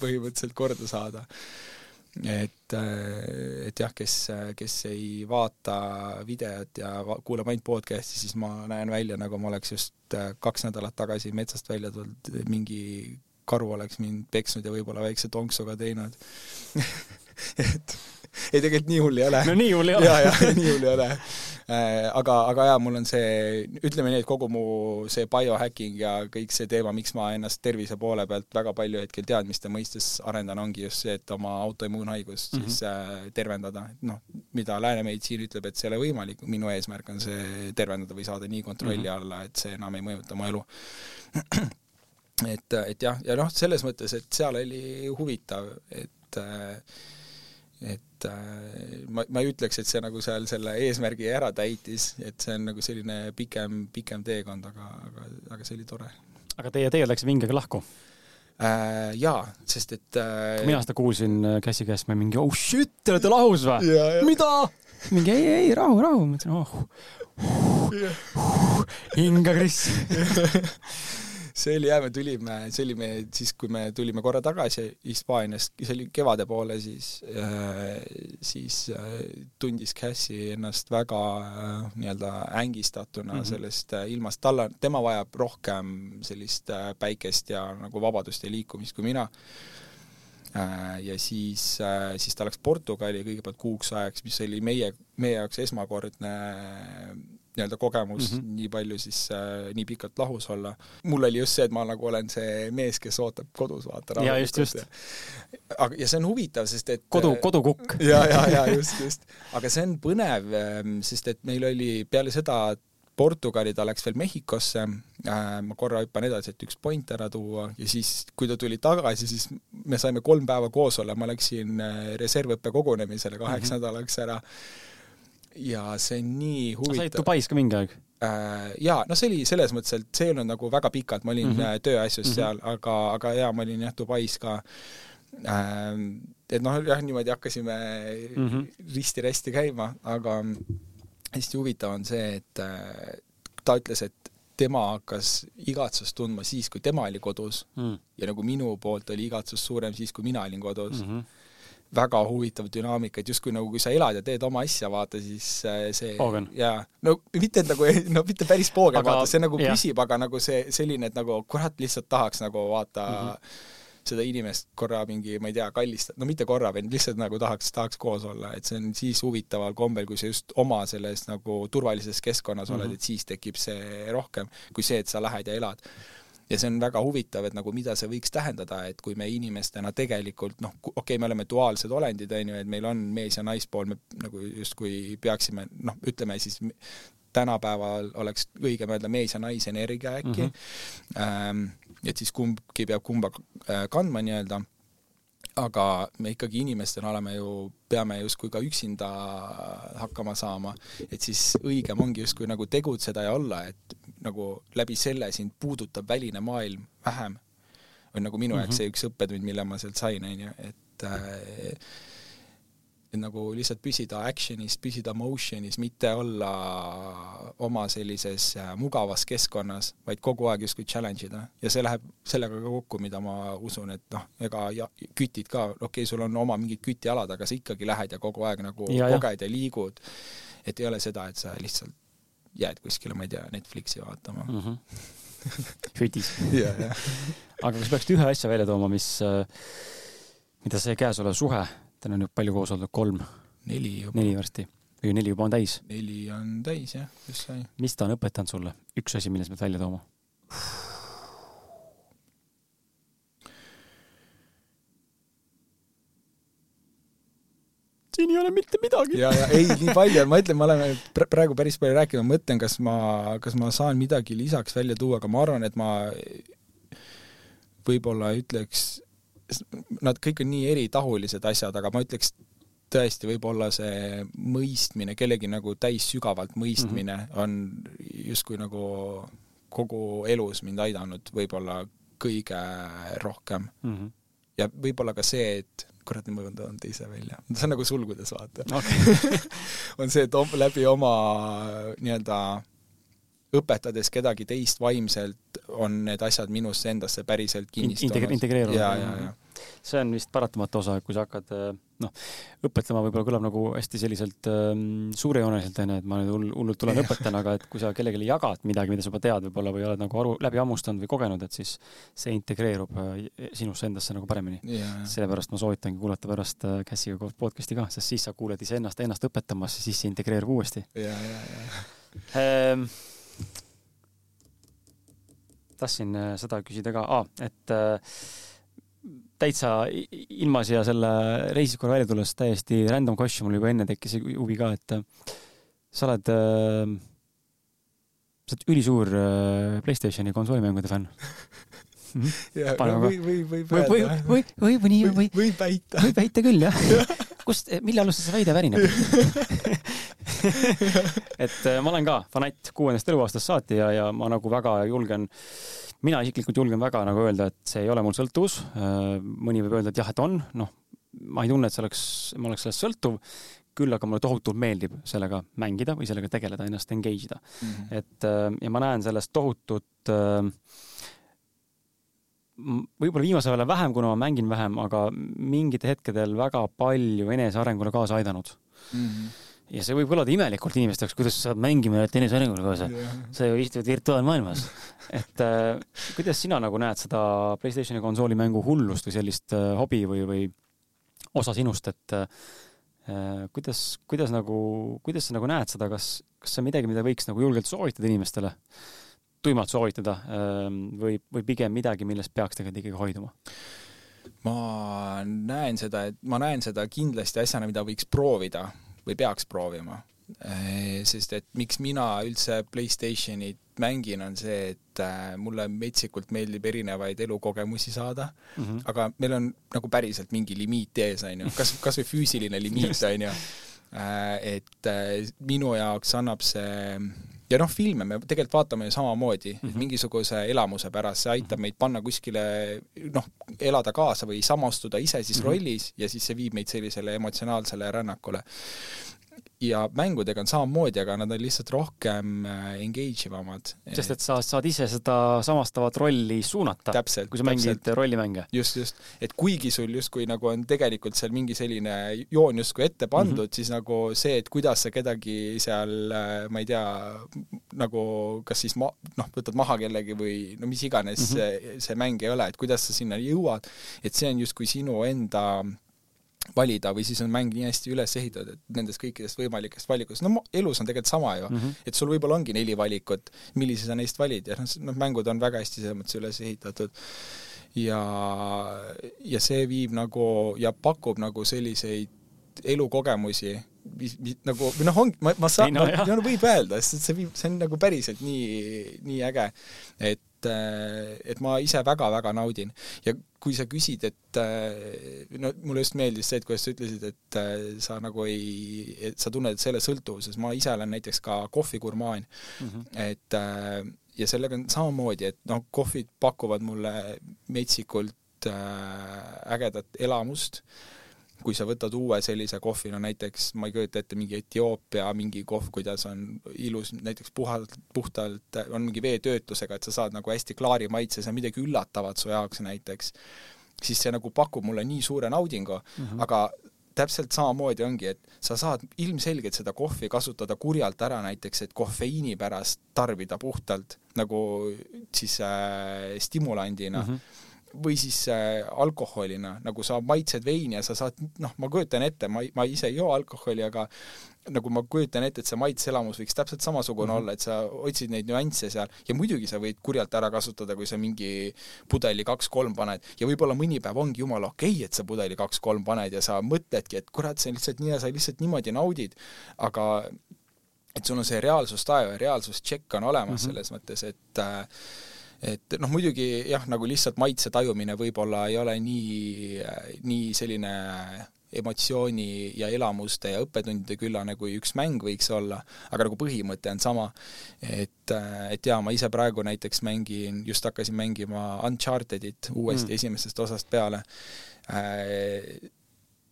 põhimõtteliselt korda saada. et, et jah, kes, kes ei vaata videot ja kuulab ainult podcast'i, siis ma näen välja, nagu ma oleks just kaks nädalat tagasi metsast välja tulnud, mingi karu oleks mind peksnud ja võib-olla väikse tonksuga teinud et ei, tegelikult nii hull ei ole.
no nii hull ei ole.
ja, ja nii hull ei ole. Äh, aga, aga jaa, mul on see, ütleme nii, et kogu mu see biohacking ja kõik see teema, miks ma ennast tervise poole pealt väga palju hetkel teadmiste mõistes arendan, ongi just see, et oma autoimmuunhaigust mm -hmm. siis äh, tervendada. noh, mida lääne meditsiin ütleb, et see ei ole võimalik, minu eesmärk on see tervendada või saada nii kontrolli mm -hmm. alla, et see enam ei mõjuta mu elu et, et jah, ja noh, selles mõttes, et seal oli huvitav, et äh, et äh, ma, ma ei ütleks, et see nagu seal selle eesmärgi ära täitis, et see on nagu selline pikem, pikem teekond, aga, aga, aga see oli tore.
aga teie teed läks vingega lahku
äh,? Jaa, sest et äh,
mina seda kuulsin Käsi äh, käest, ma mingi oh shit, te olete lahus või? mida? mingi ei, ei, rahu, rahu, ma ütlesin oh. hinga, Kris
see oli jah, me tulime, see oli me siis, kui me tulime korra tagasi Hispaaniast, see oli kevade poole, siis äh,, siis äh, tundis Cassie ennast väga äh, nii-öelda ängistatuna mm -hmm. sellest äh, ilmast, tal on, tema vajab rohkem sellist äh, päikest ja nagu vabadust ja liikumist kui mina äh, ja siis, äh, siis ta läks Portugali kõigepealt kuuks ajaks, mis oli meie, meie jaoks esmakordne nii-öelda kogemus mm, -hmm. nii palju siis äh,, nii pikalt lahus olla. mul oli just see, et ma nagu olen see mees, kes ootab kodus, vaata.
ja just, just.
aga, ja see on huvitav, sest et
kodu, äh, kodukukk.
ja, ja, ja just, just. aga see on põnev, ähm, sest et meil oli peale seda Portugali ta läks veel Mehhikosse äh,, ma korra hüppan edasi, et üks point ära tuua ja siis, kui ta tuli tagasi, siis me saime kolm päeva koos olla, ma läksin äh, reservõppe kogunemisele kaheks mm -hmm. nädalaks ära ja see on nii huvitav.
sa olid Dubais ka mingi aeg
äh,? Jaa, no see oli selles mõttes, et see ei olnud nagu väga pikalt, ma olin mm -hmm. tööasjus mm -hmm. seal, aga, aga jaa, ma olin jah, Dubais ka äh,. Et noh, jah, niimoodi hakkasime mm -hmm. risti-rästi käima, aga hästi huvitav on see, et äh, ta ütles, et tema hakkas igatsust tundma siis, kui tema oli kodus mm. ja nagu minu poolt oli igatsus suurem siis, kui mina olin kodus mm. -hmm väga huvitav dünaamika, et justkui nagu kui sa elad ja teed oma asja, vaata siis äh, see
Poogen.
jaa, no mitte nagu, no mitte päris poogen, vaata, see nagu jah. püsib, aga nagu see selline, et nagu kurat, lihtsalt tahaks nagu vaata mm -hmm seda inimest korra mingi, ma ei tea, kallistada, no mitte korra, vaid lihtsalt nagu tahaks, tahaks koos olla, et see on siis huvitaval kombel, kui sa just oma selles nagu turvalises keskkonnas mm -hmm. oled, mhm. et siis tekib see rohkem, kui see, et sa lähed ja elad ja see on väga huvitav, et nagu mida see võiks tähendada, et kui me inimestena tegelikult noh, okei okay,, me oleme duaalsed olendid, on ju, et meil on mees- ja naispool, me nagu justkui peaksime noh, ütleme siis tänapäeval oleks õigem öelda mees- ja naisenergia äkki mm, -hmm. et siis kumbki peab kumba äh, kandma nii-öelda aga me ikkagi inimestena oleme ju, peame justkui ka üksinda hakkama saama, et siis õigem ongi justkui nagu tegutseda ja olla, et nagu läbi selle sind puudutab väline maailm vähem. on nagu minu jaoks mm -hmm. see üks õppetund, mille ma sealt sain, on ju, et äh, et nagu lihtsalt püsida action'is, püsida motion'is, mitte olla oma sellises äh, mugavas keskkonnas, vaid kogu aeg justkui challenge ida. ja see läheb sellega ka kokku, mida ma usun, et noh, ega ja, kütid ka, okei okay,, sul on oma mingid kütialad, aga sa ikkagi lähed ja kogu aeg nagu ja, koged ja liigud. et ei ole seda, et sa lihtsalt jääd kuskile, ma ei tea, Netflixi vaatama mm.
-hmm. kütis aga kas peaks ühe asja välja tooma, mis, äh, mida see käesolev suhe Teil on nüüd palju koos oldud, kolm?
neli juba.
neli varsti või neli juba on täis?
neli on täis jah, just sai.
mis ta on õpetanud sulle, üks asi, mille sa pead välja tooma? siin ei ole mitte midagi.
ja, ja ei, nii palju ma ütlen, me oleme praegu päris palju rääkinud, ma mõtlen, kas ma, kas ma saan midagi lisaks välja tuua, aga ma arvan, et ma võib-olla ütleks nad kõik on nii eritahulised asjad, aga ma ütleks tõesti, võib-olla see mõistmine, kellegi nagu täis sügavalt mõistmine mm -hmm. on justkui nagu kogu elus mind aidanud võib-olla kõige rohkem mm. -hmm. ja võib-olla ka see, et kurat, nüüd ma toon teise välja, see on nagu sulgudes, vaata okay. on see, et läbi oma nii-öelda õpetades kedagi teist vaimselt, on need asjad minusse endasse päriselt kinnistunud
Integre. integreerunud.
ja, ja, ja
see on vist paratamatu osa, kui sa hakkad noh, õpetlema võib-olla kõlab nagu hästi selliselt ähm, suurejooneliselt onju, et ma nüüd hull, hullult tulen õpetan, aga et kui sa kellelegi jagad midagi, mida sa juba tead võib-olla või oled nagu aru, läbi hammustanud või kogenud, et siis see integreerub äh, sinusse endasse nagu paremini yeah.. sellepärast ma soovitangi kuulata pärast äh, Cassiga koos podcast'i ka, sest siis sa kuuled iseennast ennast õpetamas ja siis see integreerub uuesti.
ja, ja, ja.
Tahtsin äh, seda küsida ka ah,, et äh, täitsa ilmas ja selle reisist korra välja tulles täiesti random question, mul juba enne tekkis huvi ka, et äh, sa oled sa oled ülisuur Playstationi konsoolimängude fänn
mm. -hmm. või, või, või,
või, või, või, või, või nii, või,
võib väita.
võib väita küll, jah kust, mille alusel see väide pärineb et äh, ma olen ka fanatt kuuendast eluaastast saati ja, ja ma nagu väga julgen mina isiklikult julgen väga nagu öelda, et see ei ole mul sõltuvus. Äh, mõni võib öelda, et jah, et on, noh, ma ei tunne, et see oleks, ma oleks sellest sõltuv, küll aga mulle tohutult meeldib sellega mängida või sellega tegeleda, ennast engage ida mm. -hmm. et äh, ja ma näen sellest tohutut äh, võib-olla viimasel ajal vähem, kuna ma mängin vähem, aga mingitel hetkedel väga palju enesearengule kaasa aidanud mm. -hmm ja see võib kõlada imelikult inimeste jaoks, kuidas sa saad mängima ja tennis arengule kaasa yeah.. sa ju istud virtuaalmaailmas. et äh, kuidas sina nagu näed seda Playstationi konsooli mängu hullust või sellist äh, hobi või, või osa sinust, et äh, kuidas, kuidas nagu, kuidas sa nagu näed seda, kas, kas see on midagi, mida võiks nagu julgelt soovitada inimestele, tuimalt soovitada äh, või, või pigem midagi, millest peaks tegelikult ikkagi hoiduma?
ma näen seda, et ma näen seda kindlasti asjana, mida võiks proovida või peaks proovima. Äh, sest et miks mina üldse Playstationit mängin, on see, et äh, mulle metsikult meeldib erinevaid elukogemusi saada mm, -hmm. aga meil on nagu päriselt mingi limiit ees, on ju, kas, kas või füüsiline limiit, on ju. Äh, et minu jaoks annab see ja noh, filme me tegelikult vaatame ju samamoodi mm, -hmm. mingisuguse elamuse pärast, see aitab meid panna kuskile noh, elada kaasa või samastuda ise siis mm -hmm. rollis ja siis see viib meid sellisele emotsionaalsele rännakule ja mängudega on samamoodi, aga nad on lihtsalt rohkem äh, engage ivamad.
sest et sa saad ise seda samastavat rolli suunata, kui sa mängid rollimänge.
just, just. et kuigi sul justkui nagu on tegelikult seal mingi selline joon justkui ette pandud mm, -hmm. siis nagu see, et kuidas sa kedagi seal, äh, ma ei tea, nagu kas siis ma-, noh, võtad maha kellegi või no mis iganes mm -hmm. see, see mäng ei ole, et kuidas sa sinna jõuad, et see on justkui sinu enda valida või siis on mäng nii hästi üles ehitatud, et nendest kõikidest võimalikest valikutest, no elus on tegelikult sama ju mm, -hmm. et sul võib-olla ongi neli valikut, millise sa neist valid ja noh, noh, mängud on väga hästi selles mõttes üles ehitatud. ja, ja see viib nagu ja pakub nagu selliseid elukogemusi, mis, mis nagu, või noh, ongi, ma, ma saan, no, no, võib öelda, sest see viib, see on nagu päriselt nii, nii äge, et et ma ise väga-väga naudin. ja kui sa küsid, et no mulle just meeldis see, et kuidas sa ütlesid, et sa nagu ei, et sa tunned selle sõltuvuses, ma ise olen näiteks ka kohvigurmaan mm, -hmm. et ja sellega on samamoodi, et noh, kohvid pakuvad mulle metsikult ägedat elamust äh, kui sa võtad uue sellise kohvi, no näiteks ma ei kujuta ette, mingi Etioopia mingi kohv, kuidas on ilus, näiteks puhalt, puhtalt, on mingi veetöötlusega, et sa saad nagu hästi klaari maitse, see on midagi üllatavat su jaoks näiteks, siis see nagu pakub mulle nii suure naudingu mm, -hmm. aga täpselt samamoodi ongi, et sa saad ilmselgelt seda kohvi kasutada kurjalt ära näiteks, et kofeiini pärast tarbida puhtalt nagu siis äh, stimulandina mm. -hmm või siis äh, alkoholina, nagu sa maitsed veini ja sa saad, noh, ma kujutan ette, ma, ma ise ei joo alkoholi, aga nagu ma kujutan ette, et see maitseelamus võiks täpselt samasugune mm -hmm. olla, et sa otsid neid nüansse seal ja muidugi sa võid kurjalt ära kasutada, kui sa mingi pudeli kaks-kolm paned ja võib-olla mõni päev ongi jumala okei okay,, et sa pudeli kaks-kolm paned ja sa mõtledki, et kurat, see on lihtsalt nii ja sa lihtsalt niimoodi naudid, aga et sul on see reaalsustaev ja reaalsustšekk on olemas mm -hmm. selles mõttes, et äh, et noh, muidugi jah, nagu lihtsalt maitse tajumine võib-olla ei ole nii, nii selline emotsiooni ja elamuste ja õppetundide küllane, kui üks mäng võiks olla, aga nagu põhimõte on sama. et, et jaa, ma ise praegu näiteks mängin, just hakkasin mängima Unchartedit uuesti mm. esimesest osast peale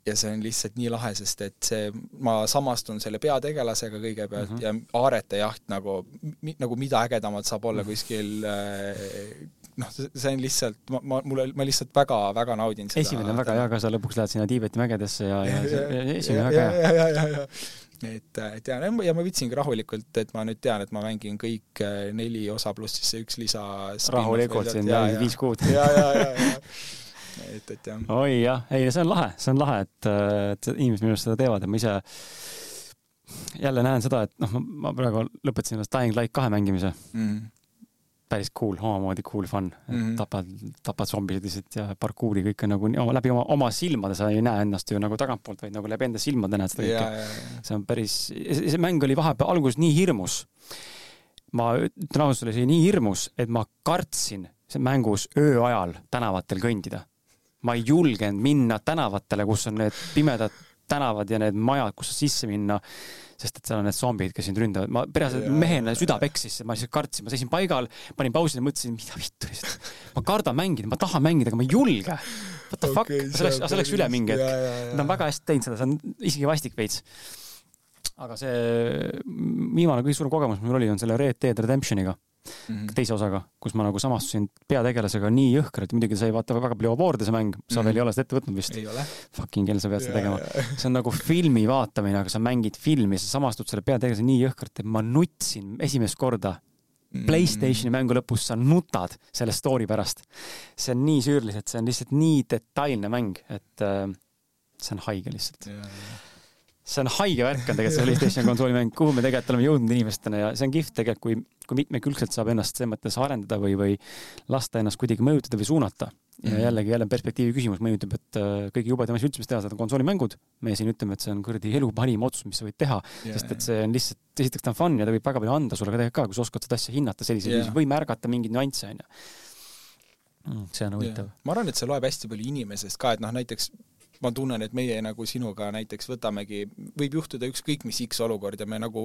ja see on lihtsalt nii lahe, sest et see, ma samastun selle peategelasega kõigepealt mm -hmm. ja aarete jaht nagu, nagu mida ägedamat saab olla mhm. kuskil äh, noh, see on lihtsalt, ma, ma, mulle, ma lihtsalt väga-väga naudin seda.
esimene on väga hea ka, sa lõpuks lähed sinna Tiibeti mägedesse ja, ja, ja esimene
väga hea. ja, ja, ja, ja, et, et ja, ja ma võtsingi rahulikult, et ma nüüd tean, et ma mängin kõik äh, neli osa pluss siis see üks lisa.
rahulikult, siin viis kuud.
ja, ja, ja, ja et, et jah.
oi jah, ei see on lahe, see on lahe, et, et inimesed minu arust seda teevad ja ma ise jälle näen seda, et noh, ma praegu lõpetasin ennast Dying Light kahe mängimise mm päris cool, omamoodi cool fun mm. -hmm. tapad, tapad zombisid lihtsalt ja parkuuri kõik on nagu oma, läbi oma, oma silmade, sa ei näe ennast ju nagu tagantpoolt, vaid nagu läbi enda silmade näed seda kõike. see on päris, see mäng oli vahepeal alguses nii hirmus. ma ütlen ausalt, see oli nii hirmus, et ma kartsin mängus öö ajal tänavatel kõndida. Ma ei julgenud minna tänavatele, kus on need pimedad tänavad ja need majad, kus sisse minna sest et seal on need zombid, kes sind ründavad. ma pereselt mehena süda peksis, ma lihtsalt kartsin, ma seisin paigal, panin pausile, mõtlesin, mida vittu lihtsalt. ma kardan mängida, ma tahan mängida, aga ma ei julge. What the fuck okay,, see läks, see läks üle mingi hetk. Nad on väga hästi teinud seda, see on isegi vastik veits. aga see viimane kõige suurem kogemus mul oli, on selle Red Dead Redemptioniga mm -hmm. teise osaga, kus ma nagu samastusin peategelasega nii jõhkralt, muidugi sa ei vaata väga palju aboorde, see mäng, sa mm -hmm. veel ei ole seda ette võtnud vist. Fucking hell, sa pead seda tegema. see on nagu filmi vaatamine, aga sa mängid filmi, sa samastud selle peategelasega nii jõhkralt, et ma nutsin esimest korda Mm. Playstationi mängu lõpus sa nutad selle story pärast. see on nii süürilis, et see on lihtsalt nii detailne mäng, et äh, see on haige lihtsalt yeah see on haige värk on tegelikult see PlayStation konsooli mäng, kuhu me tegelikult oleme jõudnud inimestena ja see on kihvt tegelikult, kui, kui mitmekülgselt saab ennast selles mõttes arendada või, või lasta ennast kuidagi mõjutada või suunata. ja -hmm. jällegi jälle perspektiivi küsimus mõjutab, et äh, kõige jubedam asi üldse, mis teha saad, on konsoolimängud. me siin ütleme, et see on kuradi elu parim otsus, mis sa võid teha yeah,, sest et see on lihtsalt, esiteks ta on fun ja ta võib väga palju anda sulle ka tegelikult ka, kui sa oskad seda asja hinnata sellisel viisil yeah. või märgata mingeid nüansse, onju mm, see on huvitav.
ma arvan, et see loeb hästi palju inimesest ka, et noh, näiteks ma tunnen, et meie nagu sinuga näiteks võtamegi, võib juhtuda ükskõik mis X olukord ja me nagu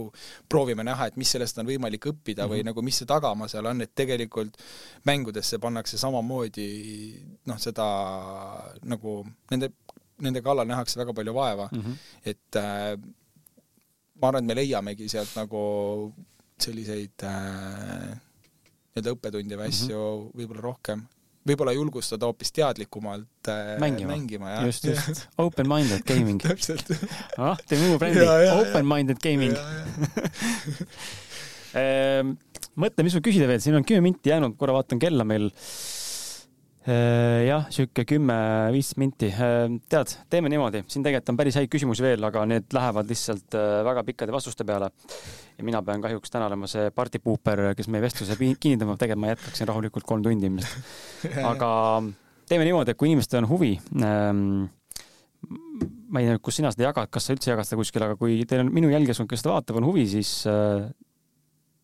proovime näha, et mis sellest on võimalik õppida mm -hmm. või mhm. nagu mis see tagamaa seal on, et tegelikult mängudesse pannakse samamoodi noh, seda nagu nende, nende kallal nähakse väga palju vaeva mm, -hmm. et äh, ma arvan, et me leiamegi sealt nagu selliseid äh, nii-öelda õppetunde või asju mm -hmm. võib-olla rohkem võib-olla julgustada hoopis teadlikumalt äh, mängima, mängima, jah.
just, just. Open-minded gaming
täpselt.
ah, teeme uue brändi. Open-minded gaming ehm, mõtle, mis sul küsida veel, siin on kümme minti jäänud, korra vaatan kella meil jah, sihuke kümme-viis minti. Äh, tead, teeme niimoodi, siin tegelikult on päris häid küsimusi veel, aga need lähevad lihtsalt äh, väga pikkade vastuste peale. ja mina pean kahjuks täna olema see partipuuper, kes meie vestluse kinni tõmbab, tegelikult ma jätkaksin rahulikult kolm tundi ilmselt. aga teeme niimoodi, et kui inimestel on huvi ähm, ma ei tea, kus sina seda jagad, kas sa üldse jagad seda kuskil, aga kui teil on minu jälgijad, kes seda vaatab, on huvi, siis äh,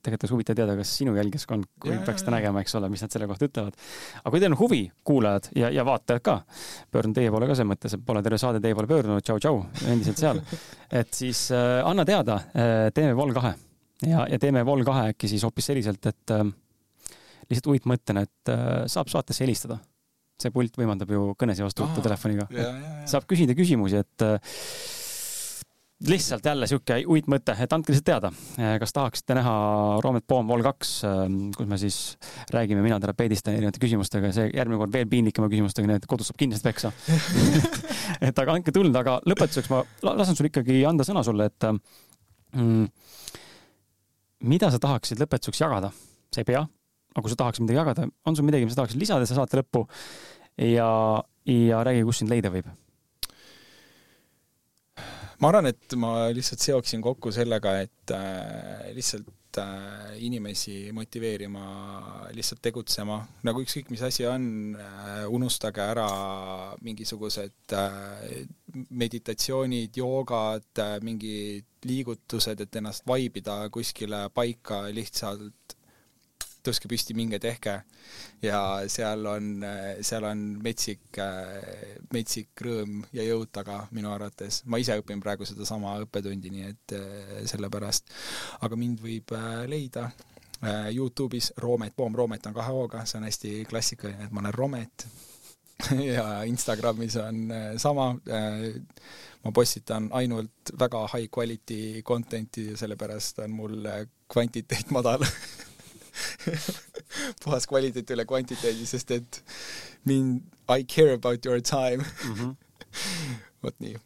tegelikult oleks huvitav teada, kas sinu jälgijaskond, kui peaks seda nägema, eks ole, mis nad selle kohta ütlevad. aga kui teil on huvi, kuulajad ja, ja vaatajad ka, pöördun teie poole ka selles mõttes, et pole terve saade teie poole pöördunud, tšau-tšau, endiselt seal. et siis äh, anna teada äh,, teeme Vol kahe ja, ja teeme Vol kahe äkki siis hoopis selliselt, et äh, lihtsalt uitmõttena, et äh, saab saatesse helistada. see pult võimaldab ju kõnesid vastu võtta telefoniga. saab küsida küsimusi, et äh, lihtsalt jälle sihuke uitmõte, et andke lihtsalt teada, kas tahaksite näha Roomet Poom Vol kaks, kus me siis räägime mina terapeedist erinevate küsimustega ja see järgmine kord veel piinlikema küsimustega, nii et kodus saab kindlasti peksa. Et aga andke tuld, aga lõpetuseks ma lasen sul ikkagi anda sõna sulle, et mm, mida sa tahaksid lõpetuseks jagada? sa ei pea, aga kui sa tahaksid midagi jagada, on sul midagi, mis sa tahaksid lisada siia saate lõppu. Ja, ja räägi, kus sind leida võib
ma arvan, et ma lihtsalt seoksin kokku sellega, et äh, lihtsalt äh, inimesi motiveerima lihtsalt tegutsema, nagu ükskõik, mis asi on äh,, unustage ära mingisugused äh, meditatsioonid, joogad äh,, mingid liigutused, et ennast vaibida kuskile paika lihtsalt tõstke püsti, minge tehke. ja seal on, seal on metsik, metsik rõõm ja jõud taga minu arvates. ma ise õpin praegu sedasama õppetundi, nii et sellepärast. aga mind võib leida Youtube'is Roomet, Poom Roomet on kahe hooga, see on hästi klassikaline, et ma olen Romet ja Instagramis on sama, ma postitan ainult väga high quality content'i ja sellepärast on mul kvantiteet madal puhas kvaliteet üle kvantiteedi, sest et mind, I care about your time mm. -hmm. vot nii.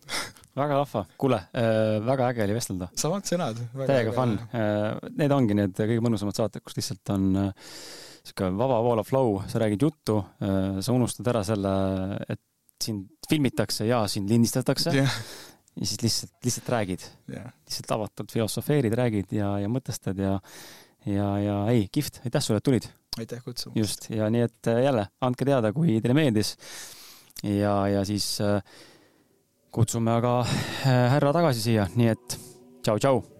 väga vahva, kuule äh,, väga äge oli vestelda.
samad sõnad.
täiega fun äh,. Need ongi need kõige mõnusamad saated, kus lihtsalt on äh, sihuke vaba voolav flow, sa räägid juttu äh,, sa unustad ära selle, et sind filmitakse ja sind lindistatakse yeah. ja siis lihtsalt, lihtsalt räägid yeah.. lihtsalt avatult filosofeerid, räägid ja, ja mõtestad ja, ja, ja ei, kihvt, aitäh sulle, et tulid.
aitäh kutsumast.
just, ja nii et äh, jälle, andke teada, kui teile meeldis. ja, ja siis äh, kutsume aga äh, härra tagasi siia, nii et tšau-tšau